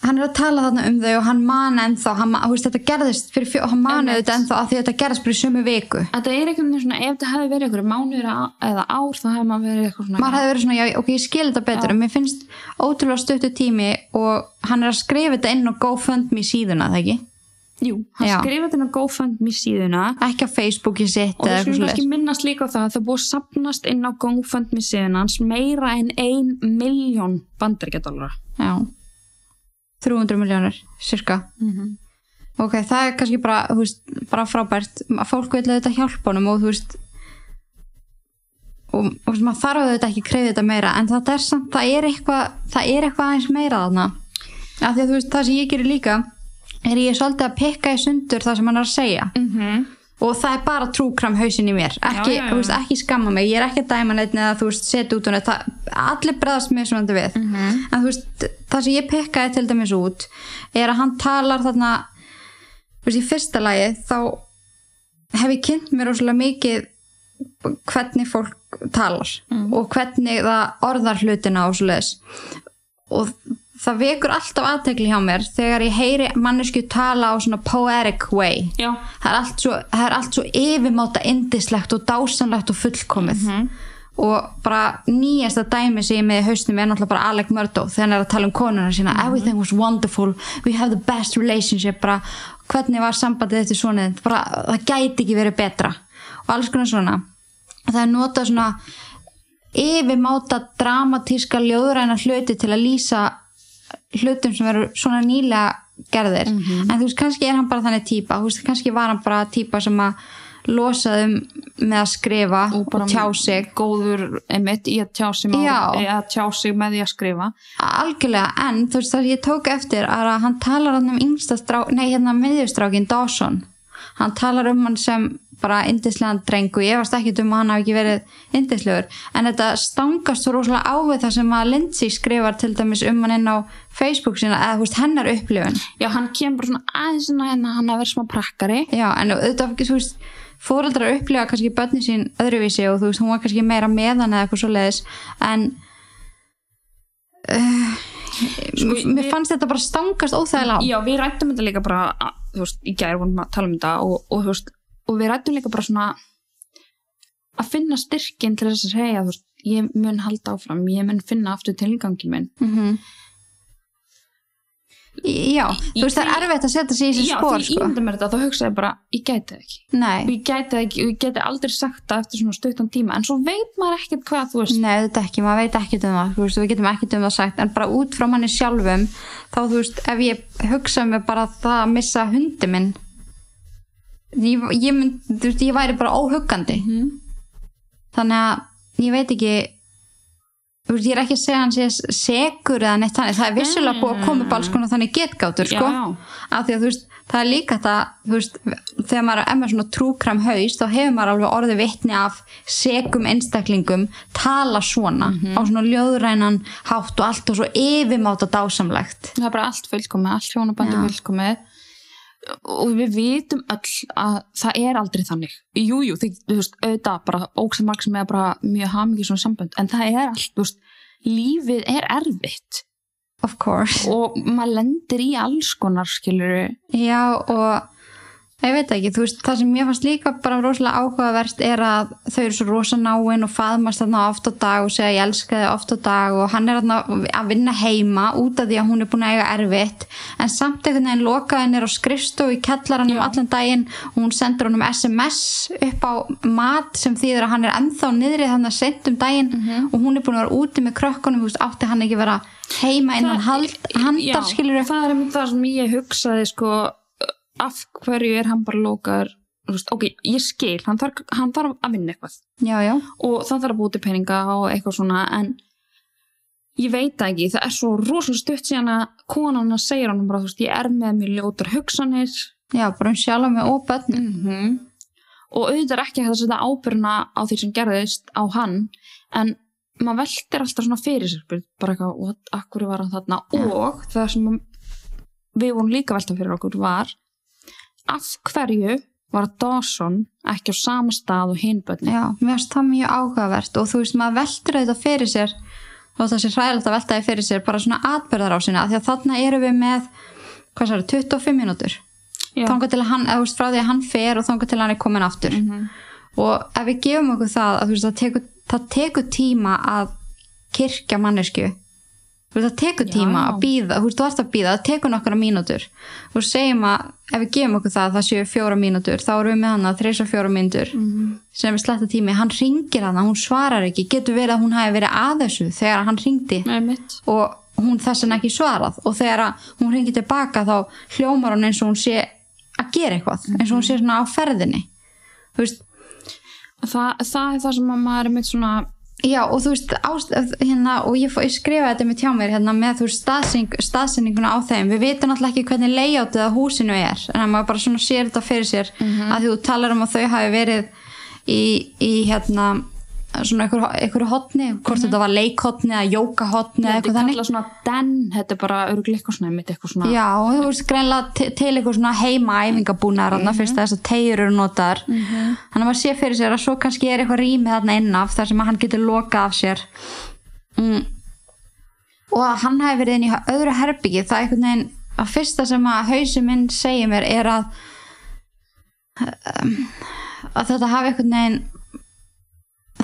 hann er að tala þarna um þau og hann man ennþá hann, veist, þetta gerðist fyrir fjó, hann mani Einmitt. þetta ennþá að því að þetta gerðist í sömu viku Þetta er veginn svona, ef þetta hefði verið einhverju mánuður eða ár, þá hefði maður verið eitthvað svona maður hefði verið svona, já, ok, ég skil þetta betur Já. en mér finnst ótrúlega stuttu tími og hann er að skrifa þetta inn á GoFundMe síðuna, það ekki? Jú, hann Já. skrifaði þennan GoFundMe síðuna ekki á Facebooki sitt og við eitthvað skulum kannski minnast líka á það að það búið sapnast inn á GoFundMe síðan hans meira en ein miljón bandaríkjadólara. 300 miljónir, cirka. Ok, það er kannski bara, veist, bara frábært. Að Fólk vil auðvitað hjálpa honum og þú veist, og, og maður þarf auðvitað ekki að krefði þetta meira, en það er samt, það er eitthvað, það er eitthvað aðeins meira þarna. Af því að þú veist, það sem ég gerir líka, er ég svolítið að pikka í sundur það sem hann er að segja. mm -hmm. Og það er bara trúkram hausin í mér ekki, Já, já, já. Veist, ekki skamma mig, ég er ekki að dæma neitt eða þú veist, setja út og neitt það, allir bregðast mér svona við Mhm. en þú veist, það sem ég pekkaði til dæmis út er að hann talar þarna þú veist, í fyrsta lagi þá hef ég kynnt mér rosalega mikið hvernig fólk talar Mhm. og hvernig það orðar hlutina svoleiðis og það vekur alltaf aðtekli hjá mér þegar ég heyri mannesku tala á svona poetic way. Já, það er allt svo, það er allt svo yfirmáta indislegt og dásanlegt og fullkomið. Og bara nýjasta dæmi sem ég með í haustum er náttúrulega bara Alec Murdo þegar hann er að tala um konuna sína. Everything was wonderful, we have the best relationship. Bara hvernig var sambandið þetta svona bara það gæti ekki verið betra. Og alls konar svona. Það er notað svona yfirmáta dramatíska ljóðræna hluti til að lýsa hlutum sem eru svona nýlega gerðir. En þú veist kannski er hann bara þannig típa þú veist kannski var hann bara típa sem að losaði um með að skrifa og, bara tjá sig. góður emitt í að tjá sig, má, að tjá sig með því að skrifa. Algjörlega en þú veist sem ég tók eftir að hann talar hann um yngsta strá nei hérna miðjustrákin Dawson. Hann talar um hann sem bara indislegan dreng og ég varst ekki um að hann hafi ekki verið indislegur en þetta stangast svo rosalega á við það sem að Lindsay skrifar til dæmis um hann inn á Facebook sína eða veist hennar upplifun. Já, hann kemur bara svona aðeins svona hérna hann að vera smá prakkari. Já, en auðvitað, þú veist, fóreldrar upplifa kannski börnin sín öðruvísi og þú veist, hún var kannski meira með hann eða eitthvað svo leiðis, en uh, Sko, mér við- fannst þetta bara stangast óþægilega á. Já, við rættum þetta líka bara að, þú veist, í gær vorum að tala um þetta og, og, þú veist, og við rættum líka bara svona að finna styrkin til þess að segja, þú veist, ég mun halda áfram, ég mun finna aftur tilgangin minn. Mm Já, þú veist, það er erfitt að setja sig í þessi Já, spór, því sko. ímynda mér þetta, þá hugsaði ég bara, ég gæti það ekki. Nei, og ég gæti það ekki, og ég geti aldrei sagt það eftir svona stuttan tíma, en svo veit maður ekkert hvað, þú veist, nei, þetta ekki, maður veit ekkert um það, veist, við getum ekkert um það sagt, en bara út frá manni sjálfum, þá, þú veist, ef ég hugsa mig bara það að missa hundi minn, ég, ég mynd, þú veist, ég væri bara óhuggandi. Mhm. þannig að ég veit ekki þú veist, ég er ekki að segja hann sé segur eða neitt þannig, það er vissulega búið að koma upp alls konar þannig getgátur sko af því að þú veist, það er líka þetta þú veist, þegar maður er með svona trúkram haus þá hefur maður alveg orðið vitni af segum einstaklingum tala svona Mhm. á svona ljóðrænan hátt og allt og svo yfirmáta dásamlegt það er bara allt fullkomið, allt hjónabandi Já. Og við vitum öll að það er aldrei þannig. Jújú, jú, þú veist, auðvitað bara óksam marg sem er bara mjög hamingi svona sambönd, en það er allt, þú veist lífið er erfitt. Of course. Og maður lendir í alls konar skilur Já og ég veit ekki, þú veist, það sem mér fannst líka bara rosalega áhugaverst er að þau eru svo rosa náin og faðmast þarna oft á dag og segja ég elska þig oft á dag. Og hann er þarna að vinna heima út af því að hún er búin að eiga erfitt. En samt einhvern veginn lokaði henni á skrifstofu í kellaranum Já. allan daginn. Og hún sendur honum SMS upp á mat sem þýðir að hann er ennþá niðrið þannig að sent um daginn. Og hún er búin að vera úti með krökkunum, þú veist, átti hann ekki vera heima innan handar skilur af hverju er hann bara veist, ok, ég skil, hann þarf, hann þarf að vinna eitthvað. Já, já, og það þarf að búti peninga og eitthvað svona en ég veit ekki, það er svo rosalega stutt síðan að konan að segja hann bara, þú veist, ég er með mér ljótar hugsanir. Já, bara um sjálf með og börn -hmm. og auðvitað er ekki að setja ábyrna á því sem gerðist á hann en maður veltir alltaf svona fyrir sér bara- eitthvað, what, akkur var hann þarna? Já. og það sem við vorum líka velta fyrir okkur var af hverju var Dawson ekki á sama stað og hinbönni Já, mér finnst það mjög áhugavert og þú veist, maður veltur auðvitað fyrir sér og það sé hræðilegt að velta því fyrir sér bara svona atbyrðar á sína því að þarna erum við með hvað sér, 25 mínútur Já. þangað til að hann, eða þú veist, frá því að hann fer og þangað til að hann er komin aftur Mhm. og ef við gefum okkur það að þú veist, það tekur, það tekur tíma að kirkja mannesku það tekur tíma já. að býða þú veist, þú ert að býða, það tekur nokkra mínútur. Og segjum að ef við gefum okkur það að það séu fjóra mínútur, þá erum við með hann að þreisa fjóra mínútur Mhm. sem við sletta tími, hann ringir hann hún svarar ekki, getur verið að hún hafi verið að þessu þegar hann ringdi og hún þess vegna ekki svarað. Og þegar hún ringir tilbaka þá hljómar hún eins og hún sé að gera eitthvað, eins og hún sé svona á ferðinni. Það, það er það sem að maður er mitt svona já og þú veist ást, hérna, og ég, ég skrifa þetta með tjá mér hérna, með staðsynning, staðsynninguna á þeim. Við veitum náttúrulega ekki hvernig layoutið á húsinu er en að maður bara svona sér þetta fyrir sér að því þú talar um að þau hafi verið í, í hérna svona einhverju einhver hotni, hvort þetta var leikhotni eða jókahotni eða þetta eitthvað er þannig. kallað svona den, þetta er bara eitthvað svona, mitt eitthvað svona Já, þú veist greinlega til, eitthvað svona heima æfingabúnaðar þarna fyrst að þess að tegjur eru notar þannig að maður sé fyrir sér að svo kannski er eitthvað rými þarna innaf þar sem hann getur lokað af sér. Mm. og að hann hafi verið inn í öðru herbyggi það er einhvern veginn að fyrsta sem að hausi minn segir mér er að að þetta hafi einhvern veginn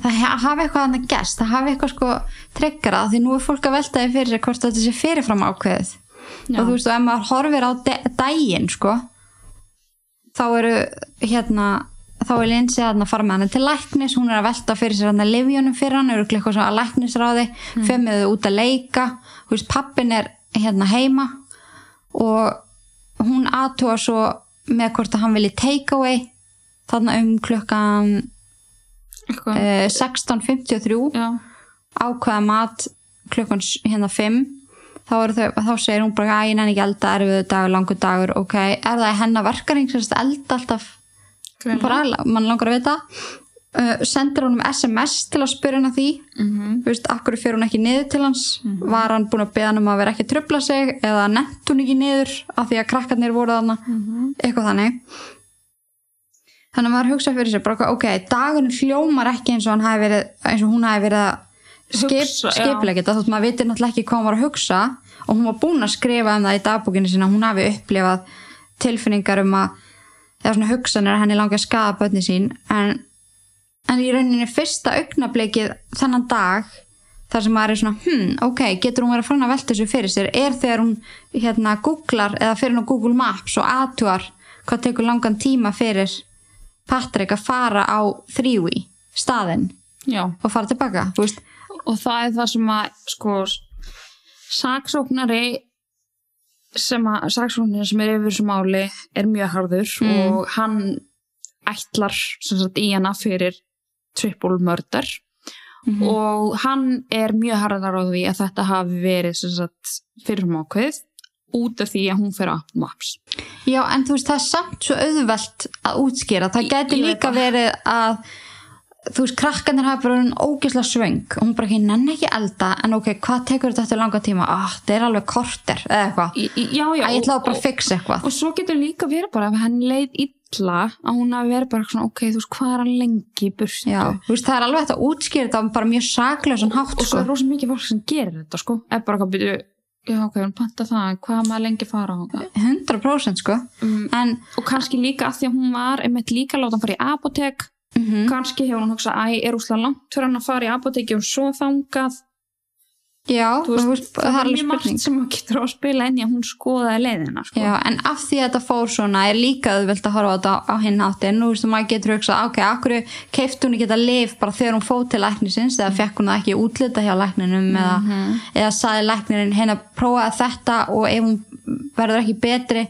það ha- hafi eitthvað hann að gest það hafi eitthvað sko tryggrað því nú er fólk að velta því fyrir sér hvort þetta sé fyrirfram ákveðið Já. og þú veist og ef maður horfir á daginn sko þá eru hérna þá er Lindsay að fara með hann til læknis hún er að velta fyrir sér hann að livjónum fyrir hann eru eitthvað svona að læknisráði mm. femmiðu út að leika þú veist pappin er hérna heima og hún aðtúa svo með hvort að hann vilji take away þarna um klukkan uh, 16.53 já, ákveða mat klukkan hérna 5 þá, þau, þá segir hún bara að ég nenni ekki elda erfiðu dagur, langur dagur. Ok, er það hennar verkaring sem elda alltaf? Bara, mann langar að vita. Uh, sendir honum SMS til að spyrja hann að því. Mhm. þú veist, akkur fyrir hún ekki niður til hans? Var hann búin að beða hann um að vera ekki að trubla sig eða nefnt hún ekki niður af því að krakkarnir voru þarna? Eitthvað þannig þannig að maður hugsa fyrir sér bara, ok, dagurinn hljómar ekki eins og verið eins og hún hafi verið skip, já. skiplega þetta þótt maður veitir náttúrulega ekki hvað hún var að hugsa og hún var búin að skrifa um það í dagbúkinu sinna hún hafi upplifað tilfinningar um að eða svona hugsanir að henni langi að skada börni sín en, en í rauninni fyrsta augnablikið þennan dag þar sem maður er svona, hm, ok, getur hún verið að fara að velta þessu fyrir sér, er þegar hún hérna googlar eða fyrir hún Google Maps og aðtúar hvað tekur langan tíma fyrir Patrik að fara á þrývi staðinn já, og fara tilbaka, veist. Og það er það sem að sko saksóknari sem að saksóknari sem er yfir þessu máli er mjög harður og hann ætlar sagt í hana fyrir triple murder. Og hann er mjög harðar á því að þetta hafi verið sagt fyrir mákveð út af því að hún fer Apple Maps Já, en þú veist, það er samt svo auðvelt að útskýra. Það veit líka það. verið að þú veist, krakkarnir hafa bara orðin ógislega svöng og hún bara ekki nenni ekki elda en ok, hvað tekur þetta eftir langa tíma? Ah, þetta er alveg korter eða eitthvað. Æ, ég ætla og- að bara að fixa eitthvað. og svo getur líka verið bara ef hann leið illa að hún hafi verið bara svona ok, þú veist, hvað er hann lengi í burstu Já, þú veist, það er alveg að útskýra þetta bara mjög saklausan hátt, og svo sko. Já ok, hún panta það, hvað maður lengi fara á það 100% sko. um, En, og kannski líka að því að hún var einmitt líka láta hann fara í apotek mm kannski hefur hún hugsað, æ, er úslega langt fyrir hann að fara í apoteki og svo þangað já, þú veist, það er alveg mjög margt sem hún getur á að spila í að hún skoðaði leiðina sko. Já, en af því að þetta fór svona er líka auðvelt að horfa á þetta á, hinn áttin nú veist þú maður getur hugsað, ok, akkur keifti hún ekki þetta lif bara þegar hún fóð til læknisins eða fekk hún það ekki útlita hjá lækninum eða, eða saði læknirinn hérna prófaði þetta og ef hún verður ekki betri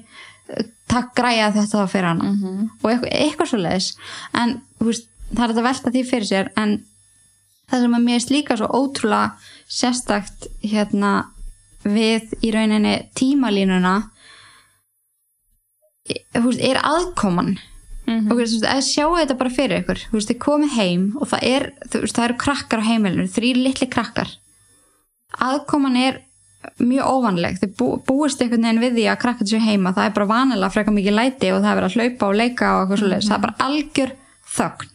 takk græja þetta þá fyrir hana. Og eitthvað, eitthvað svo leiðis en þú veist, það er þetta að velta því fyrir sér en það sem að mér er líka svo ótrúlega sérstakt hérna við í rauninni tímalínuna er aðkoman. Mhm. og þú veist, að sjáu þetta bara fyrir ykkur. Veist, þið komið heim og það er það eru krakkar á heimilinu, þrýr litli krakkar. Aðkoman er mjög óvanleg, þið bú, búist einhvern veginn við því að krakkar séu heima, það er bara vanilega frekar mikið læti og það er verið að hlaupa og leika og eitthvað svoleiðis, það er bara algjör þögn.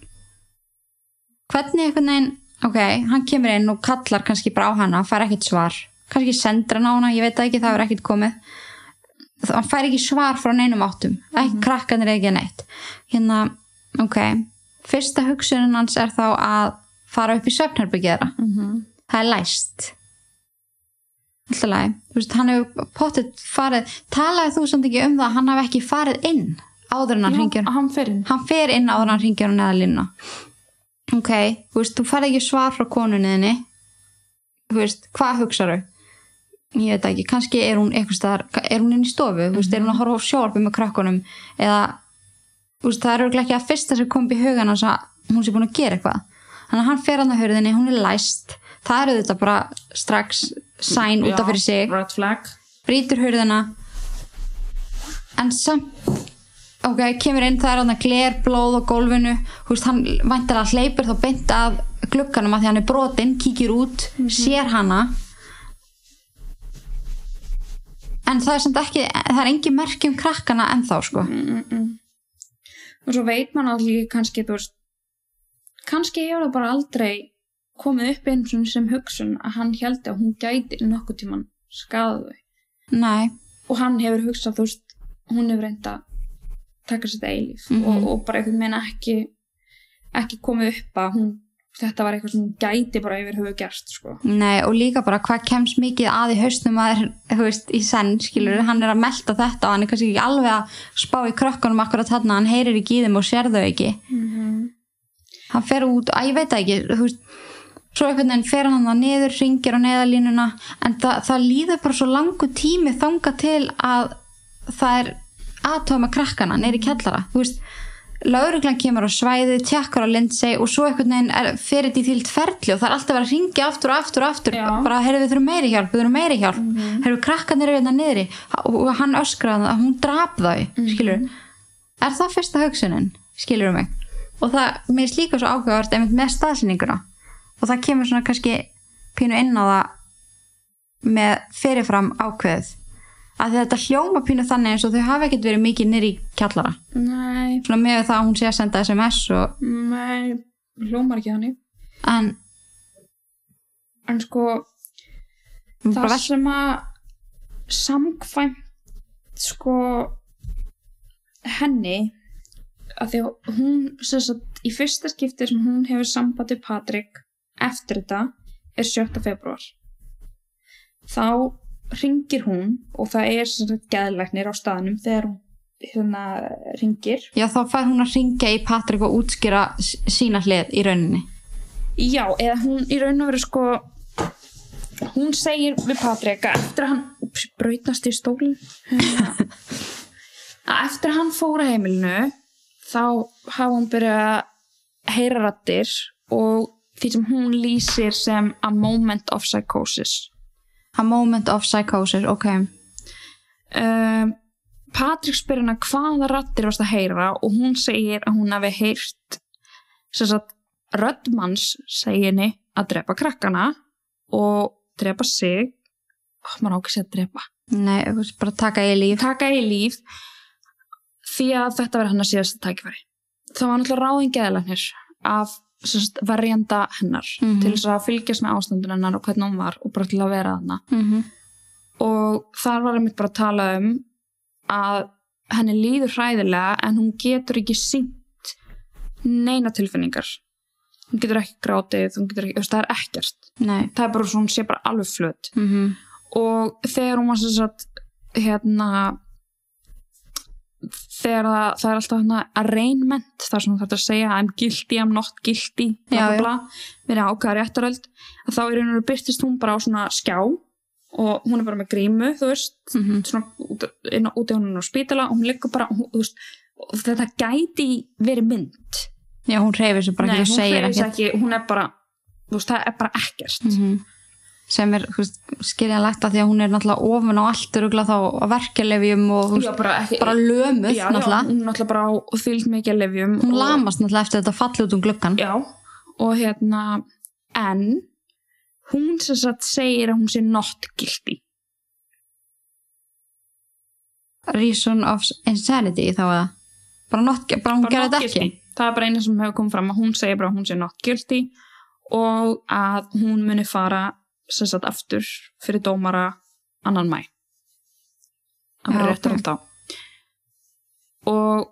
Hvernig einhvern veginn ok, hann kemur inn og kallar kannski bara á hana, fær ekkert svar. Kannski sendur hann á hana, ég veit ekki, það er ekkert komið. Hann fær ekki svar frá neinum áttum. Ekki krakkanir ekki neitt. Hérna, ok fyrsta hugsunin hans er þá að fara upp í svefnherbyggjara Mhm. það er læst. Alltaf læg veist, hann hefur pottet farið talaði þú samt ekki um það að hann hafi ekki farið inn áður en hann Já, hann fer inn. Áður en hann hringir á neða línuna ok, þú veist, þú farið ekki svar frá konunniðinni þú veist, hvað hugsaðu? Ég veit ekki, kannski er hún eitthvað staðar, er hún inn í stofu, þú veist, er hún að horfa á sjálfi með krakkunum eða þú veist, það er örugglega ekki að fyrsta sem kom í hugan hans að hún sé búin að gera eitthvað. Þannig að hann fer hann á hörðinni, hún er læst. Það er þetta bara strax sæn út af fyrir sig. brýtur hurðina. En samt ok, kemur inn, það er hann að gler blóð á gólfinu, veist, hann væntar að hleypur þá beint að glugganum að því hann er brotinn, kíkir út, sér hana. En það er samt ekki það er engin merki um krakkana ennþá sko. Og svo veit man allir kannski veist kannski hefur það bara aldrei komið upp eins og sem hugsun að hann held að hún gæti nokkuð tíman skada þau. Og hann hefur hugsað þú veist hún hefur reynda taka sér þetta eilíf Mhm. og, og bara einhvern veginn ekki ekki komið upp að hún þetta var eitthvað sem gæti bara yfir höfu gerst sko. nei og líka bara hvað kemst mikið að í haustum að er, þú veist, í senn, skilur hann er að melta þetta og hann er kannski ekki alveg að spá í krökkunum akkurat þarna, hann heyrir ekki í þeim og sér þau ekki hann fer út, að ég veit ekki þú veist, svo einhvern veginn fer hann það niður, ringir á neðalínuna en það, það líður bara svo langu tími þanga til að það er aðtöma krakkana neyri kjallara, þú veist lauruglan kemur á svæði, tjakkar á Lindsay og svo einhvern veginn er fyrir því þýlt ferli og það er alltaf verið að ringja aftur og aftur og aftur. Já. bara, heyrðu við þurfum meiri hjálp, við þurfum meiri hjálp. Mm -hmm. heyrðu krakkanir eru hérna niðri og hann öskraði að hún drap þau skilur, er það fyrsta hugsunin skilur mig? Og það, mér er líka svo áhugavert einmitt með staðsyninguna og það kemur svona kannski pínu inn á það með fyrirfram ákveð að þetta hljóma pínu þannig eins og þau hafa ekkert verið mikið nýri kjallara. Nei, svona með það að hún sé að senda sms og, nei hljómar ekki þannig. En en sko það vel, sem að samkvæmt sko henni að því að hún sagt, í fyrsta skipti sem hún hefur sambandi Patrik eftir þetta er 7. februar þá ringir hún og það er geðlæknir á staðnum þegar hún hérna ringir já þá fær hún að ringja í Patrik og útskýra sína hlið í rauninni. Já, eða hún í raun og veru sko hún segir við Patrik að eftir að hann ups, brautast í stólinn hérna, að eftir að hann fór að heimilinu þá hafa hún byrjað að heyra rattir og því sem hún lýsir sem a moment of psychosis a moment of psychosis, ok. Um, Patrik spyr hana hvaða rattir varst að heyra og hún segir að hún hafi heyrt röddmanns segir henni að drepa krakkana og drepa sig. Oh, maður á ekki að segja drepa. Nei, bara taka í líf. Taka í líf því að þetta verður hennar síðasta tækifæri. Það var náttúrulega ráðin geðalagnir af verjanda hennar Mhm. til þess að fylgjast með ástandun hennar og hvernig hún var og bara til að vera hana mm og þar var einmitt bara að tala um að henni líður hræðilega en hún getur ekki sínt neina tilfinningar. Hún getur ekki grátið hún getur ekki, það er ekkert. Nei. Það er bara svo hún sé bara alveg flöt. Mm og þegar hún var sem sagt hérna þegar það, það er alltaf hérna arraignment, það er svona þetta að segja I'm guilty, I'm not guilty bla, verið ákvæða réttaröld að þá er einhverju byrtist hún bara á svona skjá og hún er bara með grímu þú veist, -hmm. svona út, úti hún á spítala og hún liggur bara hún, veist, þetta gæti verið mynd. Já, hún reyfir sig bara Nei, ekki hún ekkert. ekki, hún er bara þú veist, það er bara ekkert. Mm sem er skiljanlegt að því að hún er náttúrulega ofan á allt örugla þá á verkelefjum og þú Já, bara, ekki, bara lömuð já, já, náttúrulega. hún er náttúrulega bara á fyllt mikið lefjum hún og, lamast náttúrulega eftir þetta falli út um gluggan já, og hérna en hún sem sagt segir að hún sé not guilty. Reason of insanity þá að bara, not, bara hún gerði þetta ekki? það er bara eina sem hefur komið fram að hún segir bara að hún sé not guilty og að hún muni fara sem sagt aftur fyrir dómara annan mæ að vera réttur alltaf og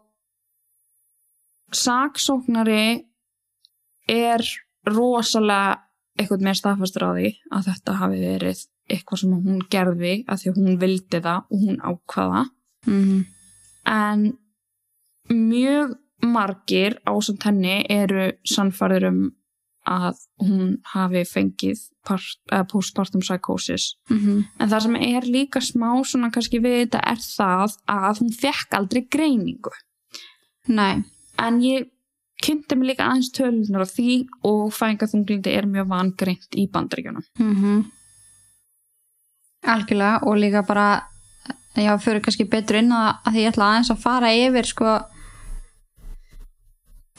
saksóknari er rosalega eitthvað með staðfastur á því að þetta hafi verið eitthvað sem hún gerði að því hún vildi það og hún ákvaða mm en mjög margir ásamt henni eru sannfærður um að hún hafi fengið part, uh, postpartum psychosis. -hmm. en það sem er líka smá svona kannski við þetta er það að hún fekk aldrei greiningu. Nei, en ég kynnti mig líka aðeins tölunar af því og fæðingaþunglindi er mjög vangreint í bandaríkjunum. Mm algjörlega og líka bara já, fyrir kannski betur inn að, að því ég ætla aðeins að fara yfir sko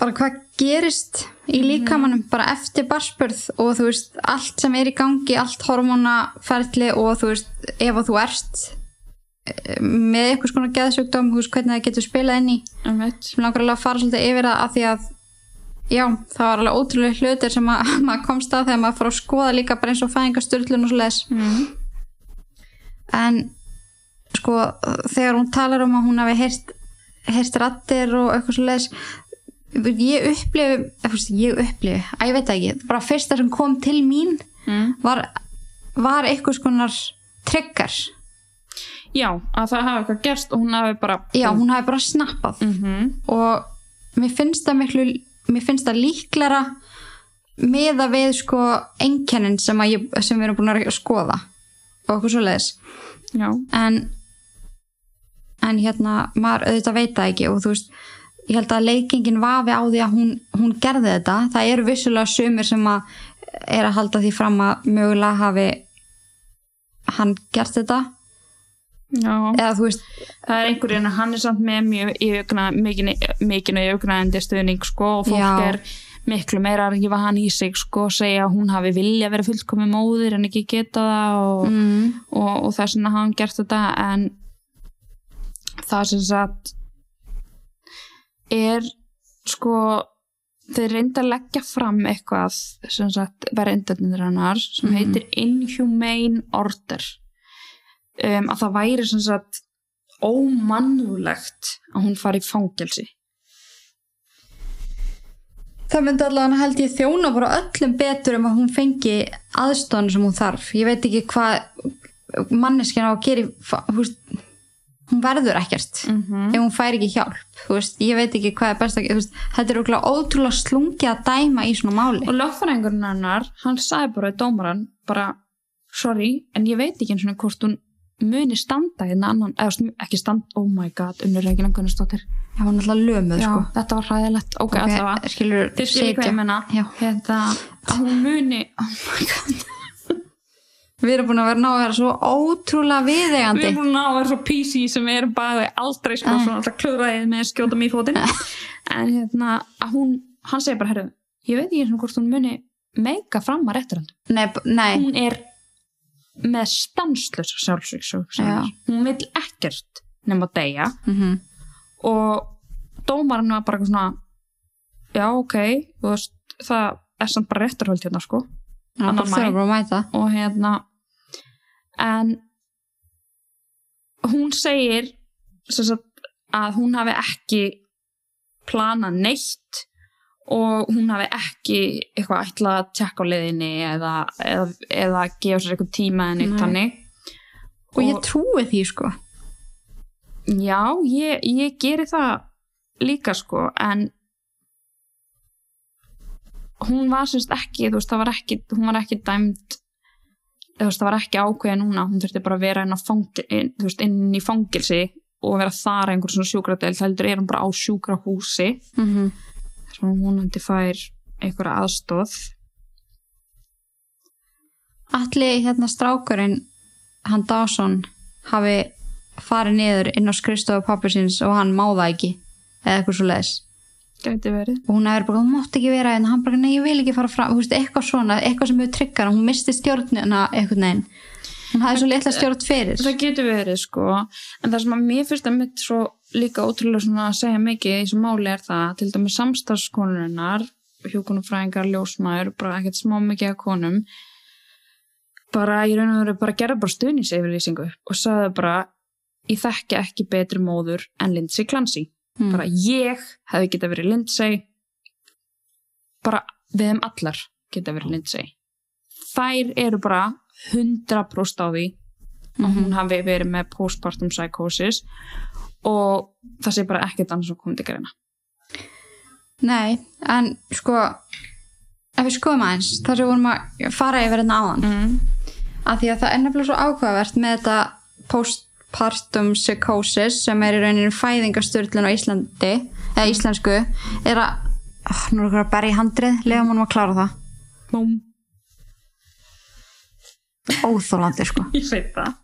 bara hvað gerist í líkamannum bara eftir barspörð og þú veist allt sem er í gangi, allt hormónaferli og þú veist ef að þú erst eh, með eitthvað svona geðsjúkdóm, þú veist hvernig það getur spilað inn í. Um veit sem langar alveg að fara svolítið yfir það af því að já, það var alveg ótrúlega hlutir sem að, maður komst að þegar maður fór að skoða líka bara eins og fæðingasturlun og svo leis mm. en sko þegar hún talar um að hún hafi heyrt, heyrt rattir og eitthvað svo leis ég upplifi ég upplifi, að ég veit ekki bara fyrsta sem kom til mín Mm. var, var eitthvað skonar trigger, já, að það hafi eitthvað gerst og hún hafi bara já hún hafi bara snappað. Mm og mér finnst það miklu mér finnst það líklara með að við sko einkennin sem, sem við erum búin að skoða og eitthvað svo leiðis en en hérna, maður auðvitað veit það ekki og þú veist, ég held að leikingin vafi á því að hún, hún gerði þetta. Það eru vissulega sumir sem að er að halda því fram að mögulega hafi hann gert þetta. Já. Eða veist, það er einhverjum að hann er samt með mjög mikinn mikinn yfirgnæðandi stuðning sko og fólk Já. er miklu meira að rífa hann í sig sko og segja að hún hafi vilja vera fullkomi móðir en ekki geta það og, mm, og, og þess vegna hafa hann gert þetta. En það sem sagt er sko þeir reynda að leggja fram eitthvað sem sagt verðindarnir hennar sem Mhm. heitir Inhumane Order. Um, að það væri sem sagt ómannulegt að hún fari í fangelsi. Það myndi allavega held ég þjóna bara öllum betur um að hún fengi aðstofan sem hún þarf. Ég veit ekki hvað manneskjan á að gera í hún verður ekkert. -hmm. ef hún fær ekki hjálp veist, ég veit ekki hvað er best að veist, þetta er ótrúlega slungi að dæma í svona máli. Og lögfræðingurinn hennar hann sagði bara í dómaran bara sorry, en ég veit ekki eins og hvort hún muni standa hérna annan, eða ekki standa, oh my god, unnur Regina Gunnarsdóttir. Já, hún er alltaf lömuð já, sko. þetta var hræðilegt, ok, okay allavega. skilur þið skilur hvað ég menna Já. hérna, að hún muni oh my god, við erum búin að vera ná að vera svo ótrúlega við viðegandi erum búin að ná að vera svo PC sem við erum bara aldrei sko, Nei. svona alltaf klúðraðið með skjóta mig í fótinn. En hérna, hún hann segir bara, herru, ég veit ekki og hvort hún muni meika fram að rétturöndum nei, b- nei, hún er með stanslösa sjálfsvíksug Já. hún vil ekkert nema að deyja. Mm og dómarinn var bara eitthvað svona já ok veist, það er samt bara réttarhöld hérna sko. Mæta. Og hérna en hún segir sagt, að hún hafi ekki planað neitt og hún hafi ekki eitthvað ætlað að tjekka á leiðinni eða, eða, eða gefa sér eitthvað tíma en eitt Nei. þannig og ég trúi því sko Já, ég, ég geri það líka sko, en hún var semst ekki, þú veist, það var ekki, hún var ekki veist, það var ekki ákveða núna, hún þurfti bara að vera inn, fangil, inn, veist, inn í fangilsi og vera þar einhver svona sjúkradel, heldur er hún bara á sjúkrahúsi, mm -hmm. þess að hún vonandi fær einhverja aðstóð. allir hérna strákurinn hann Dawson hafi farið niður inn á skrifstofu pappi síns og hann má það ekki eða eitthvað svo leiðis Gæti verið. og hún hefur bara, þú mátt ekki vera en hann bara, nei, ég vil ekki fara fram, þú veist, eitthvað svona eitthvað sem hefur tryggar, hún misti stjórnina eitthvað neginn, hún hafði svo litla stjórn fyrir. Það getur verið sko. En það sem að mér finnst að mitt svo líka ótrúlega svona að segja mikið í þessu máli er það til dæmis samstarfskonurinnar hjókunumfræðingar, ljósmaður, bara ekkert smá mikið af konum bara í raun og veru bara gerða bara stuðningseyfirlýsingu og sagði bara ég þekki ekki betri móður en Lindsay Clancy Mm. bara ég hefði geta verið Lindsay. Bara við þeim allar geta verið Lindsay. Þær eru bara 100% á því að hún hafi verið með postpartum psychosis og það sé bara ekkert annars sem komið til greina. Nei, en sko ef við skoðum aðeins þar sem við vorum að fara yfir hérna áðan mm. af því að það er nefnilega svo áhugavert með þetta postpartum psychosis sem er í rauninu fæðingasturlun á Íslandi eða íslensku er að oh, nú er okkur að berja í handrið lega múnum að klára það. Búm. óþólandi sko. Ég veit það.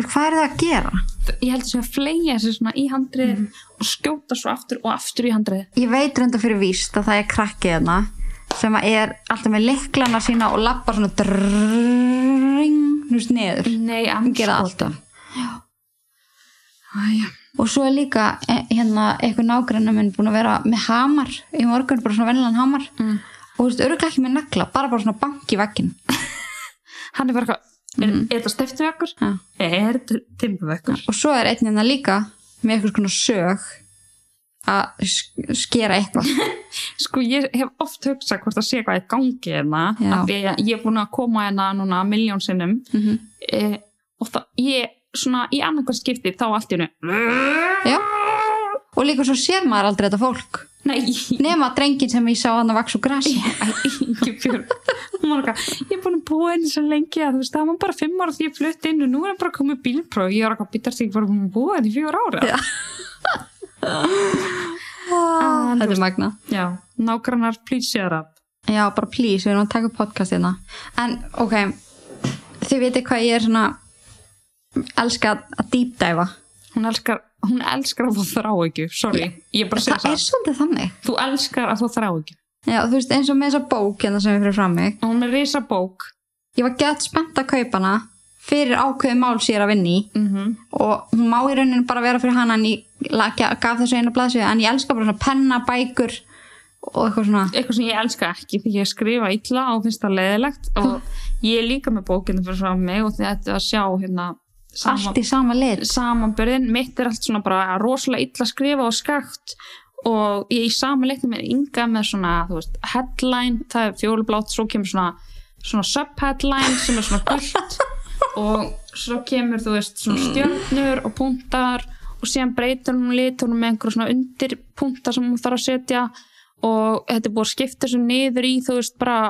Hvað er það að gera? ég held þess að fleia þessi svona í handrið og skjóta svo aftur og aftur í handrið. Ég veit reynda fyrir víst að það er krakkið hérna sem er alltaf með liklana sína og lappar svona drrrring núst niður. Nei, gera alltaf Æja. og svo er líka eh, hérna eitthvað nágrannar minn búin að vera með hamar í morgun, bara svona vennilegan hamar Mm. og þú veist, öruglega ekki með nagla bara bara svona bank í veggin hann er bara eitthvað er, er þetta steftivekkur? Já. er þetta timpuvekkur? og svo er einn hérna líka með eitthvað svona sög að sk- skera eitthvað sko ég hef oft hugsað hvort það sé hvað er í gangi hérna af því að ég er búin að koma hérna núna miljón sinnum mm e, og það, ég svona í annarkvæð skipti þá allt í hennu já. Og líka svo sér maður aldrei þetta fólk. Nei, nema drengin sem ég sá hann að vaks og grasi Ingibjörg. Hún var eitthvað, ég er búin að búa henni svo lengi að þú veist, það var bara fimm ára því ég flutt inn og nú er hann bara komið bílpróf. Ég var eitthvað býtast ekki bara búin að búa henni í fjóra ára Já. En, þetta þú er magna já nágrannar please shut up. Já, bara please, við erum að taka upp podcast hérna. En, ok Þið veitir hvað ég er svona elska að dýpdæfa hún elskar, hún elskar að þú þrá ekki sorry, ég er bara að segja Það. er það svolítið þannig. Þú elskar að þú þrá ekki Já, þú veist, eins og með þessa bók hérna sem við fyrir fram mig. Hún er risa bók. Ég var gett spennt að kaupa hana fyrir ákveðið mál sér að vinni mm og hún má í rauninu bara vera fyrir hana en ég gaf þessu einu blaðsvið en ég elska bara svona penna, bækur og eitthvað svona. Eitthvað sem ég elska ekki því ég skrifa illa og finnst það leiðilegt. Og ég er líka með bókinu fyrir frá mig og þetta að sjá hérna allt í sama lit. Samanbörðin, mitt er allt svona bara rosalega illa skrifa og skakt og ég í sama leiknum er ynga með svona, þú veist, headline það er fjólublátt, svo kemur svona svona subheadline sem er svona gullt og svo kemur þú veist, svona stjörnur og punktar og síðan breytur hún litur með einhverjum svona undir punktar sem hún þarf að setja og þetta er búið að skipta þessu niður í, þú veist, bara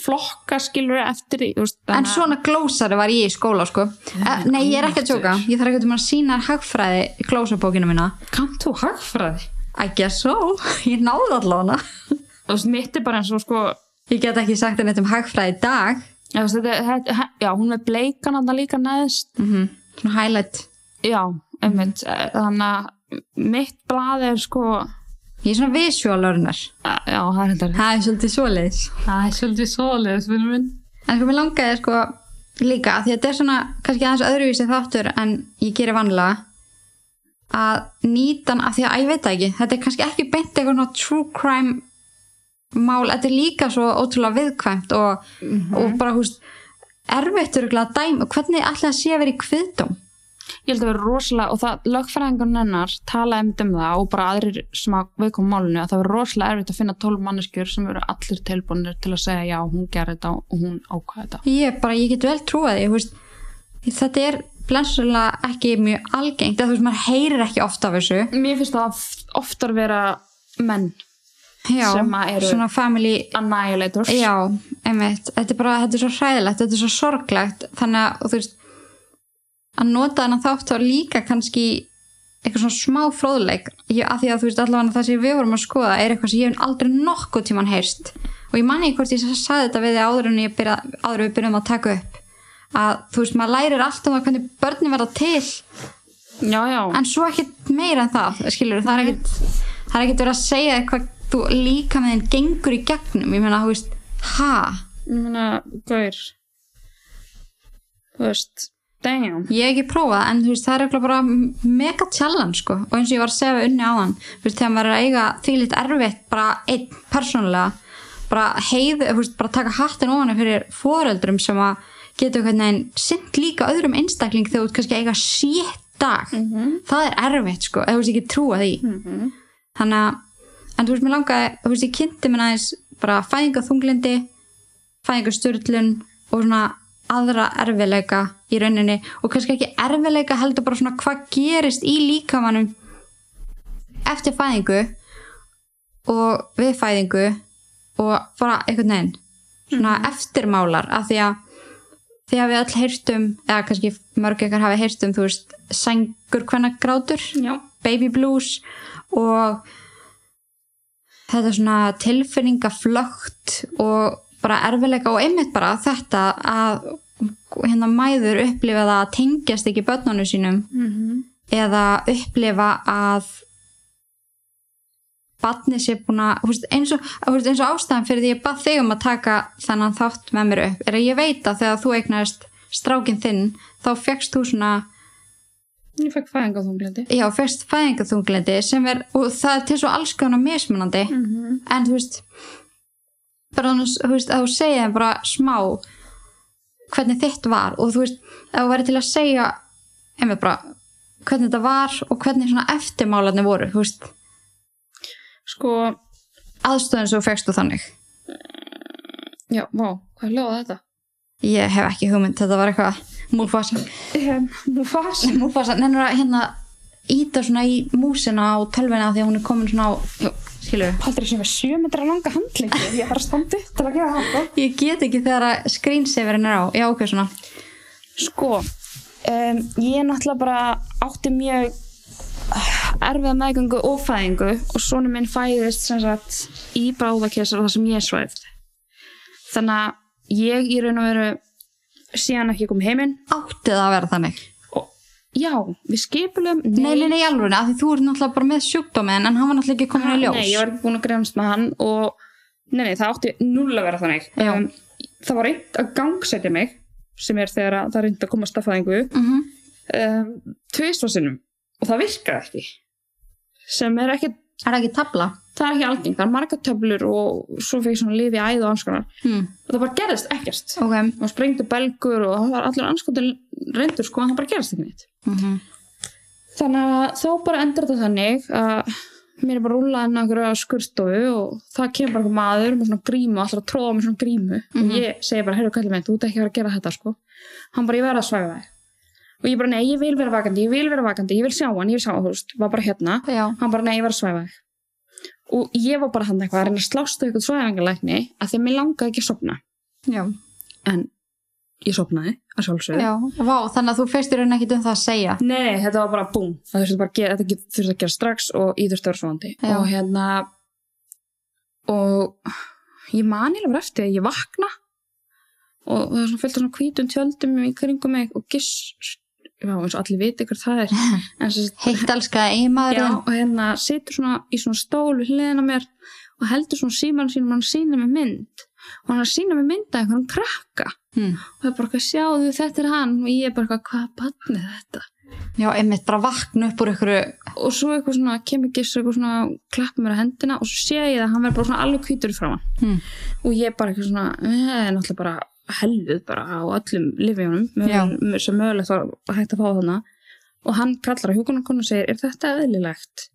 flokka skilur eftir veist, En svona glósari var ég í skóla sko. Eh, Nei, ég er ekki að tjóka Ég þarf ekki að sína hagfræði í glósabókinu mína. Kannt þú hagfræði? I guess so, ég náði allavega Þú veist, mitt er bara eins og sko Ég get ekki sagt henni um hagfræði í dag. Já, veist, þetta, þetta, já, hún er bleikan hann líka neðst. mm Svona highlight. Já, einmitt. Þannig að mitt blað er sko, Ég er svona visual learner já, það er þetta. Það er svolítið svoleiðis Það er svolítið svoleiðis, finnum minn. En sko mér langaði sko líka Því að þetta er svona kannski aðeins öðruvísi þáttur En ég gerir vanlega Að nýta hann af Því að að ég veit ekki Þetta er kannski ekki beint eitthvað svona true crime Mál, þetta er líka svo ótrúlega viðkvæmt og, og bara húst erfitt örugglega að dæma hvernig ætla að sé að vera í kviðdóm Ég held að vera rosalega, og það, lögfræðingun hennar talaði um það og bara aðrir sem að veikum málinu, að það verður rosalega erfitt að finna 12 manneskjur sem eru allir tilbúinir til að segja já, hún gerði þetta og hún ákvaði þetta. ég bara, ég get vel trúa því þetta er blensulega ekki mjög algengt, þú veist, maður heyrir ekki ofta af þessu Mér finnst það oftar vera menn Já, Sem að eru- svona family annihilators. Já, einmitt, þetta er bara, þetta er svo hræðilegt, þetta er svo sorglegt þannig að, þú veist að nota þennan þátt þá líka kannski eitthvað svona smá fróðleik. Að því að þú veist allavega það sem við vorum að skoða er eitthvað sem ég hef aldrei nokkuð tíman heyrst og ég manni hvort ég sagði þetta við áður en ég byrja, áður við byrjum að taka upp. Að þú veist, maður lærir alltaf um það hvernig börnin verða til. Já, já. en svo ekkit meira en það skilur, það er ekkit það er ekkit verið að segja eitthvað þú líka með þinn gengur í gegnum. Ég meina, þú veist, ha? Ég meina, gaur. Þú veist damn. Ég hef ekki prófað en þú veist það er eitthvað bara mega challenge sko. Og eins og ég var að segja unni á hann þú veist þegar maður er að eiga því litt erfitt bara einn persónulega bara heið, þú veist bara taka hattin ofan fyrir foreldrum sem að getur sint líka öðrum einstakling þegar þú ert kannski að eiga sétt dag. Það er erfitt sko, þú veist ekki trúa því. Þannig að en þú veist mér langaði, þú veist ég kynnti mér aðeins bara fæðinga þunglindi fæðinga styrlun og svona aðra erfileika í rauninni og kannski ekki erfileika heldur bara svona hvað gerist í líkamannum eftir fæðingu og við fæðingu og bara einhvern veginn svona eftirmálar af því að því að við öll heyrstum eða kannski mörg ykkar hafi heyrstum þú veist, sængur hvenna grátur Já, baby blues og þetta svona tilfinningaflögt og bara erfileika og einmitt bara þetta að hérna mæður upplifa það að tengjast ekki börnunum sínum. Eða upplifa að batni sé búin að eins, og, eins og ástæðan fyrir því ég bað þig um að taka þennan þátt með mér upp er að ég veit að þegar þú eignast strákin þinn þá fegst þú svona ég fekk fæðinga þunglindi já, fyrst fæðingaþunglindi sem er, og það er til svo alls konar mismunandi. Mhm. en þú veist bara þú veist, að þú segja bara smá hvernig þitt var og þú veist, að þú væri til að segja einmitt bara hvernig þetta var og hvernig svona eftirmálarnir voru, þú veist. Sko, aðstöðun sem þú fegst þú þannig. Já, vá, hvað er ljóða þetta? ég hef ekki hugmynd, þetta var eitthvað múlfasa, Nú fas múlfasa, nennur að hérna íta svona í músina á tölvina því að hún er komin svona á skilur Haldur þessi með sjö metra langa handlengi Ég þarf að standa upp til að gera það Ég get ekki þegar að screensaverin er á. Já, ok, svona. Sko, um, ég náttúrulega bara átti mjög erfiða meðgöngu og fæðingu og svona minn fæðist sem sagt í bráðakessar og það sem ég svæfð. Þannig að ég í raun og veru síðan ekki kom heiminn Átti það að vera þannig. Já, við skipulum Nei, nei, nei, alvöru, af því þú ert náttúrulega bara með sjúkdóminn en hann var náttúrulega ekki komin í ljós. Nei, ég var ekki búin að grefnast með hann og nei, nei, það átti null að vera þannig. Um, það var reynd að gangsetja mig sem er þegar að það reynd að koma staffæðingu Mm um, tvisvarsinnum og það virkaði ekki sem er ekki, Er það ekki tabla? það er ekki algengt það er marga töflur og svo fyrir svona lifi æð og anskonar Mm. og það bara gerðist ekkert. Ok. og sprengdu belgur og það var allir anskotur reyndur sko en það bara gerðist ekki neitt. Mm þannig að þá bara endur þetta þannig að mér er bara rúlað inn á einhverju skurstofu og það kemur bara maður með svona grímu og alltaf að tróða með svona grímu. Og ég segi bara, heyrðu kallið minn, þú ert ekki að vera að gera þetta sko. Hann bara, ég verð að svæfa þig og ég bara, nei, ég vil vera vakandi, ég vil vera vakandi ég vil sjá hann, ég vil sjá hann, þú veist, var bara hérna Já. hann bara, nei, ég verð að svæfa og ég var bara hann eitthvað að reyna að slásta ykkur svæfingalækni að því að mér langaði ekki að sopna Já. en ég sopnaði að sjálfsögðu Já. Vá, þannig að þú feistir henni ekkit um það að segja. Nei, þetta var bara búm það þurfti bara að gera, þetta þurfti að gera strax og í þurfti að vera svonandi Já. og hérna og ég man ég bara eftir að ég vakna og það er svona fullt af svona hvítum tjöldum í kringum mig og giss já, eins og allir viti hver það er en sem sagt, Heitt elskaði já, eiginmaðurinn. og hérna situr svona í svona stól við hliðina á mér og heldur svona síman sínum og hann sína með mynd og hann er að sína með mynda einhverjum krakka Mm. og það er bara eitthvað sjáðu þetta er hann og ég er bara eitthvað hvað barn er þetta Já, einmitt bara vakna upp úr ykkur. og svo eitthvað svona kemur giss eitthvað svona klappa mér á hendina og svo sé ég að hann verður bara svona alveg hvítur í framann Mm. og ég bara eitthvað svona eh, náttúrulega bara helvið bara á öllum lifjónum Já. sem mögulegt var að hægt að fá þarna. Og hann kallar á hjúkunarkonu og segir er þetta eðlilegt?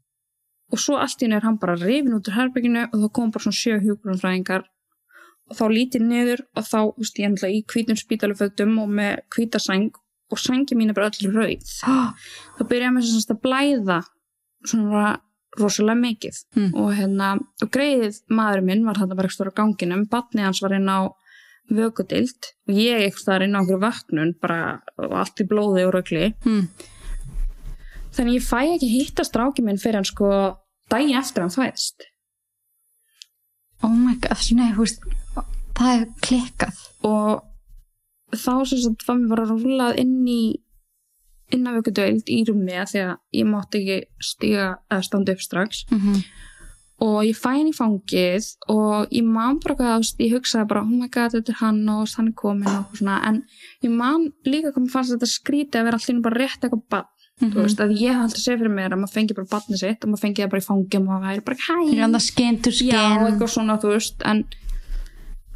Og svo allt í einu er hann bara rifin út úr herbygginu og þá kom bara svona sjö hjúkunarfræðingar og þá lítið niður og þá, þú veist, ég er náttúrulega í hvítum spítalufötum og með hvítasæng og sængi mín er bara öll rauð. Þá byrjaði mér sagt að blæða svona rosalega mikið. Mm. og hérna, og greið maður minn var þetta bara ekki stóra ganginum, batni hans var inn á vökudild og ég ekki þar inn á einhverju vöknun bara allt í blóði og rögli Mm. þannig ég fæ ekki hitta stráki minn fyrir hann sko daginn eftir hann fæðist Oh my god, þú veist, það er klikkað. og þá sem sagt var mér bara rúlað inn í inn á vökudöld í rúmi af því að ég mátti ekki stiga eða standa upp strax Mm og ég fæ hann í fangið og ég man bara hvað, veist, ég hugsaði bara oh my god, þetta er hann og hann er komin og svona, en ég man líka hvað mér fannst þetta skrítið að vera allir bara rétt eitthvað bann, þú veist, að ég hef alltaf séð fyrir mér að maður fengi bara barnið sitt og maður fengi það bara í fangið og maður væri bara hæ, Þannig að skin to já, skin. eitthvað svona, þú veist, en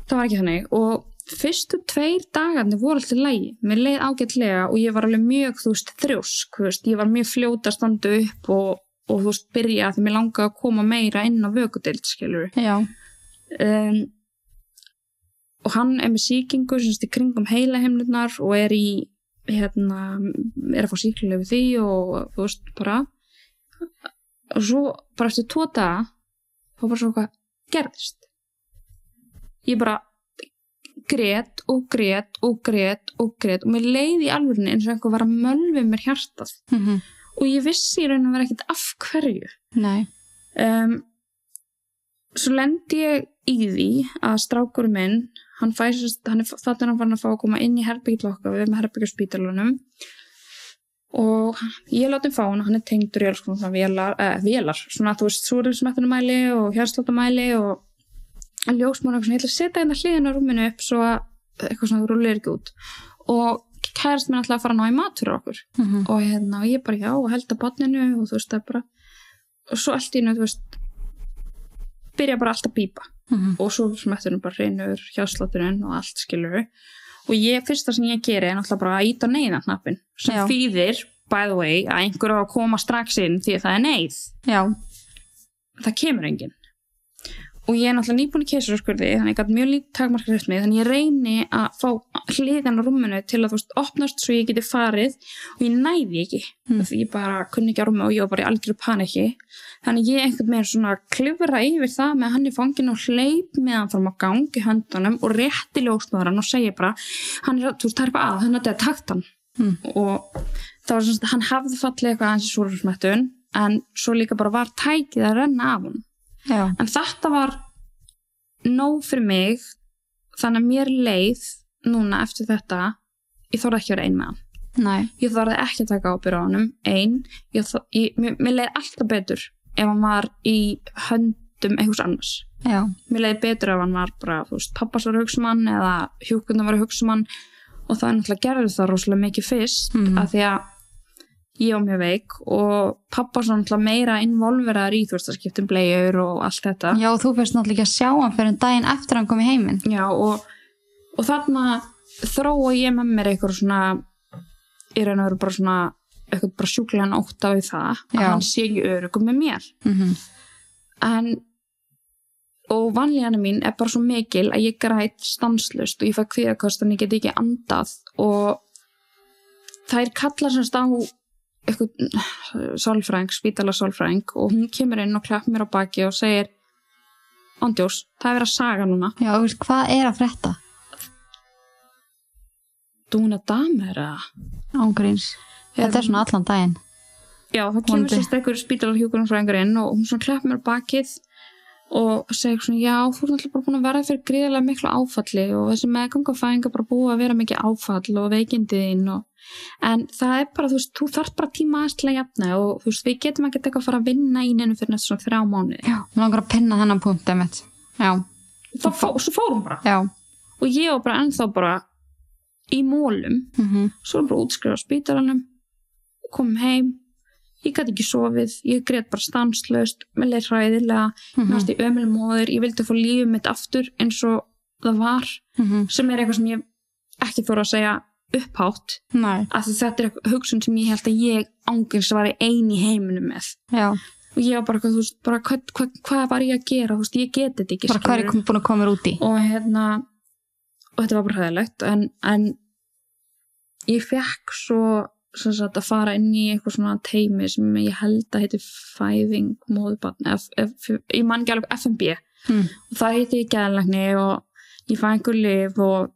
það var ekki þannig. Og fyrstu tveir dagarnir voru alltaf lægi, mér leið ágætlega og ég var alveg mjög, þú veist, þrjósk, þú veist, ég var mjög fljóta að standa upp og, og þú veist, byrja því mér langaði að koma meira inn á vökudild, skilur Já, um, og hann er með sýkingu sem sagt í kringum heilahimnurnar og er í hérna, er að fá sýklulega við því og þú veist bara og svo bara eftir tvo daga þá bara svo hvað gerðist. Ég bara grét og grét og grét og grét og mér leiði í alvörinu eins og einhver var að mölvi mér hjartað. Mm og ég vissi í raun og vera ekkert af hverju. Nei. Um, svo lendi ég í því að strákur minn hann fæsist, hann er þarna er hann fann að fá að koma inn í herbyggil okkar við erum með herbyggjarspítalunum og ég láti hann fá hann hann er tengdur í alls konar svona vélar, eh, vélar svona þú veist, súriðsmettunumæli og hjarsláttamæli og ljósmána ég ætla að setja hérna hliðin á rúminu upp svo að eitthvað svona rúlir ekki út. Og kærist minn alltaf að fara að ná í mat fyrir okkur. Mm og hérna, og ég bara já, og held að botninu og þú veist, það bara og svo allt í nöð, þú veist byrja bara allt að bípa -hmm. og svo smettunum bara reynur hjásláturinn og allt skilur og ég, fyrsta sem ég geri er náttúrulega bara að íta neyðan hnappin sem Já. þýðir, by the way, að einhver á að koma strax inn því að það er neyð. Já, það kemur enginn og ég er náttúrulega nýbúin í keisaraskurði þannig ég gæti mjög lítið takmarka hreftmið þannig ég reyni að fá hliðan á rúminu til að þú veist opnast svo ég geti farið og ég næði ekki Mm. því ég bara kunni ekki á rúmi og ég var bara í algjöru paniki þannig ég einhvern veginn svona klifra yfir það með hann í fanginu og hleyp með hann fram á gang í höndunum og rétti ljósmaðurann og segi bara hann er, þú veist, það er eitthvað að, þannig að þetta er taktan Mm. og það var svona hann hafði fallið eitthvað en svo líka bara var tækið að renna af hann já, en þetta var nóg fyrir mig þannig að mér leið núna eftir þetta. Ég þorði ekki að vera ein með hann. Nei. Ég þorði ekki að taka ábyrð á honum ein, ég, þor- ég, mér, mér leið alltaf betur ef hann var í höndum einhvers annars. Já, mér leiði betur ef hann var bara, veist, pappas var að hugsa um hann eða hjúkundar var að hugsa um hann og það er náttúrulega gerði það rosalega mikið fyrst Mhm. af því að ég var mjög veik og var náttúrulega meira involveraðar í þú veist að skiptum bleiur og allt þetta já þú fyrst náttúrulega ekki að sjá hann fyrir daginn eftir hann kom í heiminn Já, og, og þarna þróa ég með mér eitthvað svona í raun og veru bara svona eitthvað bara sjúklegan ótta við það að Já. hann sé ekki örugum með mér mm -hmm. en og vanlíðana mín er bara svo mikil að ég græt stanslust og ég fæ kvíðakost en ég get ekki andað og það er kallar semst á sálfræðing, spítala sálfræðing og hún kemur inn og klapp mér á baki og segir Andjós, það er verið að saga núna. Já, hvað er að frétta? Dúna damer eða? Ángríns Þetta er svona allan daginn. Já, það kemur sérst einhver spítalarhjúkurumfræðingur inn og hún svona klapp mér á bakið og segir svona, já, þú er náttúrulega bara búin að vera fyrir gríðarlega miklu áfalli og þessi meðgangafæðing er bara búið að vera mikið áfall og veikindiðinn og en það er bara, þú veist, þú þarf bara tíma aðeins til að jafna og þú veist, við getum ekki eitthvað að fara að vinna í neinu fyrir næstu svona þrjá mánuði. Já, mér langar að pinna þennan punkt emitt Já, þá fó, svo fór hún bara. Já. Og ég var bara ennþá bara í mólum mm svo erum bara útskrifa á spítalanum komum heim ég gæti ekki sofið, ég grét bara stanslaust með leið hræðilega Mhm. mér varst í ömulum móður, ég vildi fá lífið mitt aftur eins og það var Mhm. sem er eitthvað sem ég ekki þóra að segja upphátt Nei, því þetta er hugsun sem ég held að ég ángins var ein í heiminum með já og ég var bara, þú veist, bara hvað, hvað, hvað var ég að gera, þú veist, ég geti þetta ekki Bara hvað er skilurðu. búin að koma út í? og hérna og þetta var bara hræðilegt en, en ég fekk svo sagt, að fara inn í eitthvað svona teimi sem ég held að heiti fæðing F, ég man ekki alveg FMB Mm. og það heiti ég gæðlegni og ég fæ einhver lif og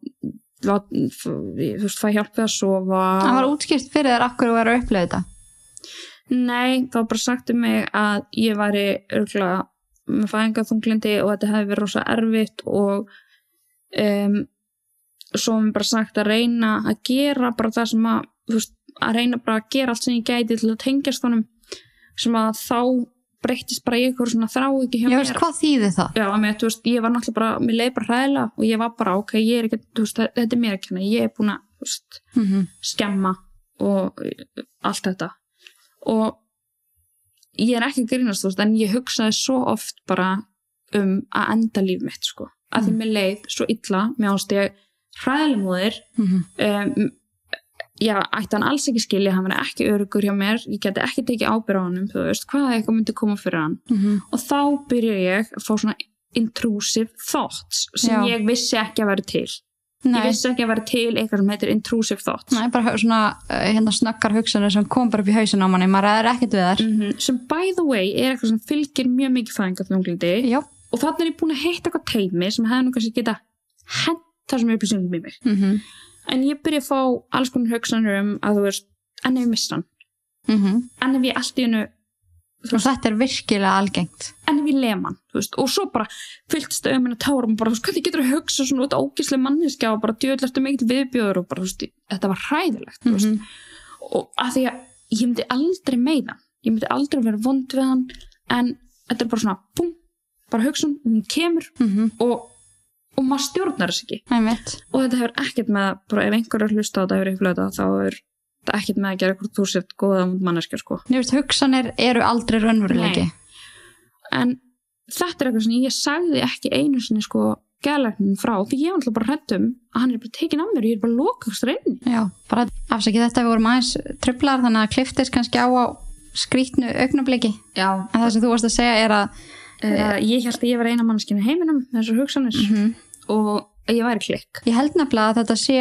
ég, þú veist, fæ hjálp við að sofa. Það var útskýrt fyrir þér er að upplega þetta? Nei, var bara sagt um mig að ég væri örgulega með fæðingaþunglindi og þetta hefði verið rosa erfitt og um, svo hefði bara sagt að reyna að gera bara það sem að, þú veist, að reyna bara að gera allt sem ég gæti til að tengjast honum sem að þá breyttist bara í eitthvað svona þrá ekki hjá ég mér. veist hvað þýði það? Já, mér, þú veist, ég var náttúrulega bara, mér leið bara hræðilega og ég var bara, ok, ég er ekki, þú veist, þetta er mér ekki hérna, ég er búin að, þú veist, mm -hmm. skemma og uh, allt þetta. Og ég er ekki grínast, þú veist, en ég hugsaði svo oft bara um að enda líf mitt, sko, að því mér leið svo illa, mér ást ég hræðileg móðir um, já, ætti hann alls ekki skilja hann var ekki örugur hjá mér, ég geti ekki tekið ábyrð á hann, þú veist, hvað eitthvað myndi koma fyrir hann og þá byrja ég að fá svona intrusive thoughts sem Já. ég vissi ekki að vera til Nei. ég vissi ekki að vera til eitthvað sem heitir intrusive thoughts Nei, bara svona uh, hérna snöggar hugsanir sem kom bara upp í hausin á manni, maður ræðir ekkert við þær Mhm. sem by the way er eitthvað sem fylgir mjög mikið Já, og þannig er ég búin að heita eitthvað teimi sem hefði nú kannski geta hent þessum upplýsingum í mig mm -hmm. En ég byrja að fá alls konar hugsanir um að þú veist, en ef ég missa hann Mhm. en ef ég allt í hennu og þetta er virkilega algengt en ef ég lem hann, þú veist, og svo bara fylltist auðvitað að tárum og bara, þú veist, hvernig getur að hugsa svona út ógislega manneskja og bara djöðlert um mikil viðbjóður og bara, þú veist, þetta var hræðilegt, þú veist, Mhm. og að því að ég myndi aldrei hann, ég myndi aldrei vera vond við hann, en þetta er bara svona, búm, bara hugsun hún kemur mm -hmm. og, og maður stjórnar þess ekki. Einmitt. og þetta hefur ekkert með, bara ef einhver er að hlusta á þetta hefur eitthvað þetta, þá er þetta ekkert með að gera hvort þú sért góða manneskja, sko. Veist, hugsanir eru aldrei raunveruleiki. En þetta er eitthvað sem ég sagði ekki einu sinni sko gælæknin frá því ég var alltaf bara hrættum að hann er bara tekin af mér og ég er bara lokast reyni Já, bara afsakið þetta við vorum aðeins trublar þannig að kliftist kannski á á skrítnu augnabliki já, en það sem þú varst að segja er að uh, ég held að ég var eina manneskinn í heiminum með þessar hugsanir. Mhm. Og ég væri klikk. Ég held nefnilega að þetta sé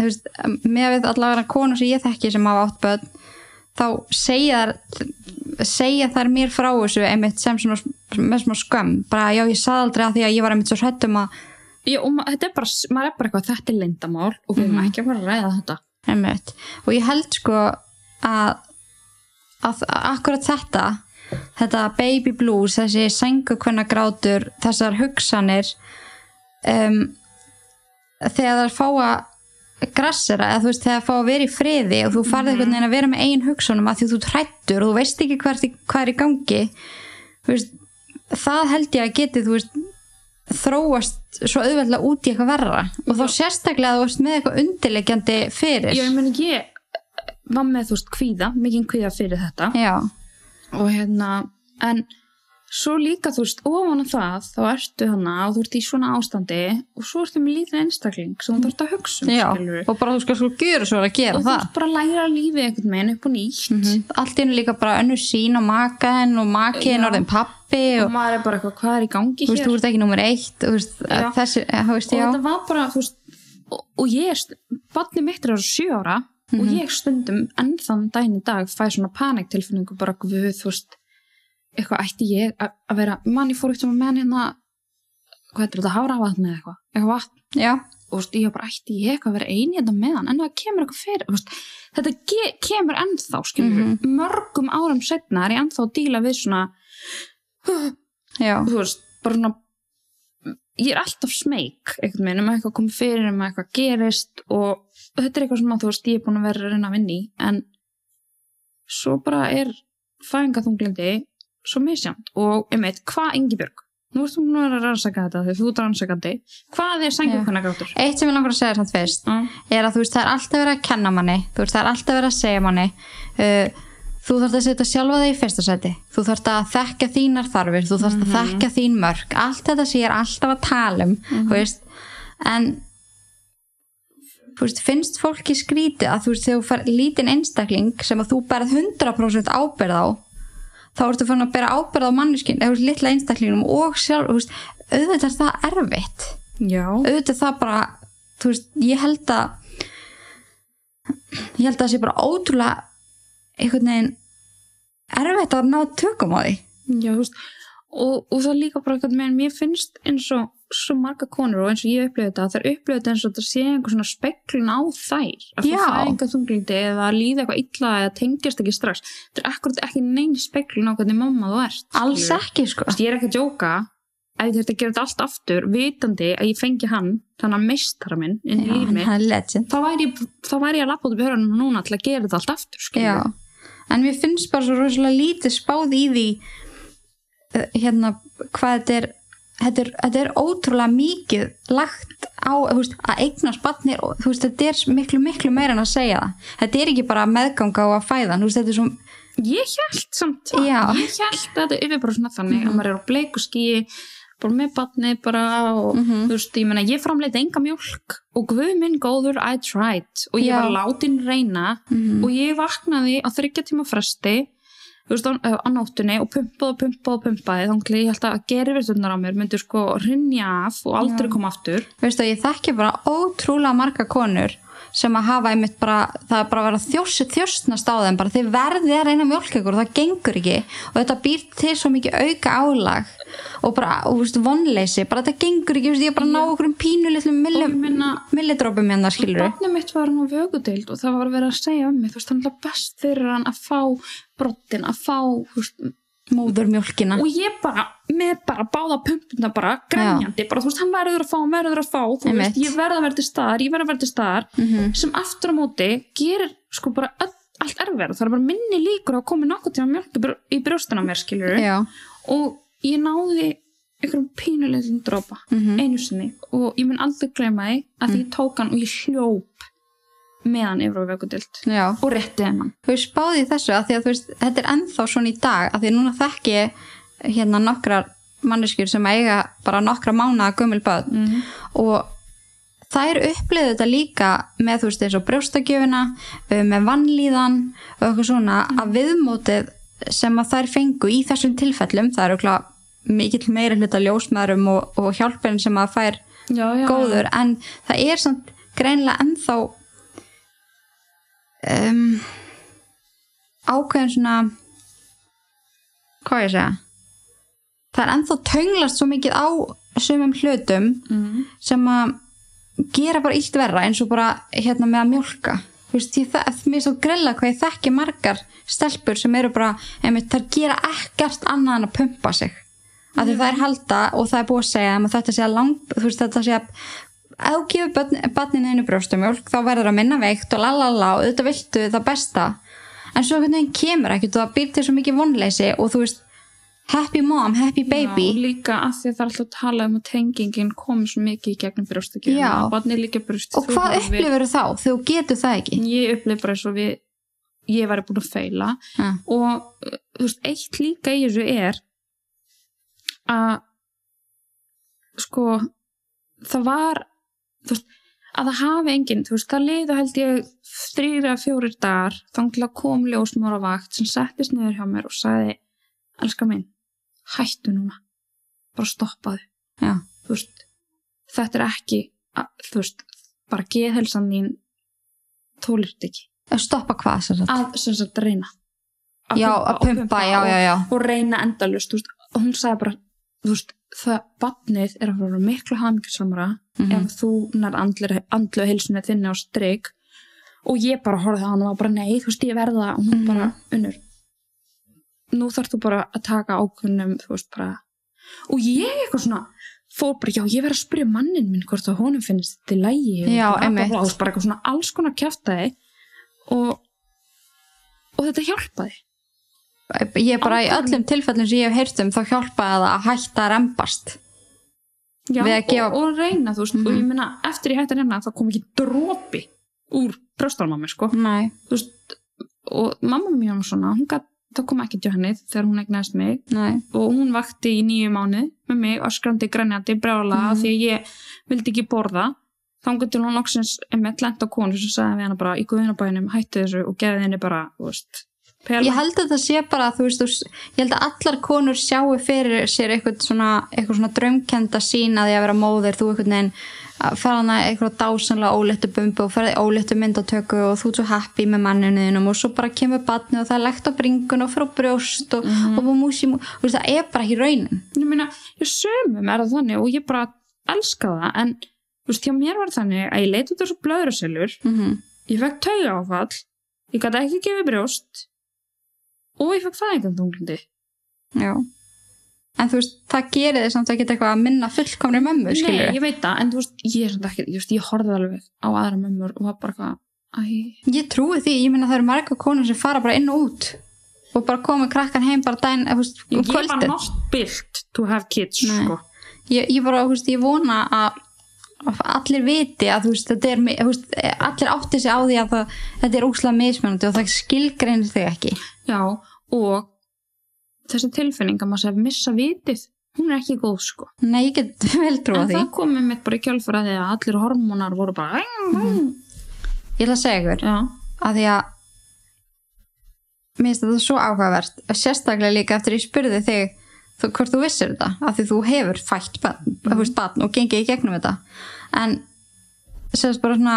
veist, með við allavega konur sem ég þekki sem hafa átt börn þá segja þær segja þær mér frá þessu einmitt sem svona með svona skömm. Bara já ég sagði aldrei að því að ég var einmitt svo hrættum að já, og þetta er bara, maður er bara eitthvað þetta er leyndamál og við erum Mhm. ekki að fara að ræða þetta. Einmitt. Og ég held sko að, að akkurat þetta þetta baby blues, þessi sængukvenna grátur, þessar hugsanir um, þegar það fá að grassera, eða þú veist, þegar það fá að vera í friði og þú farið einhvern veginn að vera með eigin hugsunum að því þú trættur og þú veist ekki hvert, hvað er í gangi veist, það held ég að geti þú veist, þróast svo auðveldlega út í eitthvað verra. Og þá sérstaklega að þú veist með eitthvað undirlegjandi fyrir. Já, ég meni ég var með þú veist kvíða, mikinn kvíða fyrir þetta. Já, og hérna, en svo líka þú veist, ofan að það þá ertu hana og þú ert í svona ástandi og svo ertu með lítið einstakling sem þú þarft að hugsa um, já. skilurðu. og bara þú skal sko gjöra svo að gera og þú það ert bara að læra lífið einhvern veginn upp og nýtt Mhm. allt í hennu líka bara önnur sín og makaðin og makiðin Já. orðin pappi og og maður er bara eitthvað, hvað er í gangi þú veist, hér þú ert ekki nummer eitt þú veist, þessi, eh, þú veist, og þetta var bara, þú veist og, og ég, barnið mitt er á sjö ára og Mhm. ég stundum ennþann í dag fæ svona paniktilfinningu bara, þú veist eitthvað ætti ég að vera mann, ég fór eitt sem að menn hérna hvað er þetta, háravatn eða eitthvað eitthvað vatn. Já, og veist, ég bara ætti ég eitthvað að vera eini þetta með hann, en það kemur eitthvað fyrir veist, þetta kemur ennþá skilur Mhm. mörgum árum setna er ég ennþá að díla við svona þú veist, bara svona ég er alltaf smeyk einhvern veginn um að eitthvað komið fyrir um að eitthvað gerist og þetta er eitthvað sem að þú veist ég er búin að vera að reyna að vinni en svo bara er fæðingaþunglindi svo misjamt og um eitt, hvað Ingibjörg? Nú ert þú nú að rannsaka þetta þegar þú ert rannsakandi. Hvað er sængurkvænagráttur? eitt sem ég langar að segja samt fyrst er að þú veist, það er alltaf verið að kenna manni þú veist, það er alltaf verið að segja manni uh, þú þarft að setja sjálfa þig í fyrsta seti þú þarft að þekka þínar þarfir þú þarft að þekka þín mörg allt þetta sem ég er alltaf að tala um þú veist, en veist, finnst fólki skrítið að þú veist, þegar þú fær lítinn einstakling sem að þú berð 100% ábyrð á þá ertu fann að bera ábyrð á manneskinn eða litla einstaklingnum og sjálf veist, auðvitað er það erfitt. Já, auðvitað er það bara veist, ég held að ég held að það sé bara ótrúlega einhvern veginn erfitt að ná tökum á því. Já, og, og það líka bara eitthvað með mér finnst eins og svo marga konur og eins og ég upplifði þetta þær upplifði þetta eins og þetta sé einhver svona speklun á þær. Að það er einhver þunglindi eða að líða eitthvað illa eða tengjast ekki strax. Þetta er akkurat ekki neinn speklun á hvernig mamma þú ert alls ekki sko. Þú veist, ég er ekki að djóka. Ef ég þurfti að gera þetta allt aftur vitandi að ég fengi hann þannig að meistara minn inn í Já, líf mitt hann er legend. þá væri, ég- ég að lappa út upp hörunum núna til að gera þetta allt aftur en mér finnst bara svo rosalega lítið spáð í því uh, hérna, hvað þetta er þetta er, þetta er ótrúlega mikið lagt á veist, að eignast barnir og veist, þetta er miklu, miklu meira en að segja það þetta er ekki bara meðganga og að fæða veist, þetta er svo, ég held samt Já. ég held að þetta er bara svona þannig að maður er á bleiku skíi bara með batni bara og Mhm. þú veist, ég meina, ég framleiti enga mjólk og guð minn góður, I tried og ég Já. var látin reyna Mhm. og ég vaknaði á þryggja tíma fresti þú veist, á, á nóttunni og pumpaði og pumpaði og pumpaði þannig að ég held að gerifirturnar á mér myndu sko rinja af og aldrei Já. koma aftur. Veistu, ég þekki bara ótrúlega marga konur sem að hafa einmitt bara, það er bara að vera þjóst, þjóstnast á þeim, bara þið verðið að reyna mjólk ykkur og það gengur ekki. Og þetta býr til svo mikið auka álag og bara, og þú veist, vonleysi bara þetta gengur ekki, þú veist, ég bara að ná okkur um pínu litlum og millidrópum hérna, skilur barnið mitt var hann á vögudeild og það var verið að segja um mig, þú veist, hann er best fyrir hann að fá brottin, að fá þú veist, móðurmjólkina. Og ég bara, með bara báða pumpuna bara, grænjandi, bara þú veist, hann verður að fá hann verður að fá, þú Einmitt. veist, ég verð að vera til staðar ég verð að vera til staðar, Mhm. sem aftur á móti gerir sko bara öll, allt erfið það er bara minni líkur að koma nokkuð tíma mjölk í brjó- í brjóstina á mér, skilur já, og ég náði einhverjum pínulegðin dropa Mhm. einu sinni og ég mun aldrei gleyma því að ég tók hann og ég hljóp með hann yfir á vökudild já. og rétti hann. Þú veist, spáði í þessu að að veist, þetta er ennþá svona í dag að því núna þekki ég hérna nokkrar manneskjur sem eiga bara nokkra mánaða gömul börn. Mm. og þær upplýðu þetta líka með þú veist eins og brjóstakjöfina uh, með vannlíðan og eitthvað svona að viðmótið sem að þær fengu í þessum tilfellum það er okkur mikill meira hluta ljósmaðurum og, og hjálpin sem að fær já, já, góður en það er samt greinlega ennþá um, ákveðin svona hvað ég segja? Það er ennþá tönglast svo mikið á sumum hlutum mm. sem að gera bara illt verra eins og bara hérna með að mjólka. Þú veist, ég, það, mér er svo grilla hvað ég þekki margar stelpur sem eru bara einmitt, þær gera ekkert annað en að pumpa sig. Af því það er halda og það er búið að segja þetta sé að lang, þú veist þetta sé að börn, barninu einu brjóstumjólk þá verður það minna veikt og lalala og auðvitað viltu það besta. En svo einhvern veginn kemur ekkert og það býr til svo mikið vonleysi og þú veist happy mom, happy baby. Já, líka að því að það er alltaf að tala um að tengingin komi svo mikið í gegnum brjóstakjöfuna Já. barnið er líka brjóst og hvað upplifur þá? Þegar þú getur það ekki. Ég upplif bara eins og við ég væri búin að feila ja. og uh, þú veist, eitt líka í þessu er að sko það var veist, að það hafi enginn þú veist, það liða held ég þrýra fjórir dagar að kom ljósmóra vakt sem settist niður hjá mér og sagði elskar minn, hættu núna. Bara stoppaðu veist, þetta er ekki að, veist, bara geðhelsan þín tólir þetta ekki stoppa hvað sem sagt? Að sem sagt reyna. Já, að og pumpa, já, já, já. og, og reyna endalust veist, og hún sagði bara veist, það batnið er að vera miklu hamingisamra Mhm. ef þú nær andlu, heilsunni þinni á strik. Og ég bara horfði á hann og var bara nei, þú veist, ég verða og hún Mhm. bara, unnur nú þarf þú bara að taka ákveðnum þú veist, bara og ég eitthvað svona, fór bara, já, ég verð að spyrja mannin minn hvort að honum finnst þetta í lægi og Já, þú veist, bara eitthvað svona alls konar kjaftaði. Og og þetta hjálpaði. Ég bara í Ákveðin- öllum tilfellum sem ég hef heyrt um þá hjálpaði það að hætta að rembast. Já, að gefa- og, og reyna, þú veist, og Mhm. ég meina eftir ég hætti að reyna, það kom ekki dropi úr mér, sko. Nei, þú veist, og mamma mér var svona, hún gat, það kom ekki til henni þegar hún egnaðist mig. Nei. Og hún vakti í nýju mánu með mig öskrandi, grænjandi, brjála Mhm. því að ég vildi ekki borða. Þangur til hún loksins með lent á konu sem sagði við hana bara í guðinabænum hætti þessu og gerði henni bara, veist pela. ég held að það sé bara, þú veist ég held að allar konur sjáu fyrir sér eitthvað svona, eitthvað svona draumkenda sín að því að vera móðir, þú eitthvað neginn að fara hana eitthvað dásanlega óléttu bumbu og ferði óléttu myndatöku og þú ert svo happy með manninuðinum og svo bara kemur batni og það er legt á bringun og fyrir á brjóst og, Mhm. og, og músi, mú, þú veist, það er bara ekki raunin ég meina, ég sömum er það þannig og ég bara elska það en þú veist, hjá mér var þannig að ég leit út þessu blöðruselur mm -hmm. ég fekk tauga áfall ég gæti ekki gefið brjóst og ég fekk fæðingantunglindi já. En þú veist, það gerir þið samt ekki eitthvað að minna fullkomri mömmu, Nei, skilur ég veit það, en þú veist, ég er samt ekki ég, ég horfði alveg á aðra mömmur og var bara eitthvað æ, Ég trúi því, ég meina það eru marga konur sem fara bara inn og út og bara komið krakkan heim bara Ég um bara kvöldið. not built to have kids, Nei. sko. ég, ég bara, þú veist, ég vona að að allir viti að þú veist, þetta er, veist, allir átti sig á því að það, þetta er úslega mismunandi og það skilgreinir þig ekki. Já, og þessi tilfinning að maður sé að missa vitið, hún er ekki góð, sko. nei, ég get vel trúa En því. það komið mitt bara í kjálfara því að allir hormónar voru bara... ég ætla að segja ykkur Já, að því að mér finnst þetta svo áhugavert sérstaklega líka eftir ég spurði þig þú, hvort þú vissir þetta, af því þú hefur fætt barn, mm. barn og gengið í gegnum þetta. En sérst bara svona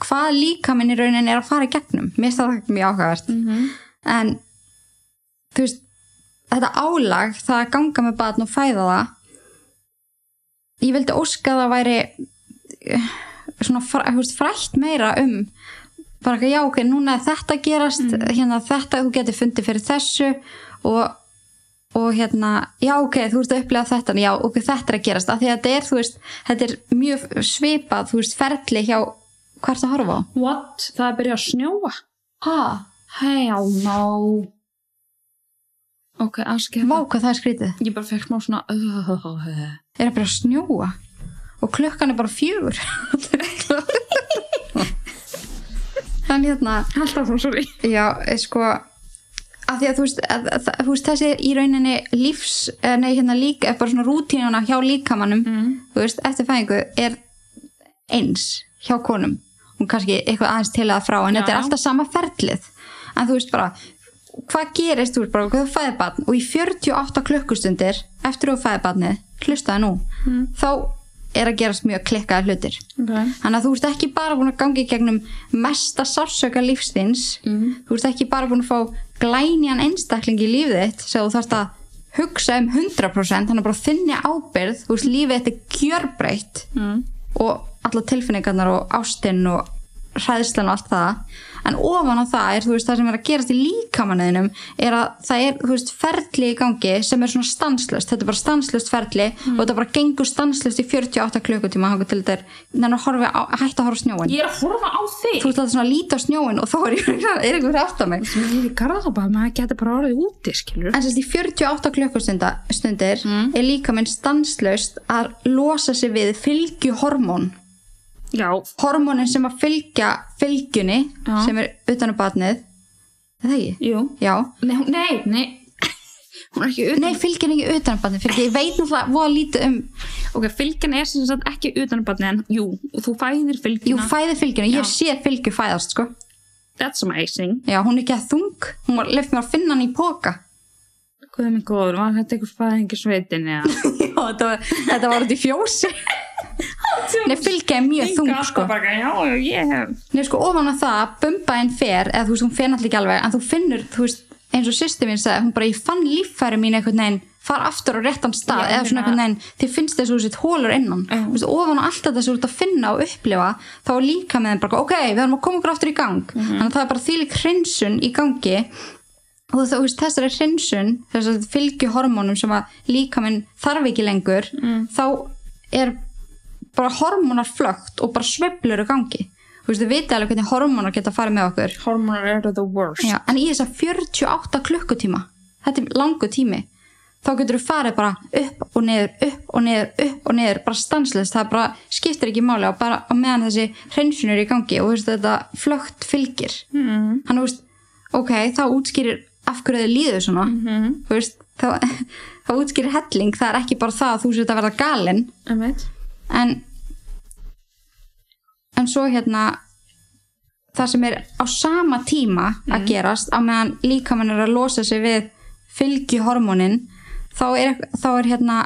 hvað líka minn í raunin er að fara í gegnum? Mér finnst það mjög áhugavert. Mhm. en þú veist þetta álag, það að ganga með barn og fæða það ég vildi óska að það væri eh, svona frætt meira um bara ekki, já ok, núna þetta gerast hérna þetta, þú getur fundið fyrir þessu og, og hérna já ok, þú ert að upplega þetta já ok, þetta er að gerast, af því að þetta er veist, þetta er mjög svipað þú veist, ferli hjá hvert að horfa á What? Það er byrjað að snjóa? ha, Hell no. Ok, aðskil. vá hvað það er skrítið. Ég bara fekk smá svona... Er að byrja að snjóa? Og klukkan er bara fjögur. Þannig hérna Alltaf þá, sorry. já, eh, sko að því að þú veist, að, að, að, þú veist þessi í rauninni lífs, eh, nei hérna líka er bara svona rútínuna hjá líkamannum Mm. þú veist, eftir fæðingu er eins hjá konum. Hún kannski eitthvað aðeins til að frá en Já, þetta er alltaf sama ferlið. En þú veist bara, hvað gerist þú bara, hvað þú fæðir barn og í 48 klukkustundir eftir þú fæðir barnið hlustaði nú, Mm. þá er að gerast mjög klikkaði hlutir Ok. Þannig að þú ert ekki bara búin að gangi gegnum mesta sársöka lífsþins Mm. þú ert ekki bara búin að fá glænjan einstakling í lífið þitt sem þú þarft að hugsa um 100% þannig að bara þinni ábyrð þú veist lífið þetta er gjörbreytt Mm. og alla tilfinningarnar og ástinn og hræðslan og allt það en ofan á það er þú veist það sem er að gerast í líkamanniðinum er að það er þú veist ferli í gangi sem er svona stanslöst þetta er bara stanslöst ferli og þetta bara gengur stanslöst í 48 klukkutíma þangað til þetta er þannig að horfa á, hætta að horfa á snjóin Ég er að horfa á þig. þú ert alltaf svona að líta á snjóin og þá er, ég, er einhver aftur mig Ég er í garðabæð, maður getur bara orðið úti, skilur. en sérst í 48 klukkustunda stundir Mm. er líka minn stanslöst að losa sig við fylgjuhormón Já. hormónin sem að fylgja fylgjunni Já. sem er utan á batnið er það ekki? Jú. Já, Nei, nei, nei. hún er ekki utan. nei fylgjan er ekki utan á batnið fyrir ég veit náttúrulega voða lítið um Ok, fylgjan er sem sagt ekki utan barni en jú, þú fæðir jú, fylgjuna. fæði fylgjuna, ég séð fylgju fæðast sko. That's amazing. já, hún er ekki að þung hún var lefð mér að finna hann í póka Guð minn góður, var þetta einhver fæðingi sveitin eða? já, þetta var, þetta var út í fjósi nei, fylgja er mjög þung sko. Hef. Nei, sko, ofan á það, bumbaðin fer eða þú veist, hún fer náttúrulega ekki alveg en þú finnur, þú veist, eins og sýsti mín sagði hún bara, ég fann líffæri mín einhvern veginn fara aftur á réttan stað, Já, eða svona einhvern veginn þið finnst þess að þú sitt hólur innan þú veist, ofan á allt þetta sem þú ert að finna og upplifa þá líka með þeim bara, ok, við erum að koma okkur aftur í gang Mhm. þannig að það er bara þýlik hreinsun í gangi og þú veist, þessari hreinsun þess að fylgju hormónum sem að líka minn þarf ekki lengur Mm. þá er bara hormónarflögt og bara sveiflur í gangi þú veist, þið viti alveg hvernig hormónar geta farið með okkur Hormonar eru the worst. Já, en í þess að 48 klukkutíma þetta er langu tími þá getur þú farið bara upp og niður upp og niður, upp og niður bara stanslist, það bara skiptir ekki máli og bara á meðan þessi hreinsun er í gangi og þú veist, þetta flögt fylgir Mm. hann, þú veist, ok, þá útskýrir af hverju þið líður svona Mm. þú veist, þá, þá útskýrir helling það er ekki bara það að þú sér að verða galinn. En en svo hérna það sem er á sama tíma að gerast á meðan líkamann er að losa sig við fylgjuhormónin þá er, þá er hérna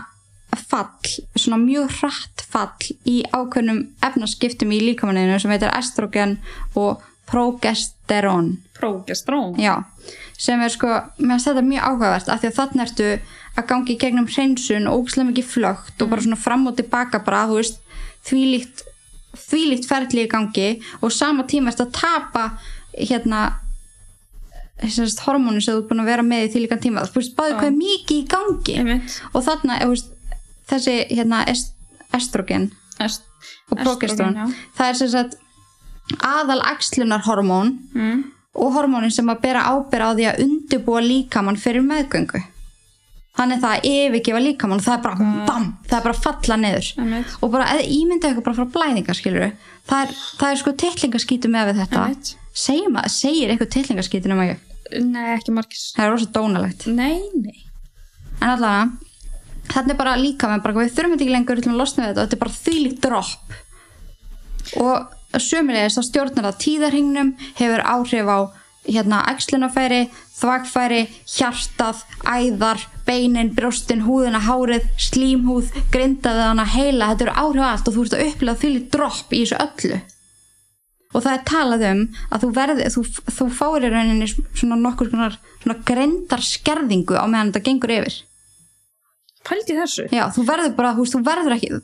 fall, svona mjög hratt fall í ákveðnum efnaskiptum í líkamanninu sem heitir estrogen og progesterón Prógestrón. Já, sem er sko, mér finnst þetta mjög áhugavert af því að þarna ertu að gangi í gegnum hreinsun og ógslega mikið flögt og bara svona fram og tilbaka bara, þú veist, þvílíkt þvílíkt ferli í gangi og sama tíma ertu að tapa hérna þessast hormónu sem þú er búin að vera með í þvílíkan tíma, þú veist, báðu hvað er mikið í gangi veit. og þarna, veist, þessi hérna est estrogen Est og progesterón, Estrogen, það er sem sagt aðal axlunarhormón Mm. og hormónin sem að bera ábyrð á því að undibúa líkamann fyrir meðgöngu þannig það að yfirgefa líkamann og það er bara bam, það er bara að falla niður. Einmitt. og bara eða ímynda ykkur bara frá blæðingar skilur það er, það er sko tillingaskítu með við þetta. Segir, maður, segir eitthvað tillingaskítu nema ég? Nei, ekki margis. það er rosa dónalegt. Nei, nei. en allavega þetta er bara líka með bara við þurfum ekki lengur til að losna við þetta og þetta er bara þýlíkt dropp. Og sömulegist þá stjórnar það tíðarhingnum hefur áhrif á hérna æxlunafæri, þvagfæri hjartað, æðar beinin, brjóstin, húðina, hárið slímhúð, grindaðana, heila. Þetta eru áhrif allt og þú ert að upplega þýlíkt dropp í þessu öllu. Og það er talað um að þú verði þú, þú fáir í rauninni svona nokkur svona, svona grindar skerðingu á meðan þetta gengur yfir. Pældi þessu. Já, þú verður bara, þú veist, þú verður ekki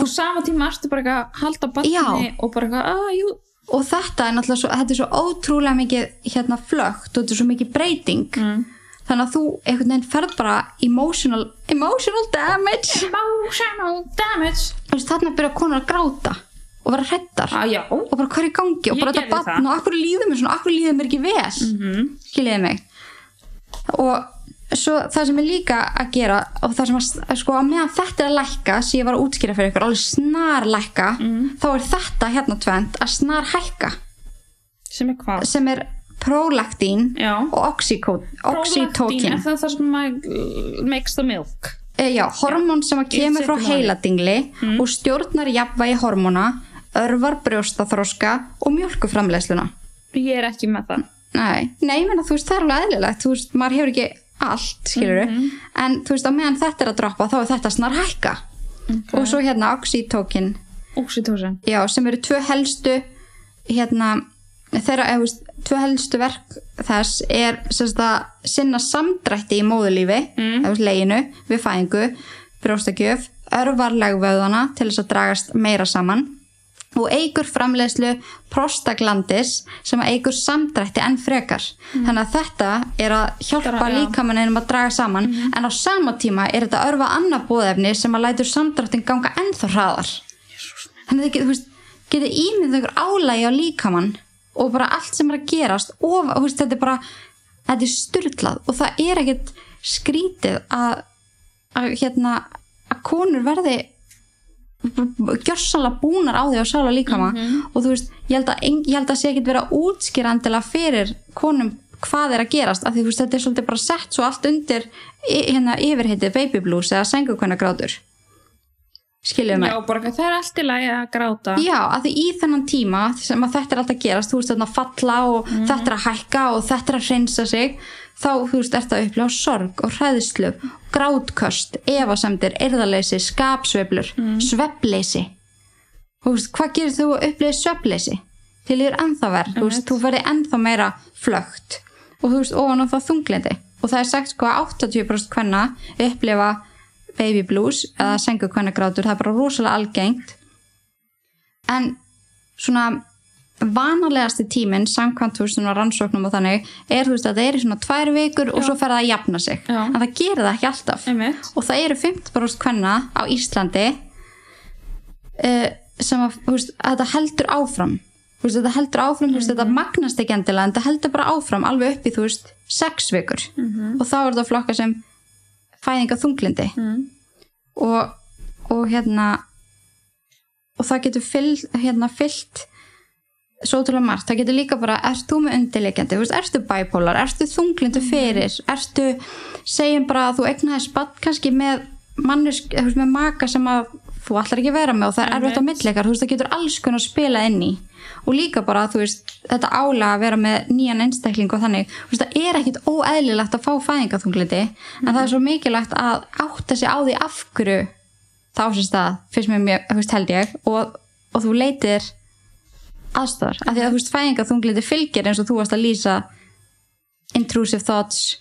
Og sama tíma ertu bara að halda batni og bara eitthvað, að jú, og þetta er náttúrulega svo, þetta er svo ótrúlega mikið hérna flögt og þetta er svo mikið breyting Mm. þannig að þú einhvern veginn ferð bara emotional, emotional damage emotional damage. Veist, þarna byrja konur að gráta og vera hrettar já. og bara hvað er í gangi og bara þetta gerði batn það. og akkur líður mér svona, akkur líður mér ekki vel Mm skiljiði mig og svo það sem er líka að gera og það sem að sko að meðan þetta er að lækka sem ég var að útskýra fyrir ykkur alveg snar lækka þá er þetta hérna tvend að snar hækka Sem er hvað? sem er prolaktín Já. og oxyco- Prolaktín, Er það það sem makes the milk? e, já, hormón sem að kemur frá heiladingli og stjórnar jafnvægi hormóna örvar brjóstaþroska og mjölkuframleiðsluna Ég er ekki með það. Nei, nei, ég meina, þú veist, það er alveg eðlilegt þú veist, maður hefur ekki allt, skilur en þú veist, á meðan þetta er að droppa þá er þetta snar hækka. Og svo hérna Oxytocin. já, sem eru tvö helstu hérna þeirra, eða, veist, tvö helstu verk þess er að sinna samdrætti í móðulífi mm. leginu, við fæðingu brjóstakjöf, örvarleg vöðvana til þess að dragast meira saman og eigur framleiðslu prostaglandis sem eigur samdrætti enn frekar. Þannig að þetta er að hjálpa líkamanninum að draga saman. En á sama tíma er þetta örfa annað bóðefni sem að lætur samdrættin ganga ennþá hraðar. Þannig að þið getur ímyndið ykkur álægi á líkamann og bara allt sem er að gerast og veist, þetta er bara þetta er styrlað og það er ekkert skrítið að, að hérna að konur verði gjörsanlega búnar á því að sála líkama. Og þú veist, ég held að, ég held að sé ekkert vera útskýrandilega fyrir konum hvað er að gerast af því þú veist, þetta er svolítið bara sett svo allt undir hérna yfirheitið baby blues eða sengukvæna grátur skiljum mig? Já, bara það er allt í lagi að gráta. Já, að því í þennan tíma sem að þetta er alltaf að gerast, þú veist þarna að falla og þetta er að hækka og þetta er að hreinsa sig þá, þú veist, ert að upplifa sorg og hræðslu, grátköst efasemdir, erðaleysi, skapsveiflur svefleysi þú veist, hvað gerir þú að upplifa svefleysi til þér ennþá verð þú veist, þú verði ennþá meira flögt og þú veist, ofan á það þunglindi og það er sagt sko að 80% hvenna upplifa baby blues eða sengu hvenna grátur, það er bara rosalega algengt. En svona vanalegasti tíminn samkvæmt þú veist svona rannsóknum og þannig er þú veist að það er í svona tvær vikur og svo fer það að jafna sig. Já. en það gerir það ekki alltaf. Einmitt. og það eru 50% hvenna á Íslandi uh, sem að, veist, að þetta heldur áfram. Veist, þetta heldur áfram, þú veist, þetta magnast ekki endilega en þetta heldur bara áfram alveg upp í, þú veist, sex vikur. Og þá er þetta flokka sem fæðinga þunglindi og, og hérna og það getur fyllt, hérna, fyllt svo ótrúlega margt, það getur líka bara ert þú með undirleikjandi, ertu bipolar? Ertu þunglindu fyrir, ertu segjum bara að þú egnaði spatt kannski með veist, með maka sem að þú ætlar ekki að vera með og það er erfitt á millikar, þú veist, það getur alls konar spila inn í. Og líka bara, þú veist, þetta ála að vera með nýjan einstakling og þannig þú veist, það er ekkit óeðlilegt að fá fæðingaþunglindi en það er svo mikilvægt að átta sig á því af hverju þá sem stað, fyrst mér mjög, þú veist, held ég. Og, og þú leitir aðstæðar, af því að þú veist fæðingaþunglindi fylgir eins og þú varst að lýsa intrusive thoughts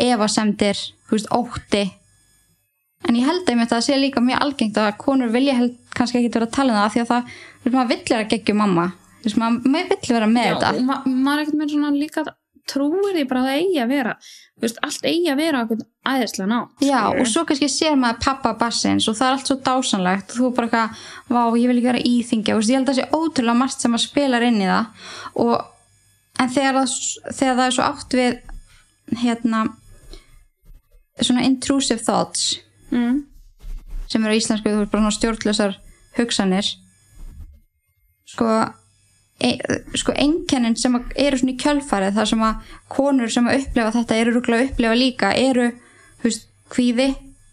efasemdir, þú veist, ótti en ég held að það sé líka mjög algengt að konur vilja held, kannski ekki vera að tala um það því að það, maður vill vera geggjum mamma. Maður, vill vera með Já, þetta ma maður er ekkert með svona líka trúir því bara að það eigi að vera. Veist, allt eigi að vera æðislega ná Já, og svo kannski sér maður pappa bassins og það er allt svo dásanlegt og þú er bara eitthvað, vá, ég vil ekki vera íþingja og ég held að það sé ótrúlega margt sem að spilar inn í það. Og en þegar það, þegar það er svo átt við hérna svona intrusive thoughts mm. sem eru íslensku, þú veist bara svona stjórnlausar hugsanir sko e, sko einkennin sem eru svona í kjölfarið þar sem að konur sem að upplefa þetta eru rúglega að upplefa líka eru, þú veist, kvíði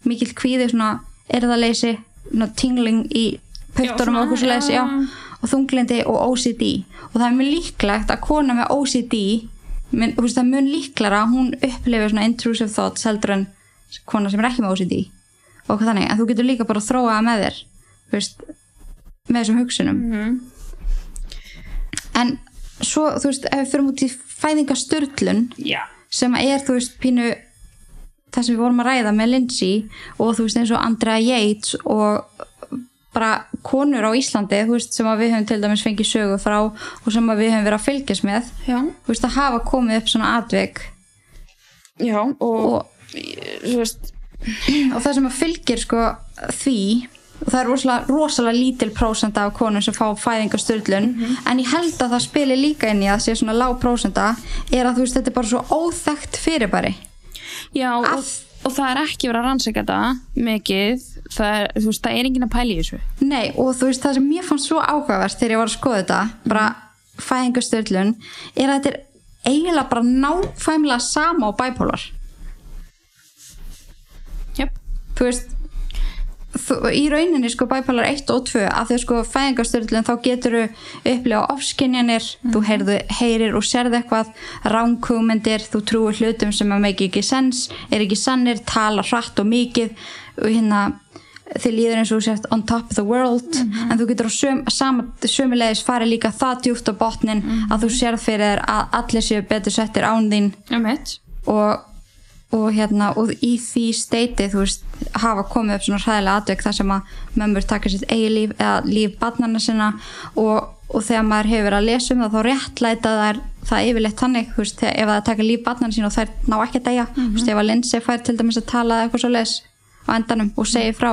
mikill kvíði, svona erðaleysi tingling í svona, og okkur svo leysi, já. og þunglindi og OCD og það er mjög líklegt að kona með OCD minn, þú veist, það er mjög líklara að hún upplifir svona intrusive thoughts heldur en kona sem er ekki með OCD og eitthvað þannig, en þú getur líka bara að þróa það með þér veist, með þessum hugsunum Mhm. en svo, þú veist, ef við fyrir út í fæðingasturlun Já. sem er, þú veist, pínu það sem við vorum að ræða með Lindsay og þú veist eins og Andrea Yates og bara konur á Íslandi veist, sem við höfum til dæmis fengið sögu frá og sem við höfum verið að fylgjast með veist, að hafa komið upp svona atvik Já, og, og, veist, og það sem að fylgir sko því og það er rosalega, rosalega lítil prósenda af konum sem fá fæðingasturlun en ég held að það spili líka inn í að sé svona lág prósenda er að þú veist, þetta er bara svo óþekkt fyrirbæri já, og, og það er ekki verið að rannsaka þetta mikið, það er, þú veist, það er enginn að pæla í þessu. Nei, og þú veist það sem mér fannst svo áhugavert þegar ég var að skoða þetta, bara fæðingasturlun, er að þetta er eiginlega bara náfæmlega sama á bipolar. Þú veist, í rauninni sko bipolar 1 og 2, að því að sko fæðingasturlun þá getur þú upplifa ofskinjanir, þú heyrðu, heyrir og sérð eitthvað, ránkugmyndir, þú trúir hlutum sem að make ekki sens, er ekki sannir, tala hratt og mikið og hérna þið líður eins og sért on top of the world en þú getur á söm, sama, sömulegis farið líka það djúpt á botnin að þú sérð fyrir þér að allir séu betur settir án þín. Mitt. og, og hérna og í því steiti þú veist hafa komið upp svona hræðilega atvek þar sem að mömmur taka sitt eigi líf eða líf barnana sinna. Og, og þegar maður hefur verið að lesa um það þá réttlæta þær það yfirleitt þannig veist, ef það taka líf barnana sína og þær ná ekki að deyja. Þú veist, ef að Lindsay fær til dæmis að tala eða eitthvað svo les á endanum og segi frá.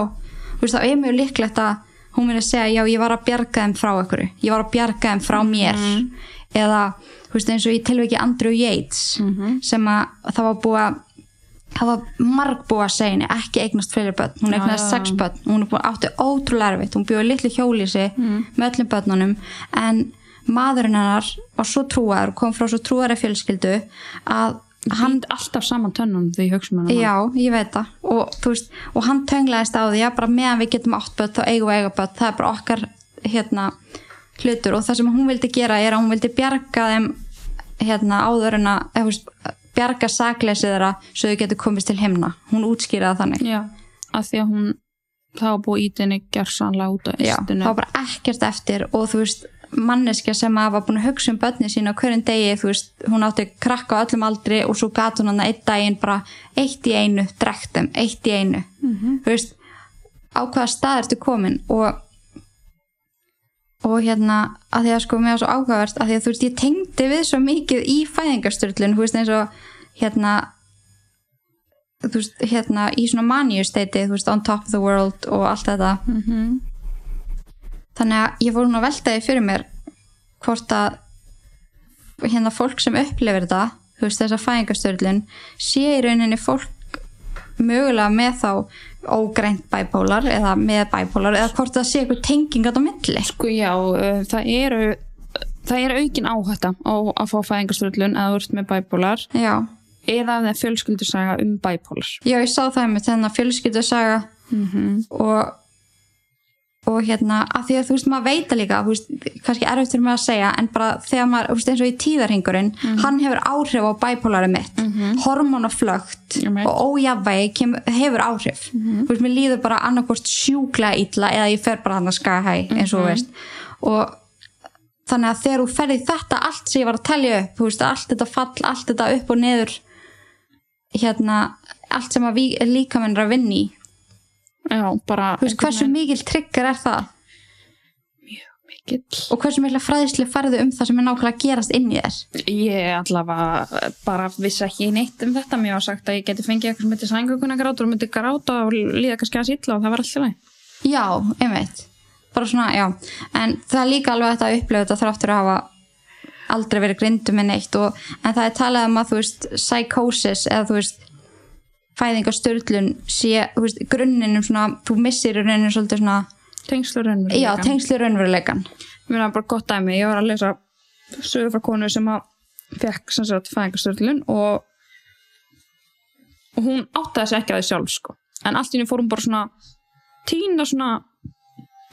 Veist, þá er mjög líklegt að hún muni að segja, já, ég var að bjarga þeim frá ykkur ég var að bjarga þeim frá mér. Eða, þú veist, eins og í tilveiki Andrew Yates sem að það var búið að það var marg búið að segja henni ekki eignast fleiri börn, hún eignast sex börn. Hún er búin átti ótrúlega erfitt, hún bjóði litlu hjólísi með öllum börnunum. En maðurinn hennar var svo trúaður og kom frá svo trúaðari fjölskyldu að hann Hann alltaf saman tönnum því ég hugsa um hana. Já, ég veit það. Og, veist, og hann tönglaðist á því að bara meðan við getum átt börn þá eigum við eiga börn. Það er bara okkar hérna, hlutur. Og það sem hún vildi gera er að hún vildi bjarga þeim hérna, áður en að bjarga sakleysið þeirra svo þau getur komist til himna hún útskýraði þannig Já, að því að hún, var búið ítinni gersanlega út á Já, eistinu. það var bara ekkert eftir og þú veist manneskja sem að var búin að hugsa um börnin sína á hverjum degi, þú veist, hún átti krakka á öllum aldri og svo gat hún hann einn daginn bara eitt í einu, drektum eitt í einu, Mhm. þú veist á hvaða stað ertu komin og og hérna að því að sko mér var svo áhugavert að því að þú veist ég tengdi við svo mikið í fæðingarstyrlun, þú veist eins og hérna þú veist hérna í svona maníu steiti, þú veist on top of the world og allt þetta Mhm. þannig að ég fór hún að velta því fyrir mér hvort að hérna fólk sem upplifir þetta þú veist þessa fæðingastöðlun sé í rauninni fólk mögulega með þá ógrænt bæpólar eða með bæpólar eða hvort það sé eitthvað tengingat á milli. Sko já, uh, það eru það er aukin áhætta á að fá fæðingarströllun að þú ert með bæpólar já, eða það er fjölskyldusaga um bæpólar já ég sá það með þennan fjölskyldusaga mm -hmm. og og hérna, að því að þú veist, maður veita líka veist, kannski erfitt fyrir mig að segja en bara þegar maður, veist, eins og í tíðarhingurinn hann hefur áhrif á bæpólari mitt. Mm hormonaflögt Einmitt. og ójafvægi kem, hefur áhrif. Þú veist, mér líður bara annarkvort sjúklega illa eða ég fer bara hann að skaga hæ eins og þú veist. Og þannig að þegar þú ferði þetta allt sem ég var að telja upp, allt þetta fall allt þetta upp og niður hérna, allt sem líkaminn er að vinna í Já, bara þú veist, hversu mikil trigger er það? Mikill. Og hversu mikla fræðislu farðu um það sem er nákvæmlega gerast inn í þér? Ég allavega bara vissi ekki neitt um þetta. Mér var sagt að ég geti fengið eitthvað sem heitir sængökuna grátur og myndi gráta og líða kannski að sýtla og það var alltaf læg já, einmitt. Bara svona, já, en það er líka alveg þetta að upplifa þetta þráttur að hafa aldrei verið grindum með neitt og, en það er talað um að þú veist psychosis eða þú veist fæðingasturlun sé þú veist, grunninum svona, þú missir rauninu svolítið svona, Tengslur já, tengslu raunveruleikan Mér er bara gott dæmi, ég var að lesa sögur frá konu sem að fekk sem sagt fæðingasturlun og, og hún áttaði sig ekki að því sjálf sko. en allt í henni fór hún bara svona tína svona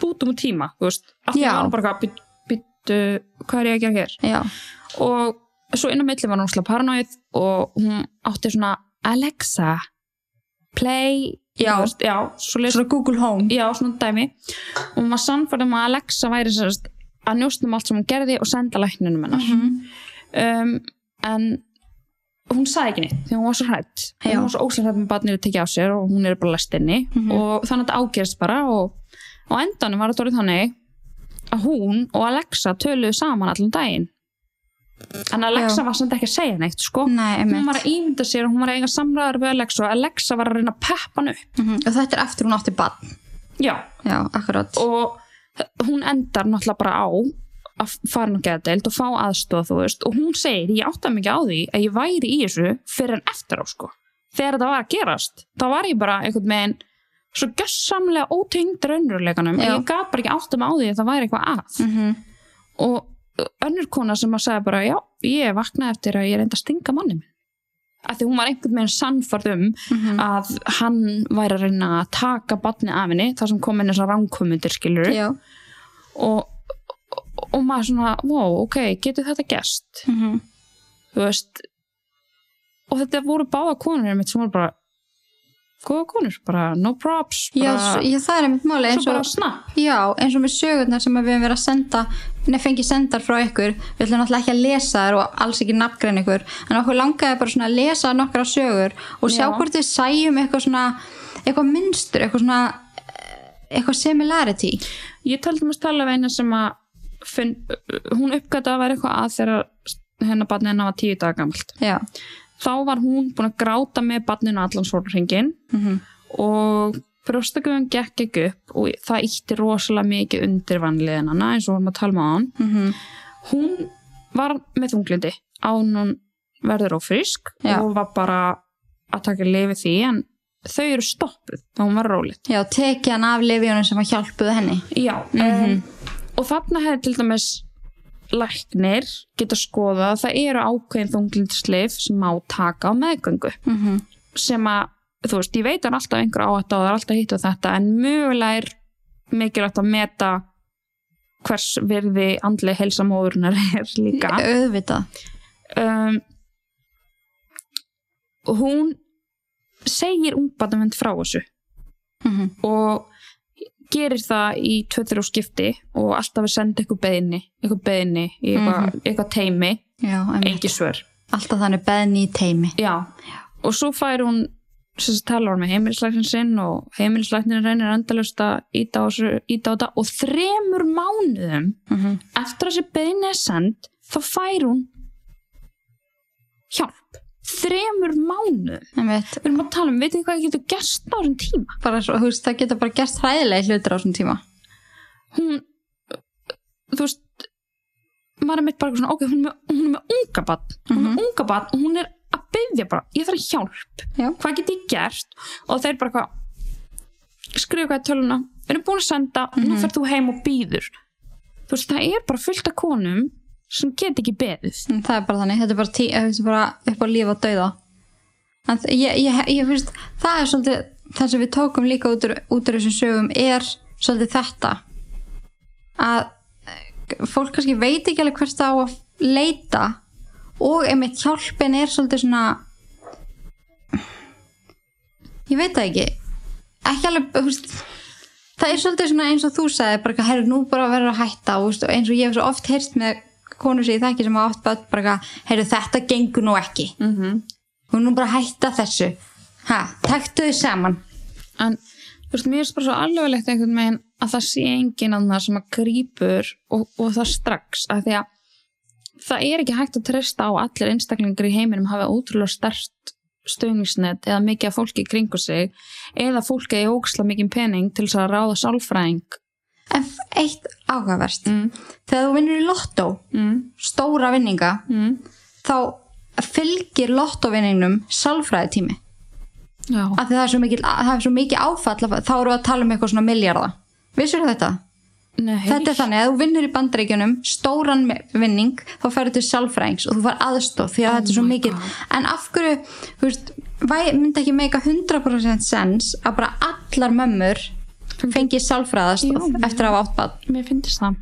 bútum og tíma, þú veist. Allt í henni var hún bara eitthvað, býttu hvað er ég að gera hér? Já, og svo inn á milli var hún slá paranoið og hún átti svona Alexa play Já. veist, já, svona Google Home. Já, svona dæmi. Og hún var sannfært um að Alexa væri sérst, að njóstum allt sem hún gerði og senda lækninum hennar. Um, en hún sagði ekki neitt því hún var svo hrætt hún var svo óslega hrætt með barnir að tekja á sér og hún er bara læst inni. Og þannig að þetta ágerist bara og á endanum var þetta orðið þannig að hún og Alexa töluðu saman allan daginn en Alexa Já. var samt ekki að segja neitt sko Nei, hún var að ímynda sér og hún var að eiga samræður við Alexa og Alexa var að reyna að peppa hann upp Mhm. og þetta er eftir hún átti bann já, já, akkurat og hún endar náttúrulega bara á að fara nú geðdeild og fá aðstoð þú veist og hún segir, ég átta mikið á því að ég væri í þessu fyrir en eftir á sko þegar þetta var að gerast, þá var ég bara einhvern veginn svo gössamlega ótengd raunveruleikanum Já. ég gaf bara ekki átta mig á því að það væri eitthvað að mm -hmm. og önnur kona sem að segja bara já, ég vaknaði eftir að ég reyndi að stinga manni minn. Að því hún var einhvern veginn sannfærð um Mhm. að hann væri að reyna að taka batni af henni, það sem kom inn þessar ránkomundir skilur og, og, og maður svona, wow, ok, getur þetta gest mm -hmm. þú veist og þetta voru báða konur mitt sem voru bara góða konur, bara no props bara, já, það er einmitt máli eins og bara Já, eins og með sögurnar sem við höfum verið að senda fengið sendar frá ykkur. Við ætlum náttúrulega ekki að lesa þær og alls ekki nafngrein ykkur, en okkur langaði bara að lesa nokkra sögur og sjá Já. hvort við sæjum eitthvað svona eitthvað mynstur, eitthvað svona eh, eitthvað similarity. Ég taldi mér tala við eina sem að finn, hún uppgæti að vera eitthvað að þegar hennar barnið hennar var tíu daga gamalt. Þá var hún búin að gráta með barninu allan sólringin mm og brjóstakjöfum gekk ekki upp og það ítti rosalega mikið undir vanliðinana eins og vorum að tala með hann -hmm. hún var með þunglindi án hún verður ófrísk Já. og var bara að taka lifi því en þau eru stoppuð þá hún var rólit Já, tekið hann af lifjónum sem að hjálpuðu henni Já, um, og þarna hefði til dæmis læknir geta skoða að það eru ákveðin þunglindslif sem má taka á meðgöngu mm -hmm. sem að, þú veist, ég veit að alltaf einhver áhætt og það er alltaf hitt og þetta en mögulega er mikilvægt að meta hvers virði andlega heilsamóðurinnar er líka. Auðvitað. Um, hún segir ungbarnavend frá þessu mm og gerir það í 2-3 skipti og alltaf að senda eitthvað beðinni eitthvað beðinni í eitthvað, eitthvað teimi Já, einmitt. engi svör. Alltaf þannig beðni í teimi Já. og svo fær hún sem talar með heimilislæknin sinn og heimilislæknin reynir endalust að íta á, þetta og þremur mánuðum mm -hmm. eftir að þessi beðinni er send þá fær hún hjálp. Þremur einmitt. Við erum að tala um, veitir þið hvað getur gerst á þessum tíma? Bara, veist, það geta bara gerst hræðilega hlutir á þessum tíma. Hún þú veist maður er mitt bara svona, ok, hún er með, unga barn. Hún er með unga barn og hún er byggja bara, ég þarf hjálp. Já. hvað get ég gert? Og þeir bara hvað skrifa hvað í töluna, við erum búin að senda nú fer þú heim og býður þú veist, það er bara fullt af konum sem get ekki beðið. En það er bara þannig, þetta er bara, tí, þetta er bara upp á líf og dauða. Ég, ég, ég finnst það er svolítið það sem við tókum líka út úr, út úr þessum sögum er svolítið þetta. Að eh, fólk kannski veit ekki alveg hvert það á að leita og einmitt hjálpin er svolítið svona ég veit það ekki. Ekki alveg veist, það er svolítið svona eins og þú sagði bara eitthvað, herru, nú bara verður að hætta. Og, eins og ég hef svo oft heyrst með konur sem ég þekki sem hafa oft börn bara eitthvað, herru, þetta gengur nú ekki. Mm -hmm. og nú bara hætta þessu. Ha, taktu þau saman. En þú veist, mér er bara svo alveglegt einhvern veginn að það sé enginn annar sem að grípur og, og það strax að því að það er ekki hægt að treysta á að allir einstaklingar í heiminum hafa ótrúlega stærst stöðningsnet eða mikið af fólki kringu sig eða fólki í óksla mikið pening til þess að ráða sálfræðing. Eitt áhugaverst mm, þegar þú vinnur í lottó mm, stóra vinninga mm. þá fylgir lottóvinningnum sálfræðitími. Af því það er svo mikið, er svo mikið áfall að- þá eru við að tala um eitthvað svona milljarða. Vissur þetta? Nei Þetta er þannig að þú vinnur í bandaríkjunum stóran vinning, þá ferður til sálfræðings og þú far aðstóð því að þetta er svo Oh mikið. God. en af hverju, þú veist myndi ekki meika 100% sens að bara allar mömmur fengi sálfræðastóð Jú. eftir að hafa átt bann Mér finnst það.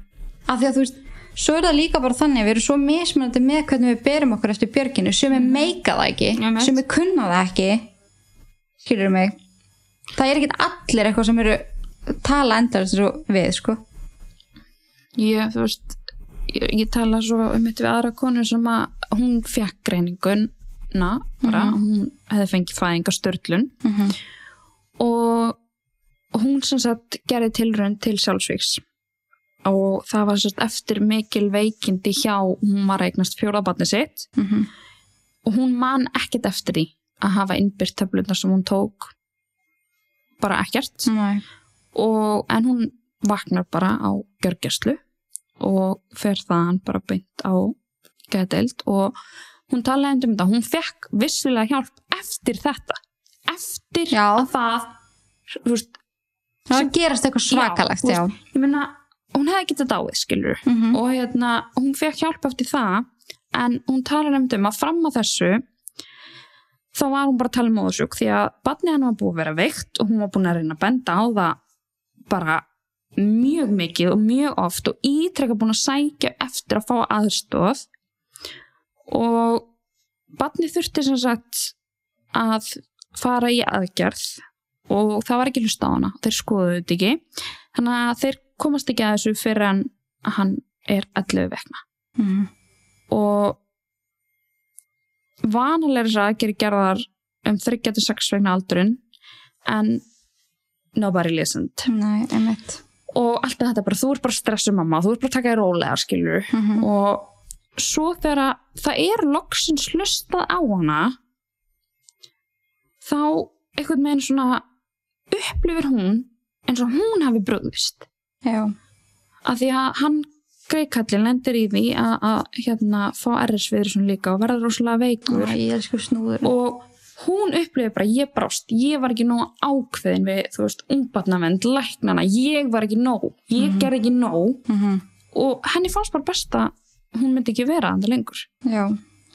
Af því að þú veist, svo er það líka bara þannig við erum svo mismunandi með hvernig við berum okkur eftir björginu, sem er meika það ekki sem er kunna það ekki. Skilur mig? Það er ekkert allir eitthvað sem eru tala endar þessu við, sko ég, þú veist ég, ég tala svo um þetta við aðra konu sem að hún fekk greininguna bara, hún hefði fengið fæðinga störlun mm -hmm. og hún sem sagt gerði tilraun til sjálfsvíks og það var sagt eftir mikil veikindi hjá, hún var eignast fjóraðbarni sitt. Mhm. og hún man ekkert eftir því að hafa innbyrt töflunar sem hún tók. Bara ekkert. Og, en hún vaknar bara á gjörgjastlu og fer þaðan bara beint á geðdeild og hún talaði um þetta, hún fekk vissilega hjálp eftir þetta eftir Já. að það veist, það gerast eitthvað svakalegt, Já, já, þú ég meina, hún hefði getað dáið skilur Mhm. og hérna, hún fekk hjálp eftir það en hún talar um um að fram að þessu þá var hún bara að tala um móðursjúk því að barnið henni var búið að vera veikt og hún var búin að reyna að benda á það bara mjög mikið og mjög oft og ítrekka búin að sækja eftir að fá aðstóð og barnið þurfti sem sagt að fara í aðgerð og það var ekki hlust á hana. Þeir skoðuðu þetta ekki. Þannig að þeir komast ekki að þessu fyrir en hann er 11 vekna Mhm. og vanalega þess að gera gerðar um 36 vegna aldurinn en nobody listened. Nei, einmitt og allt þetta bara, þú ert bara stressu mamma þú ert bara að taka í rólega skilur Mhm. og svo þegar að það er loksins hlustað á hana þá einhvern veginn svona upplifir hún eins og hún hafi bröðvist Já, af því að hann greikallin lendir í því að, að hérna fá RS-viðri líka og verða rosalega veikur. Æ, og hún upplifir bara ég brást, ég var ekki nóg ákveðin við, þú veist, ungbarnavend, læknana ég var ekki nóg, ég gerði ekki nóg. Mhm. og henni fannst bara best að hún myndi ekki vera þannig lengur. Já,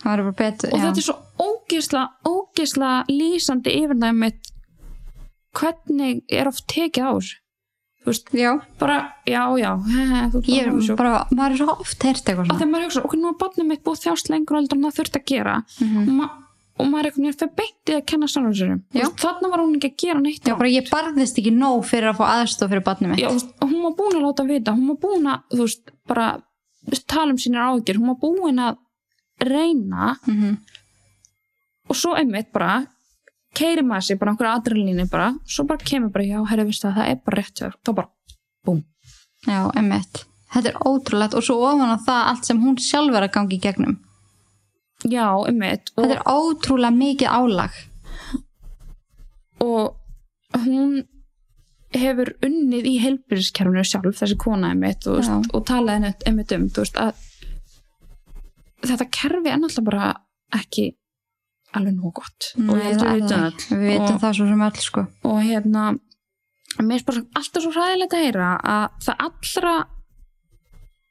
það er bara betur og já. þetta er svo ógeðsla ógeðsla lýsandi yfirnæmi mitt hvernig er oft tekið á þessu? Þú veist, Já, bara, já, já he, he, þú ég bara, er bara, maður er svo oft heyrt eitthvað að svona. þegar maður hugsa, ok, nú er barnið mitt búið þjást lengur heldur en það þurft að gera. Mhm. og, ma og maður er einhvern veginn fyrir beintið að kenna sjálfur Já. þannig var hún ekki að gera neitt Já, bara ég barðist ekki nóg fyrir að fá aðstof fyrir barnið mitt. Já, hún var búin að láta vita hún var búin að, veist, bara tala um sínar ágjör, hún var búin að reyna Mhm. og svo einmitt bara keiri maður sér bara einhverja adrenalínu bara, svo bara kemur bara, já, herri, veistu það, það er bara rétt þá bara, búm. Já, emmitt Þetta er ótrúlegt og svo ofan á það allt sem hún sjálf er að gangi í gegnum já, og, Þetta er ótrúlega mikið álag. Og hún hefur unnið í heilbyrðiskerfinu sjálf, þessi kona einmitt og, og talaði einmitt, um veist, þetta kerfi er náttúrulega bara ekki alveg nóg gott. Og held að við vitum það öll. Við vitum og, það svo sem öll sko. og hérna mér er bara alltaf svo hræðilegt að heyra að það allra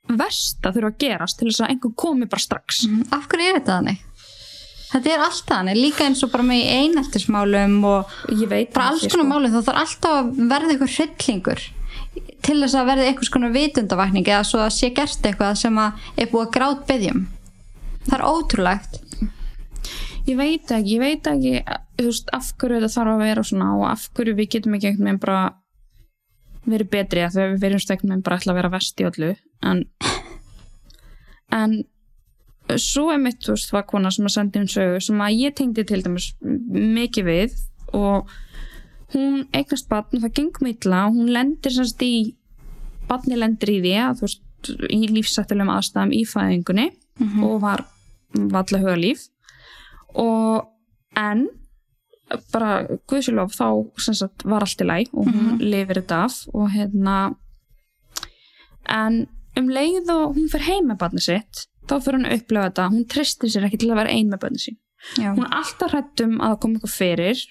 versta þurfa að gerast til þess að einhver komi bara strax. Mm, Af hverju er þetta þannig? Þetta er alltaf þannig, líka eins og bara með eineltismálum og bara alls konar sko. málum. Þá þarf alltaf að verða eitthvað hryllingur til þess að verða eitthvað svona vitundavakning eða svo að sé gert eitthvað sem að er búið að grátt byggjum það er ótrúlegt. Ég veit ekki, ég veit ekki þú veist, af hverju þetta þarf að vera svona og af hverju við getum ekki einhvern veginn bara verið betri að við verðum steknum bara ætla að vera vest í öllu. En en svo er mitt, þú veist, var kona sem að sendi um sögu sem að ég tengdi til dæmis mikið við og hún eignast batn og það gengum illa og hún lendir semst í batni lendir í því að þú veist í lífsættilegum aðstæðum í fæðingunni og var valla huga líf og en bara guðsilof þá sagt var allt í læg og hún lifir þetta af og hérna en um leið og hún fer heim með barni sitt þá fyrir hún að upplefa þetta, hún tristir sér ekki til að vera ein með barni sín. Já, hún er alltaf hrættum að það kom eitthvað fyrir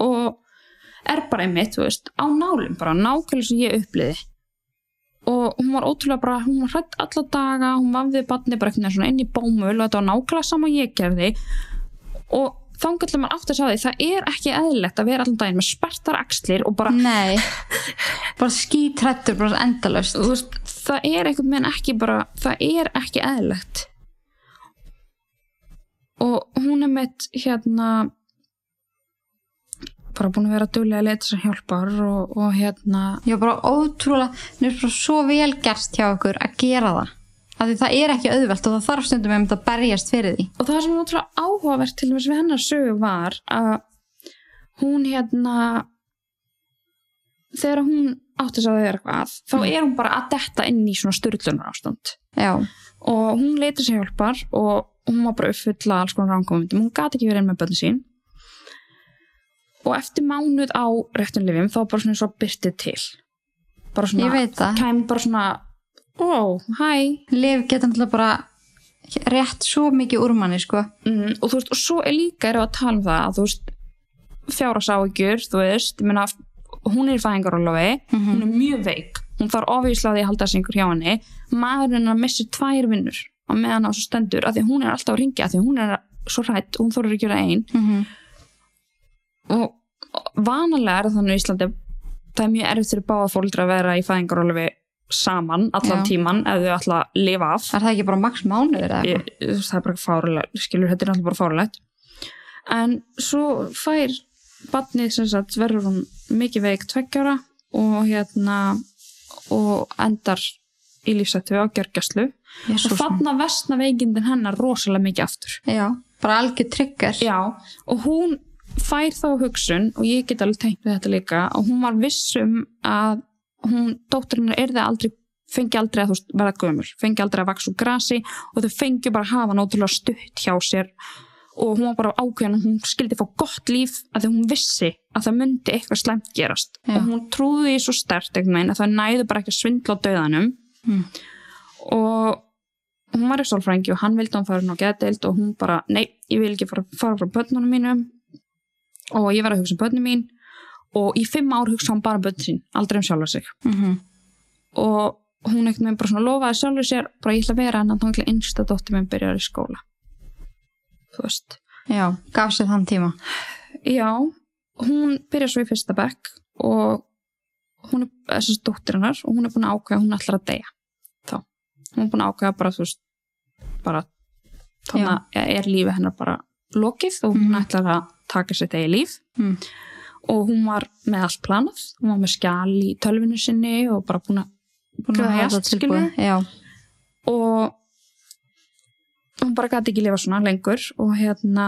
og er bara einmitt, veist, á nálum bara nákvæmlega sem ég uppliði og hún var ótrúlega bara, hún var hrætt alla daga, hún vafði barni bara einhvern veginn inn í bómul og þetta var nákvæmlega sama ég gerði. Og þannig maður átt að sjá því, það er ekki eðlilegt að vera allan daginn með spertar axlir og bara, nei. Bara skítrættur, bara endalaust. Þú veist, það er einhvern veginn ekki bara, það er ekki eðlilegt. Og hún er með hérna bara búin að vera duglega að leita sér hjálpar og, og hérna Já, bara ótrúlega, það er bara svo vel gert hjá okkur að gera það. Því það er ekki auðvelt og það þarf stundum einmitt að berjast fyrir því. og það sem er ótrúlega áhugavert til þess við hennar sögu var að hún hérna þegar hún átti að það er eitthvað þá er hún bara að detta inn í svona styrlunar ástand Já, og hún leita sér hjálpar og hún var bara uppfulla alls konar ránkomundum, hún gati ekki verið inn með bönni sín. Og eftir mánuð á réttunlifjum þá bara svona svo byrtið til. Bara svona, kæm bara svona ó, hæ. Lif geta náttúrulega bara rétt svo mikið úr manni, sko. mm, og þú veist, og svo er líka við að tala um það að þú veist, fjárasáhyggjur þú veist, ég meina hún er fæðingarólofi, hún er mjög veik hún þarf ofíslaði að halda einhver hjá henni. Maðurinn hennar missir tvær vinnur á meðan á svo stendur, af því að hún er alltaf að ringja af því að hún er svo hrætt og hún þorður ekki að gera ein. Mm -hmm. og vanalega er þannig í Íslandi það er mjög erfitt fyrir báða fóldra að vera í fæðingarólofi saman allan Já. tíman ef þau ætla að lifa af Er það ekki bara max mánuður eða ég, eitthvað? veist, það er bara fárulegt skilur, þetta er náttúrulega bara fárulegt en svo fær badnið sem sagt verður hún mikið veik tveggjára og hérna og endar í lífsættu á gjörgjastlu og Jesús minn. þarna vestna veikindin hennar rosalega mikið aftur Já, bara algjör trigger. já, og hún fær þá hugsun og ég get alveg tengt við þetta líka og hún var vissum að hún, dótturinn er það aldrei fengi aldrei að þú verða gömul fengi aldrei að vaksa úr grasi og þau fengi bara að hafa náttúrulega stutt hjá sér. Og hún var bara ákveðin að hún skildi fá gott líf að því hún vissi að það myndi eitthvað slæmt gerast. Já. og hún trúði því svo stert að það næðu bara ekki að svindla á döðanum Mm. og hún var í sálfrængi og hann vildi að hún fara inn á geðdeild og hún bara, nei, ég vil ekki fara, fara frá börnunum mínum. Og ég var að hugsa um börnum mín og í fimm ár hugsa hún bara um börn sín, aldrei um sjálfa sig. Mm og hún ekkert með bara svona lofaði sjálfur sér bara ég ætla að vera en þannig að einsta dóttir minn byrjar í skóla. Þú veist. Já, gaf sér þann tíma. já, hún byrjar svo í fyrsta bekk og hún er þessast dóttir hennar og hún er búin að ákveða að hún ætlar að deyja. Þá, hún er búin að ákveða bara þú veist, bara þannig að er lífi hennar bara lokið og hún Mhm. ætlar að taka sér degi líf. Mm. Og hún var með allt planað. Hún var með skjal í tölvinu sinni og bara búin að? Já, og hún bara gæti ekki lifa svona lengur og hérna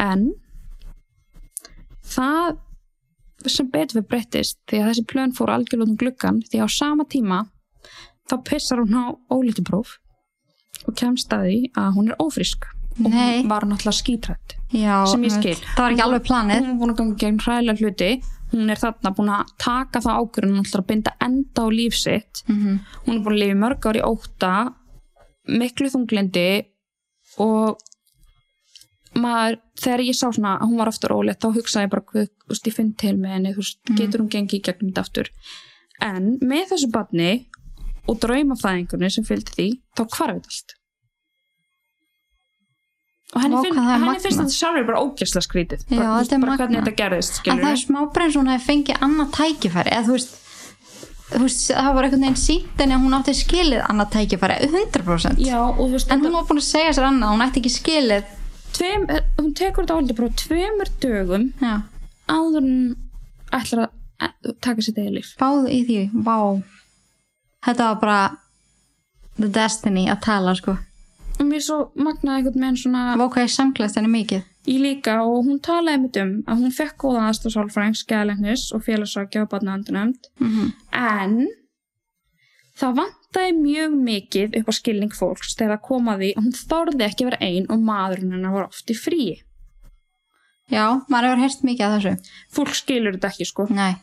en það sem betur við breyttist því að þessi plön fór algjörlega út um gluggan því á sama tíma þá pissar hún á ólítupróf og kemst að því að hún er ófrísk og Nei. hún var náttúrulega skítrætt já. Sem ég skil. Það var ekki alveg planið. hún að ganga gegn hræðilega hluti hún er þarna búin að taka það ákvörðun hún ætlar að binda enda á líf sitt Mm hún er búin að lifa í mörg ár í óta miklu þunglindi og maður, þegar ég sá svona að hún var aftur ólétt þá hugsaði ég bara, "Guð, þú veist, ég finn til með henni, þú veist, getur hún gengið í gegnum þetta aftur en með þessu barni og draumafæðingunni sem fylgdi því, þá þetta allt og henni, finn, henni finnst þetta sjálfur bara ógæslega skrítið. Já, bara, þetta bara hvernig þetta gerðist En það er smá breyns hún hefði fengið annað tækifæri eða þú veist, þú veist það var einhvern veginn sínt en hún átti skilið annað tækifæri 100% Já, veist, en hún var búin að segja sér annað hún ætti ekki skilið. Tveim, hún tekur þetta áldi bara tveimur dögum já, áður en ætlar að að taka sér degi líf. Báðu í því, vá. Þetta var bara the destiny að tala sko og mér svo magnaði einhvern veginn svona vá hvað ég samklæðst henni mikið. Í líka og hún talaði mitt um að hún fekk góða aðstof sálfræðings, skæðalegnis og félagsrákja og barnaðandunöfnd mm -hmm. en það vantaði mjög mikið upp á skilning fólks þegar það kom að því að hún þorði ekki vera ein og maðurinn hennar var oft í fríi. Já, maður hefur heyrst mikið af þessu. Fólk skilur þetta ekki sko. Nei,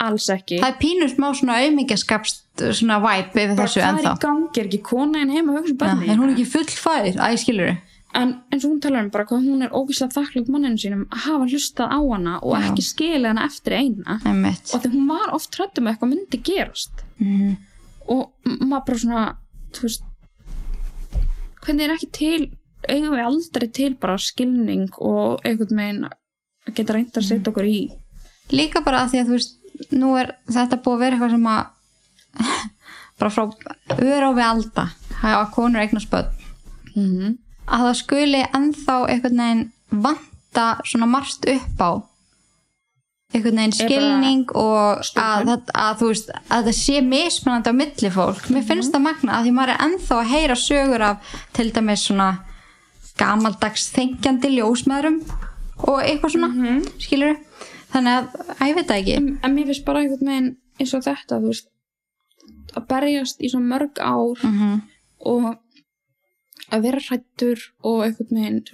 alls ekki. Það er pínur smá svona auðmingjaskapst svona væp yfir þessu hvað er ennþá. í gangi, er ekki kona en heima hugsa um ja, bönni er hún ekki full fær, æ skilur en eins og hún talar um bara hvað hún er ógislega þakklátt manninu sínum að hafa hlustað á hana og Já. ekki skilið hana eftir eina. Einmitt. Og því hún var oft hrættum með eitthvað myndi gerast. Mm. og maður bara svona þú veist hvernig er ekki til eigum við aldrei til bara skilning og einhvern veginn að geta reynd að setja okkur í? Líka bara að því að þú veist nú er þetta búið að vera eitthvað sem að bara frá öra á við alda hafa konur eignast börn. Mm að það skuli ennþá einhvern veginn vanta svona margt upp á. Einhvern veginn skilning og að, að, að veist að það sé mismunandi á milli fólk. Mér finnst það magna að því maður er ennþá að heyra sögur af til dæmis svona gamaldags þengjandi ljósmaðurum og eitthvað svona mm Mhm. skilur þannig að, að ég veit það ekki. En, en mér finnst bara einhvern veginn eins og þetta veist að berjast í svo mörg ár mm -hmm. og að vera hrættur og einhvern veginn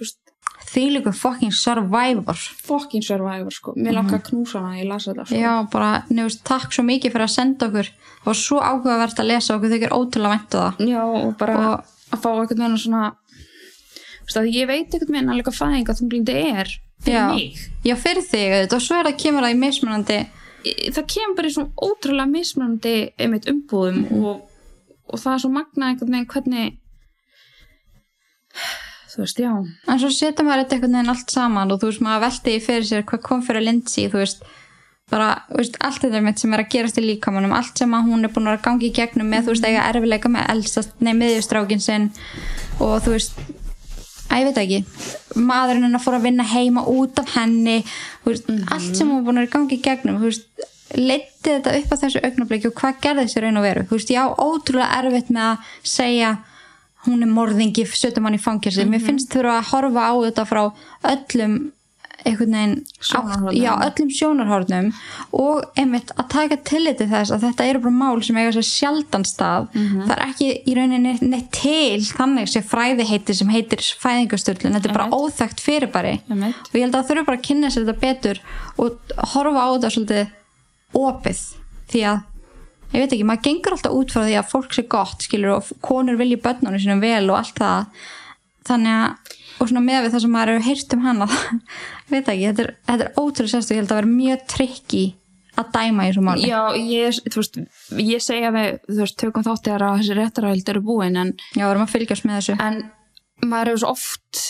því líka fucking survivor. fucking survivor sko. Mér langar að knúsa hana, ég las þetta sko. Já, bara, nefnst, takk svo mikið fyrir að senda okkur. Það var svo áhugavert að lesa okkur þykir ótrúlega væntu það. Já, og bara Og- að fá einhvern veginn svona veist að ég veit einhvern veginn alveg hvað fæðing að þunglindi er fyrir Já. mig Já, fyrir þig, auðvitað, og svo er það kemur það í mismunandi það kemur bara í svona ótrúlega mismunandi einmitt umbúðum Mhm. og, og það er svo magna einhvern veginn hvernig þú veist, já en svo setja maður þetta einhvern veginn allt saman og þú veist, maður velti í fyrir sér hvað kom fyrir Lindsay, þú veist bara, þú veist, allt þetta mitt sem er að gerast í líkamannum allt sem að hún er búin að gangi í gegnum með, þú veist, eiga erfileika með elstast nei, miðjustrákin sinn og þú veist, að ég veit ekki. Maðurinn hennar fór að vinna heima út af henni, þú veist, allt sem hún búin að gangi í gegnum, þú leiti þetta upp á þessu augnabliki og hvað gerði þessi raun og veru, þú veist, já, ótrúlega erfitt með að segja hún er morðingi, setjum hann í fangirsi mér finnst þurfa að horfa á þetta frá öllum einhvern veginn átt- já, öllum sjónarhornum og einmitt að taka tilliti þess að þetta eru bara mál sem eiga sér sjaldan stað. Það er ekki í rauninni neitt til þannig sé fræði heiti sem heitir fæðingastöldin, þetta er bara óþægt fyrirbæri. Einmitt. og ég held að það þurfa bara að kynna sér þetta betur og horfa á þetta svolítið opið. Því að ég veit ekki, maður gengur alltaf út frá því að fólk sé gott skilur og konur vilji börnunum sínum vel og allt það. Þannig að, og svona með við það sem maður hefur heyrt um hana veit ekki, þetta er, þetta er ótrúlega sérstu ég held að vera mjög trikki að dæma í þessu máli. Já, ég, þú veist, ég segja við, þú veist, tökum þátt þegar að þessi réttaræld eru búin en, já, við erum að fylgjast með þessu. en maður hefur svo oft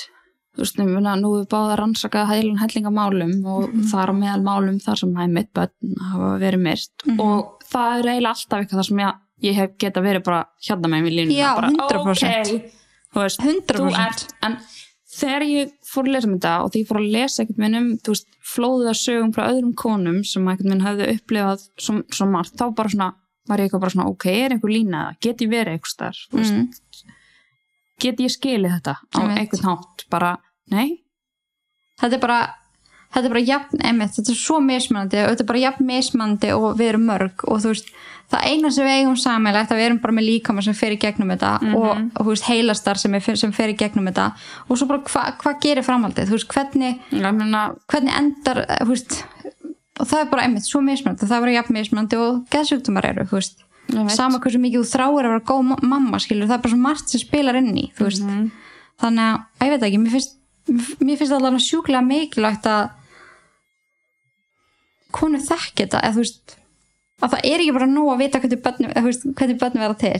þú veist, meina, nú við báða rannsakað heilan hellinga málum og þar á meðal málum þar sem hæg mitt börn hafa verið myrt. Og það er eiginlega alltaf eitthvað þar sem ég, ég hef geta verið bara hérna með mér línuna Já, bara, 100%. ok, þú veist, 100%. þú ert, en þegar ég fór að lesa um þetta og því ég fór að lesa einhvern veginn um, veist, flóðið að sögum frá öðrum konum sem einhvern veginn hafði upplifað svo, svo margt, þá bara svona var ég eitthvað bara svona, ok, er einhver lína það? Get ég verið einhvers þar? Mm. Get ég skilið þetta á Einmitt. einhvern hátt? Bara, nei? þetta er bara þetta er bara jafn, einmitt, þetta er svo mismunandi og þetta er bara jafn mismunandi og við erum mörg og þú veist, það eina sem við eigum sammeilegt að við erum bara með líkama sem fer í gegnum þetta og, og þú veist, heilastar sem, er, sem fer í gegnum þetta. Og svo bara hvað hva gerir framhaldið, veist, hvernig hvernig endar, eh, veist og það er bara einmitt svo mismunandi, það er bara jafn mismunandi og geðsjúkdumar eru, sama hversu mikið þú þráir að vera góð ma- mamma skilur, það er bara svo margt sem spilar inn í þú veist, þannig að, að ég veit ekki mér finnst, mér finnst allavega sjúklega mikilvægt að konu þekki þetta eða þú veist, að það er ekki bara nóg að vita hvernig börnum, vera til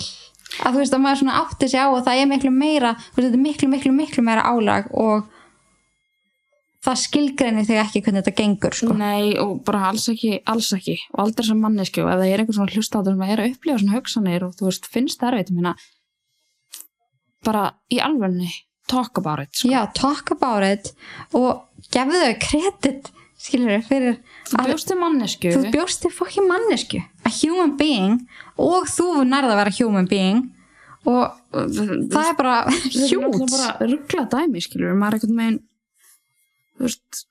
að þú veist, að maður svona átti sig á og það er miklu meira, þú veist, þetta er miklu, miklu, miklu meira álag og það skilgreinir þig ekki hvernig þetta gengur sko. nei, og bara alls ekki, alls ekki og aldrei sem manneski og ef það er einhver svona hlustátur sem er að upplifa svona hugsanir og þú veist, finnst það erfitt, meina bara í alvegni talk about it, sko. já, talk about it og gefðu þau kredit skilur þau fyrir þú að bjóst til mannesku þú bjóst til fokkin mannesku a human being og þú nærða að vera human being og það er bara það er hjút bara ruggla dæmi, skilur maður er einhvern veginn þú veist,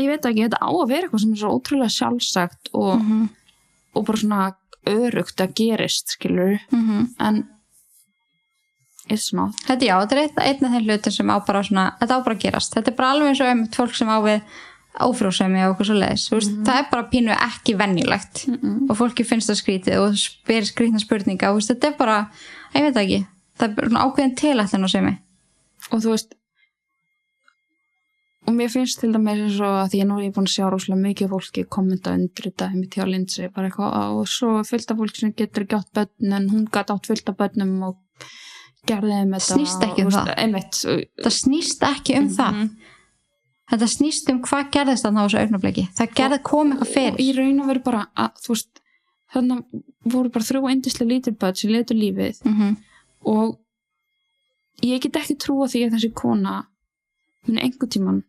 ég veit ekki, þetta á að vera eitthvað sem er svo ótrúlega sjálfsagt og, Mhm. og bara svona örugt að gerist, skilur Mhm. en it's not Þetta já, þetta er einn, af þeim hlutin sem á bara svona, þetta á bara að gerast. Þetta er bara alveg eins og um fólk sem á við áfrjósemi og okkur svo leiðis mm það er bara pínu ekki venjulegt. Og fólki finnst það skrítið og spyr skrítna spurninga. Og þetta er bara, ég veit ekki. Það er svona ákveðin tilættin á semi. Og þú veist og mér finnst til dæmis eins og að því að nú er ég búin að sjá rosalega mikið fólki kommenta undir þetta mitt hjá Lindsay bara eitthvað og svo fullt af fólki sem getur ekki átt börn en hún gæti átt fullt af börnum og gerði þeim þetta Snýst ekki um og, það. það snýst ekki um það. Mhm. Þetta snýst um hvað gerðist þarna á þessu augnabliki það gerði kom eitthvað fyrir. í raun og veru bara að veist þannig voru bara þrjú eindislega lítil börn sem letur lífið. Mm og ég get ekki trúa því að þessi kona muni einhver tíman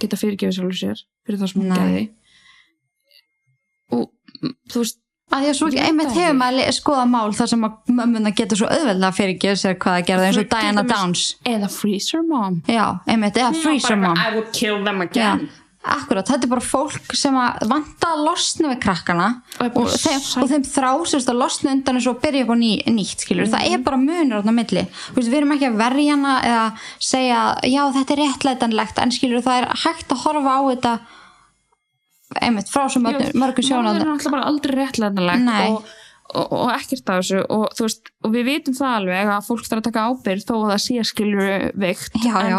geta fyrirgefið sjálfur sér fyrir það sem hún gerði. Og þú veist að því að svo veit einmitt hefur ekki. maður skoða mál þar sem að mömmuna getur svo auðveldlega fyrir að sér hvað það gerði eins og Diana Downs. eða freezer mom. Já, einmitt, eða freezer mom. I would kill them Já, again. akkurat, þetta er bara fólk sem að vanta að losna við krakkana Og og þeim, þeim þrásist að losna undan og byrja upp á ný, nýtt skilur, það er bara munur á milli, Þú veist, við erum ekki að verja hana eða segja, já þetta er réttlætanlegt en skilur það er hægt að horfa á þetta einmitt frá svo mörgum, mörgum það er náttúrulega bara aldrei réttlætanlegt Nei. og, og, og ekkert af þessu og, veist, og við vitum það alveg að fólk þarf að taka ábyrgð þó að það sé skilur veikt en,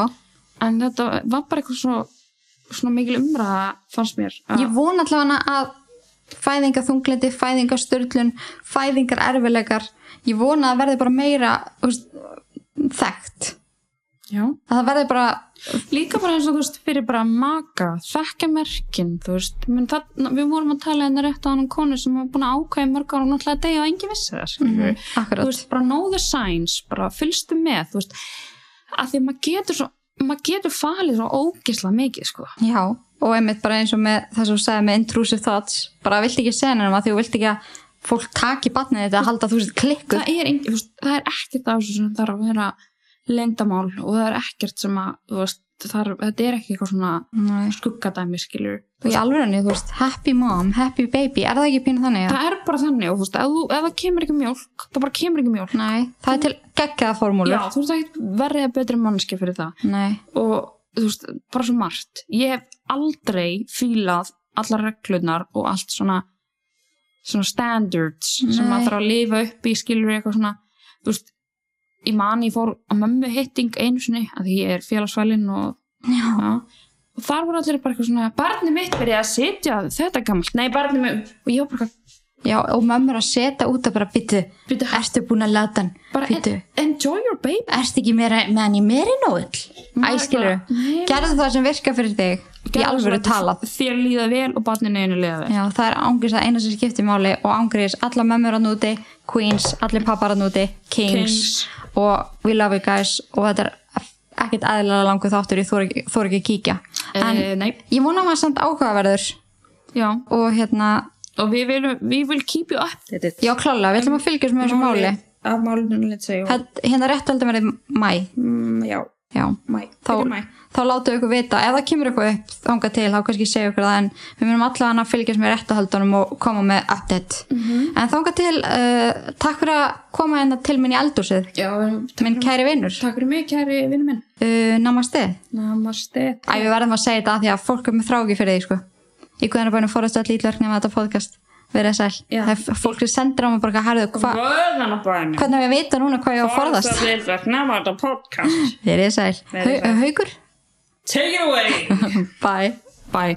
en þetta var bara eitthvað svona, svona mikil umræða fannst mér að, ég von allavega að fæðingaþunglindi, fæðingasturlun fæðingar erfilegar ég vona að verði bara meira veist, þekkt já. að það verði bara líka bara eins og þú veist fyrir bara maka þekka merkin þú veist. Það, við vorum að tala hérna rétt á hann konu sem var búin að ákvæða mörg ára og náttúrulega deyja og engin vissi það skilur Mhm, þú veist bara know the signs bara fylgstu með þú veist. Að því að maður getur svo maður getur falið svo ógisla mikið sko. Já og einmitt bara eins og með það sem þú segði með intrusive thoughts bara vilt ekki segja nefnum að þú vilt ekki að fólk taki batnið þetta að halda þú sér klikkuð það er, veist, það er ekkert af þessu sem lendamál og það er ekkert sem að þú veist, þar, þetta er ekki eitthvað svona skuggadæmi skilur og í alveg þú veist, happy mom, happy baby er það ekki pínu þannig? það er bara þannig og þú veist, ef, ef það kemur ekki mjólk það bara kemur ekki mjólk. Nei, það er til geggjaða formúlur. Já, þú veist ekki verðið betri mannski fyrir það. Nei, og þú veist, bara svo margt. Ég hef aldrei fílað allar reglurnar og allt svona svona standards sem Nei. maður þarf að lifa upp í skilur eitthvað svona, þú veist ég man ég fór á mömmu hitting einu sinni að því ég er félagsvælin og, og þar voru allir bara eitthvað svona barni mitt verið að sitja þetta gamalt, nei barni mitt og ég var bara, eitthvað, já og mömmur að setja út að bara byttu, ertu búin að láta hann? Byttu, en, enjoy your baby. Ertu ekki meira, með hann í meiri Maður er æskilur, gerðu það sem virkar fyrir þig. Í Gerðu alvöru svona talað. þér líða vel og barninu einu líða vel. Já, það er ángriðs að eina sem skiptir máli og ángriðs alla mömmur að núti, queens, allir pappar að núti, kings, Kings. Og we love you guys. Og þetta er ekkert aðlilega langur þáttur ég þór ekki, þor ekki að kíkja. En Eh, nei. ég vona að maður samt áhugaverður. Já, og hérna, og við viljum, we will keep you updated. Já klálega, við ætlum að fylgjast með þessu máli af málunum hérna rétt aldrei verið mæ mm, já, já, mæ, þá, þá við ykkur vita. Ef það kemur eitthvað upp þangað til þá kannski segja ykkur það en við munum allavega að fylgjast með réttahaldunum og koma með update. Mhm. en þangað til uh, takk fyrir að koma hérna til minn í eldúsið já, minn kæri vinnur takk fyrir mig kæri vinnu minn. Uh, namaste. Namaste. Æ, við verðum að segja þetta af því að fólk er með þráki fyrir því sko. í guðanabænum fórast öll ítverkni með þetta podcast verið sæl. Það er fólk sem sendir á mig bara herðu, hva, Vöðanabæn hvernig að vita núna hvað ég á að forðast? Podcast. Verið sæl, Verið Hau- sæl. haukur? Take it away. Bye. Bye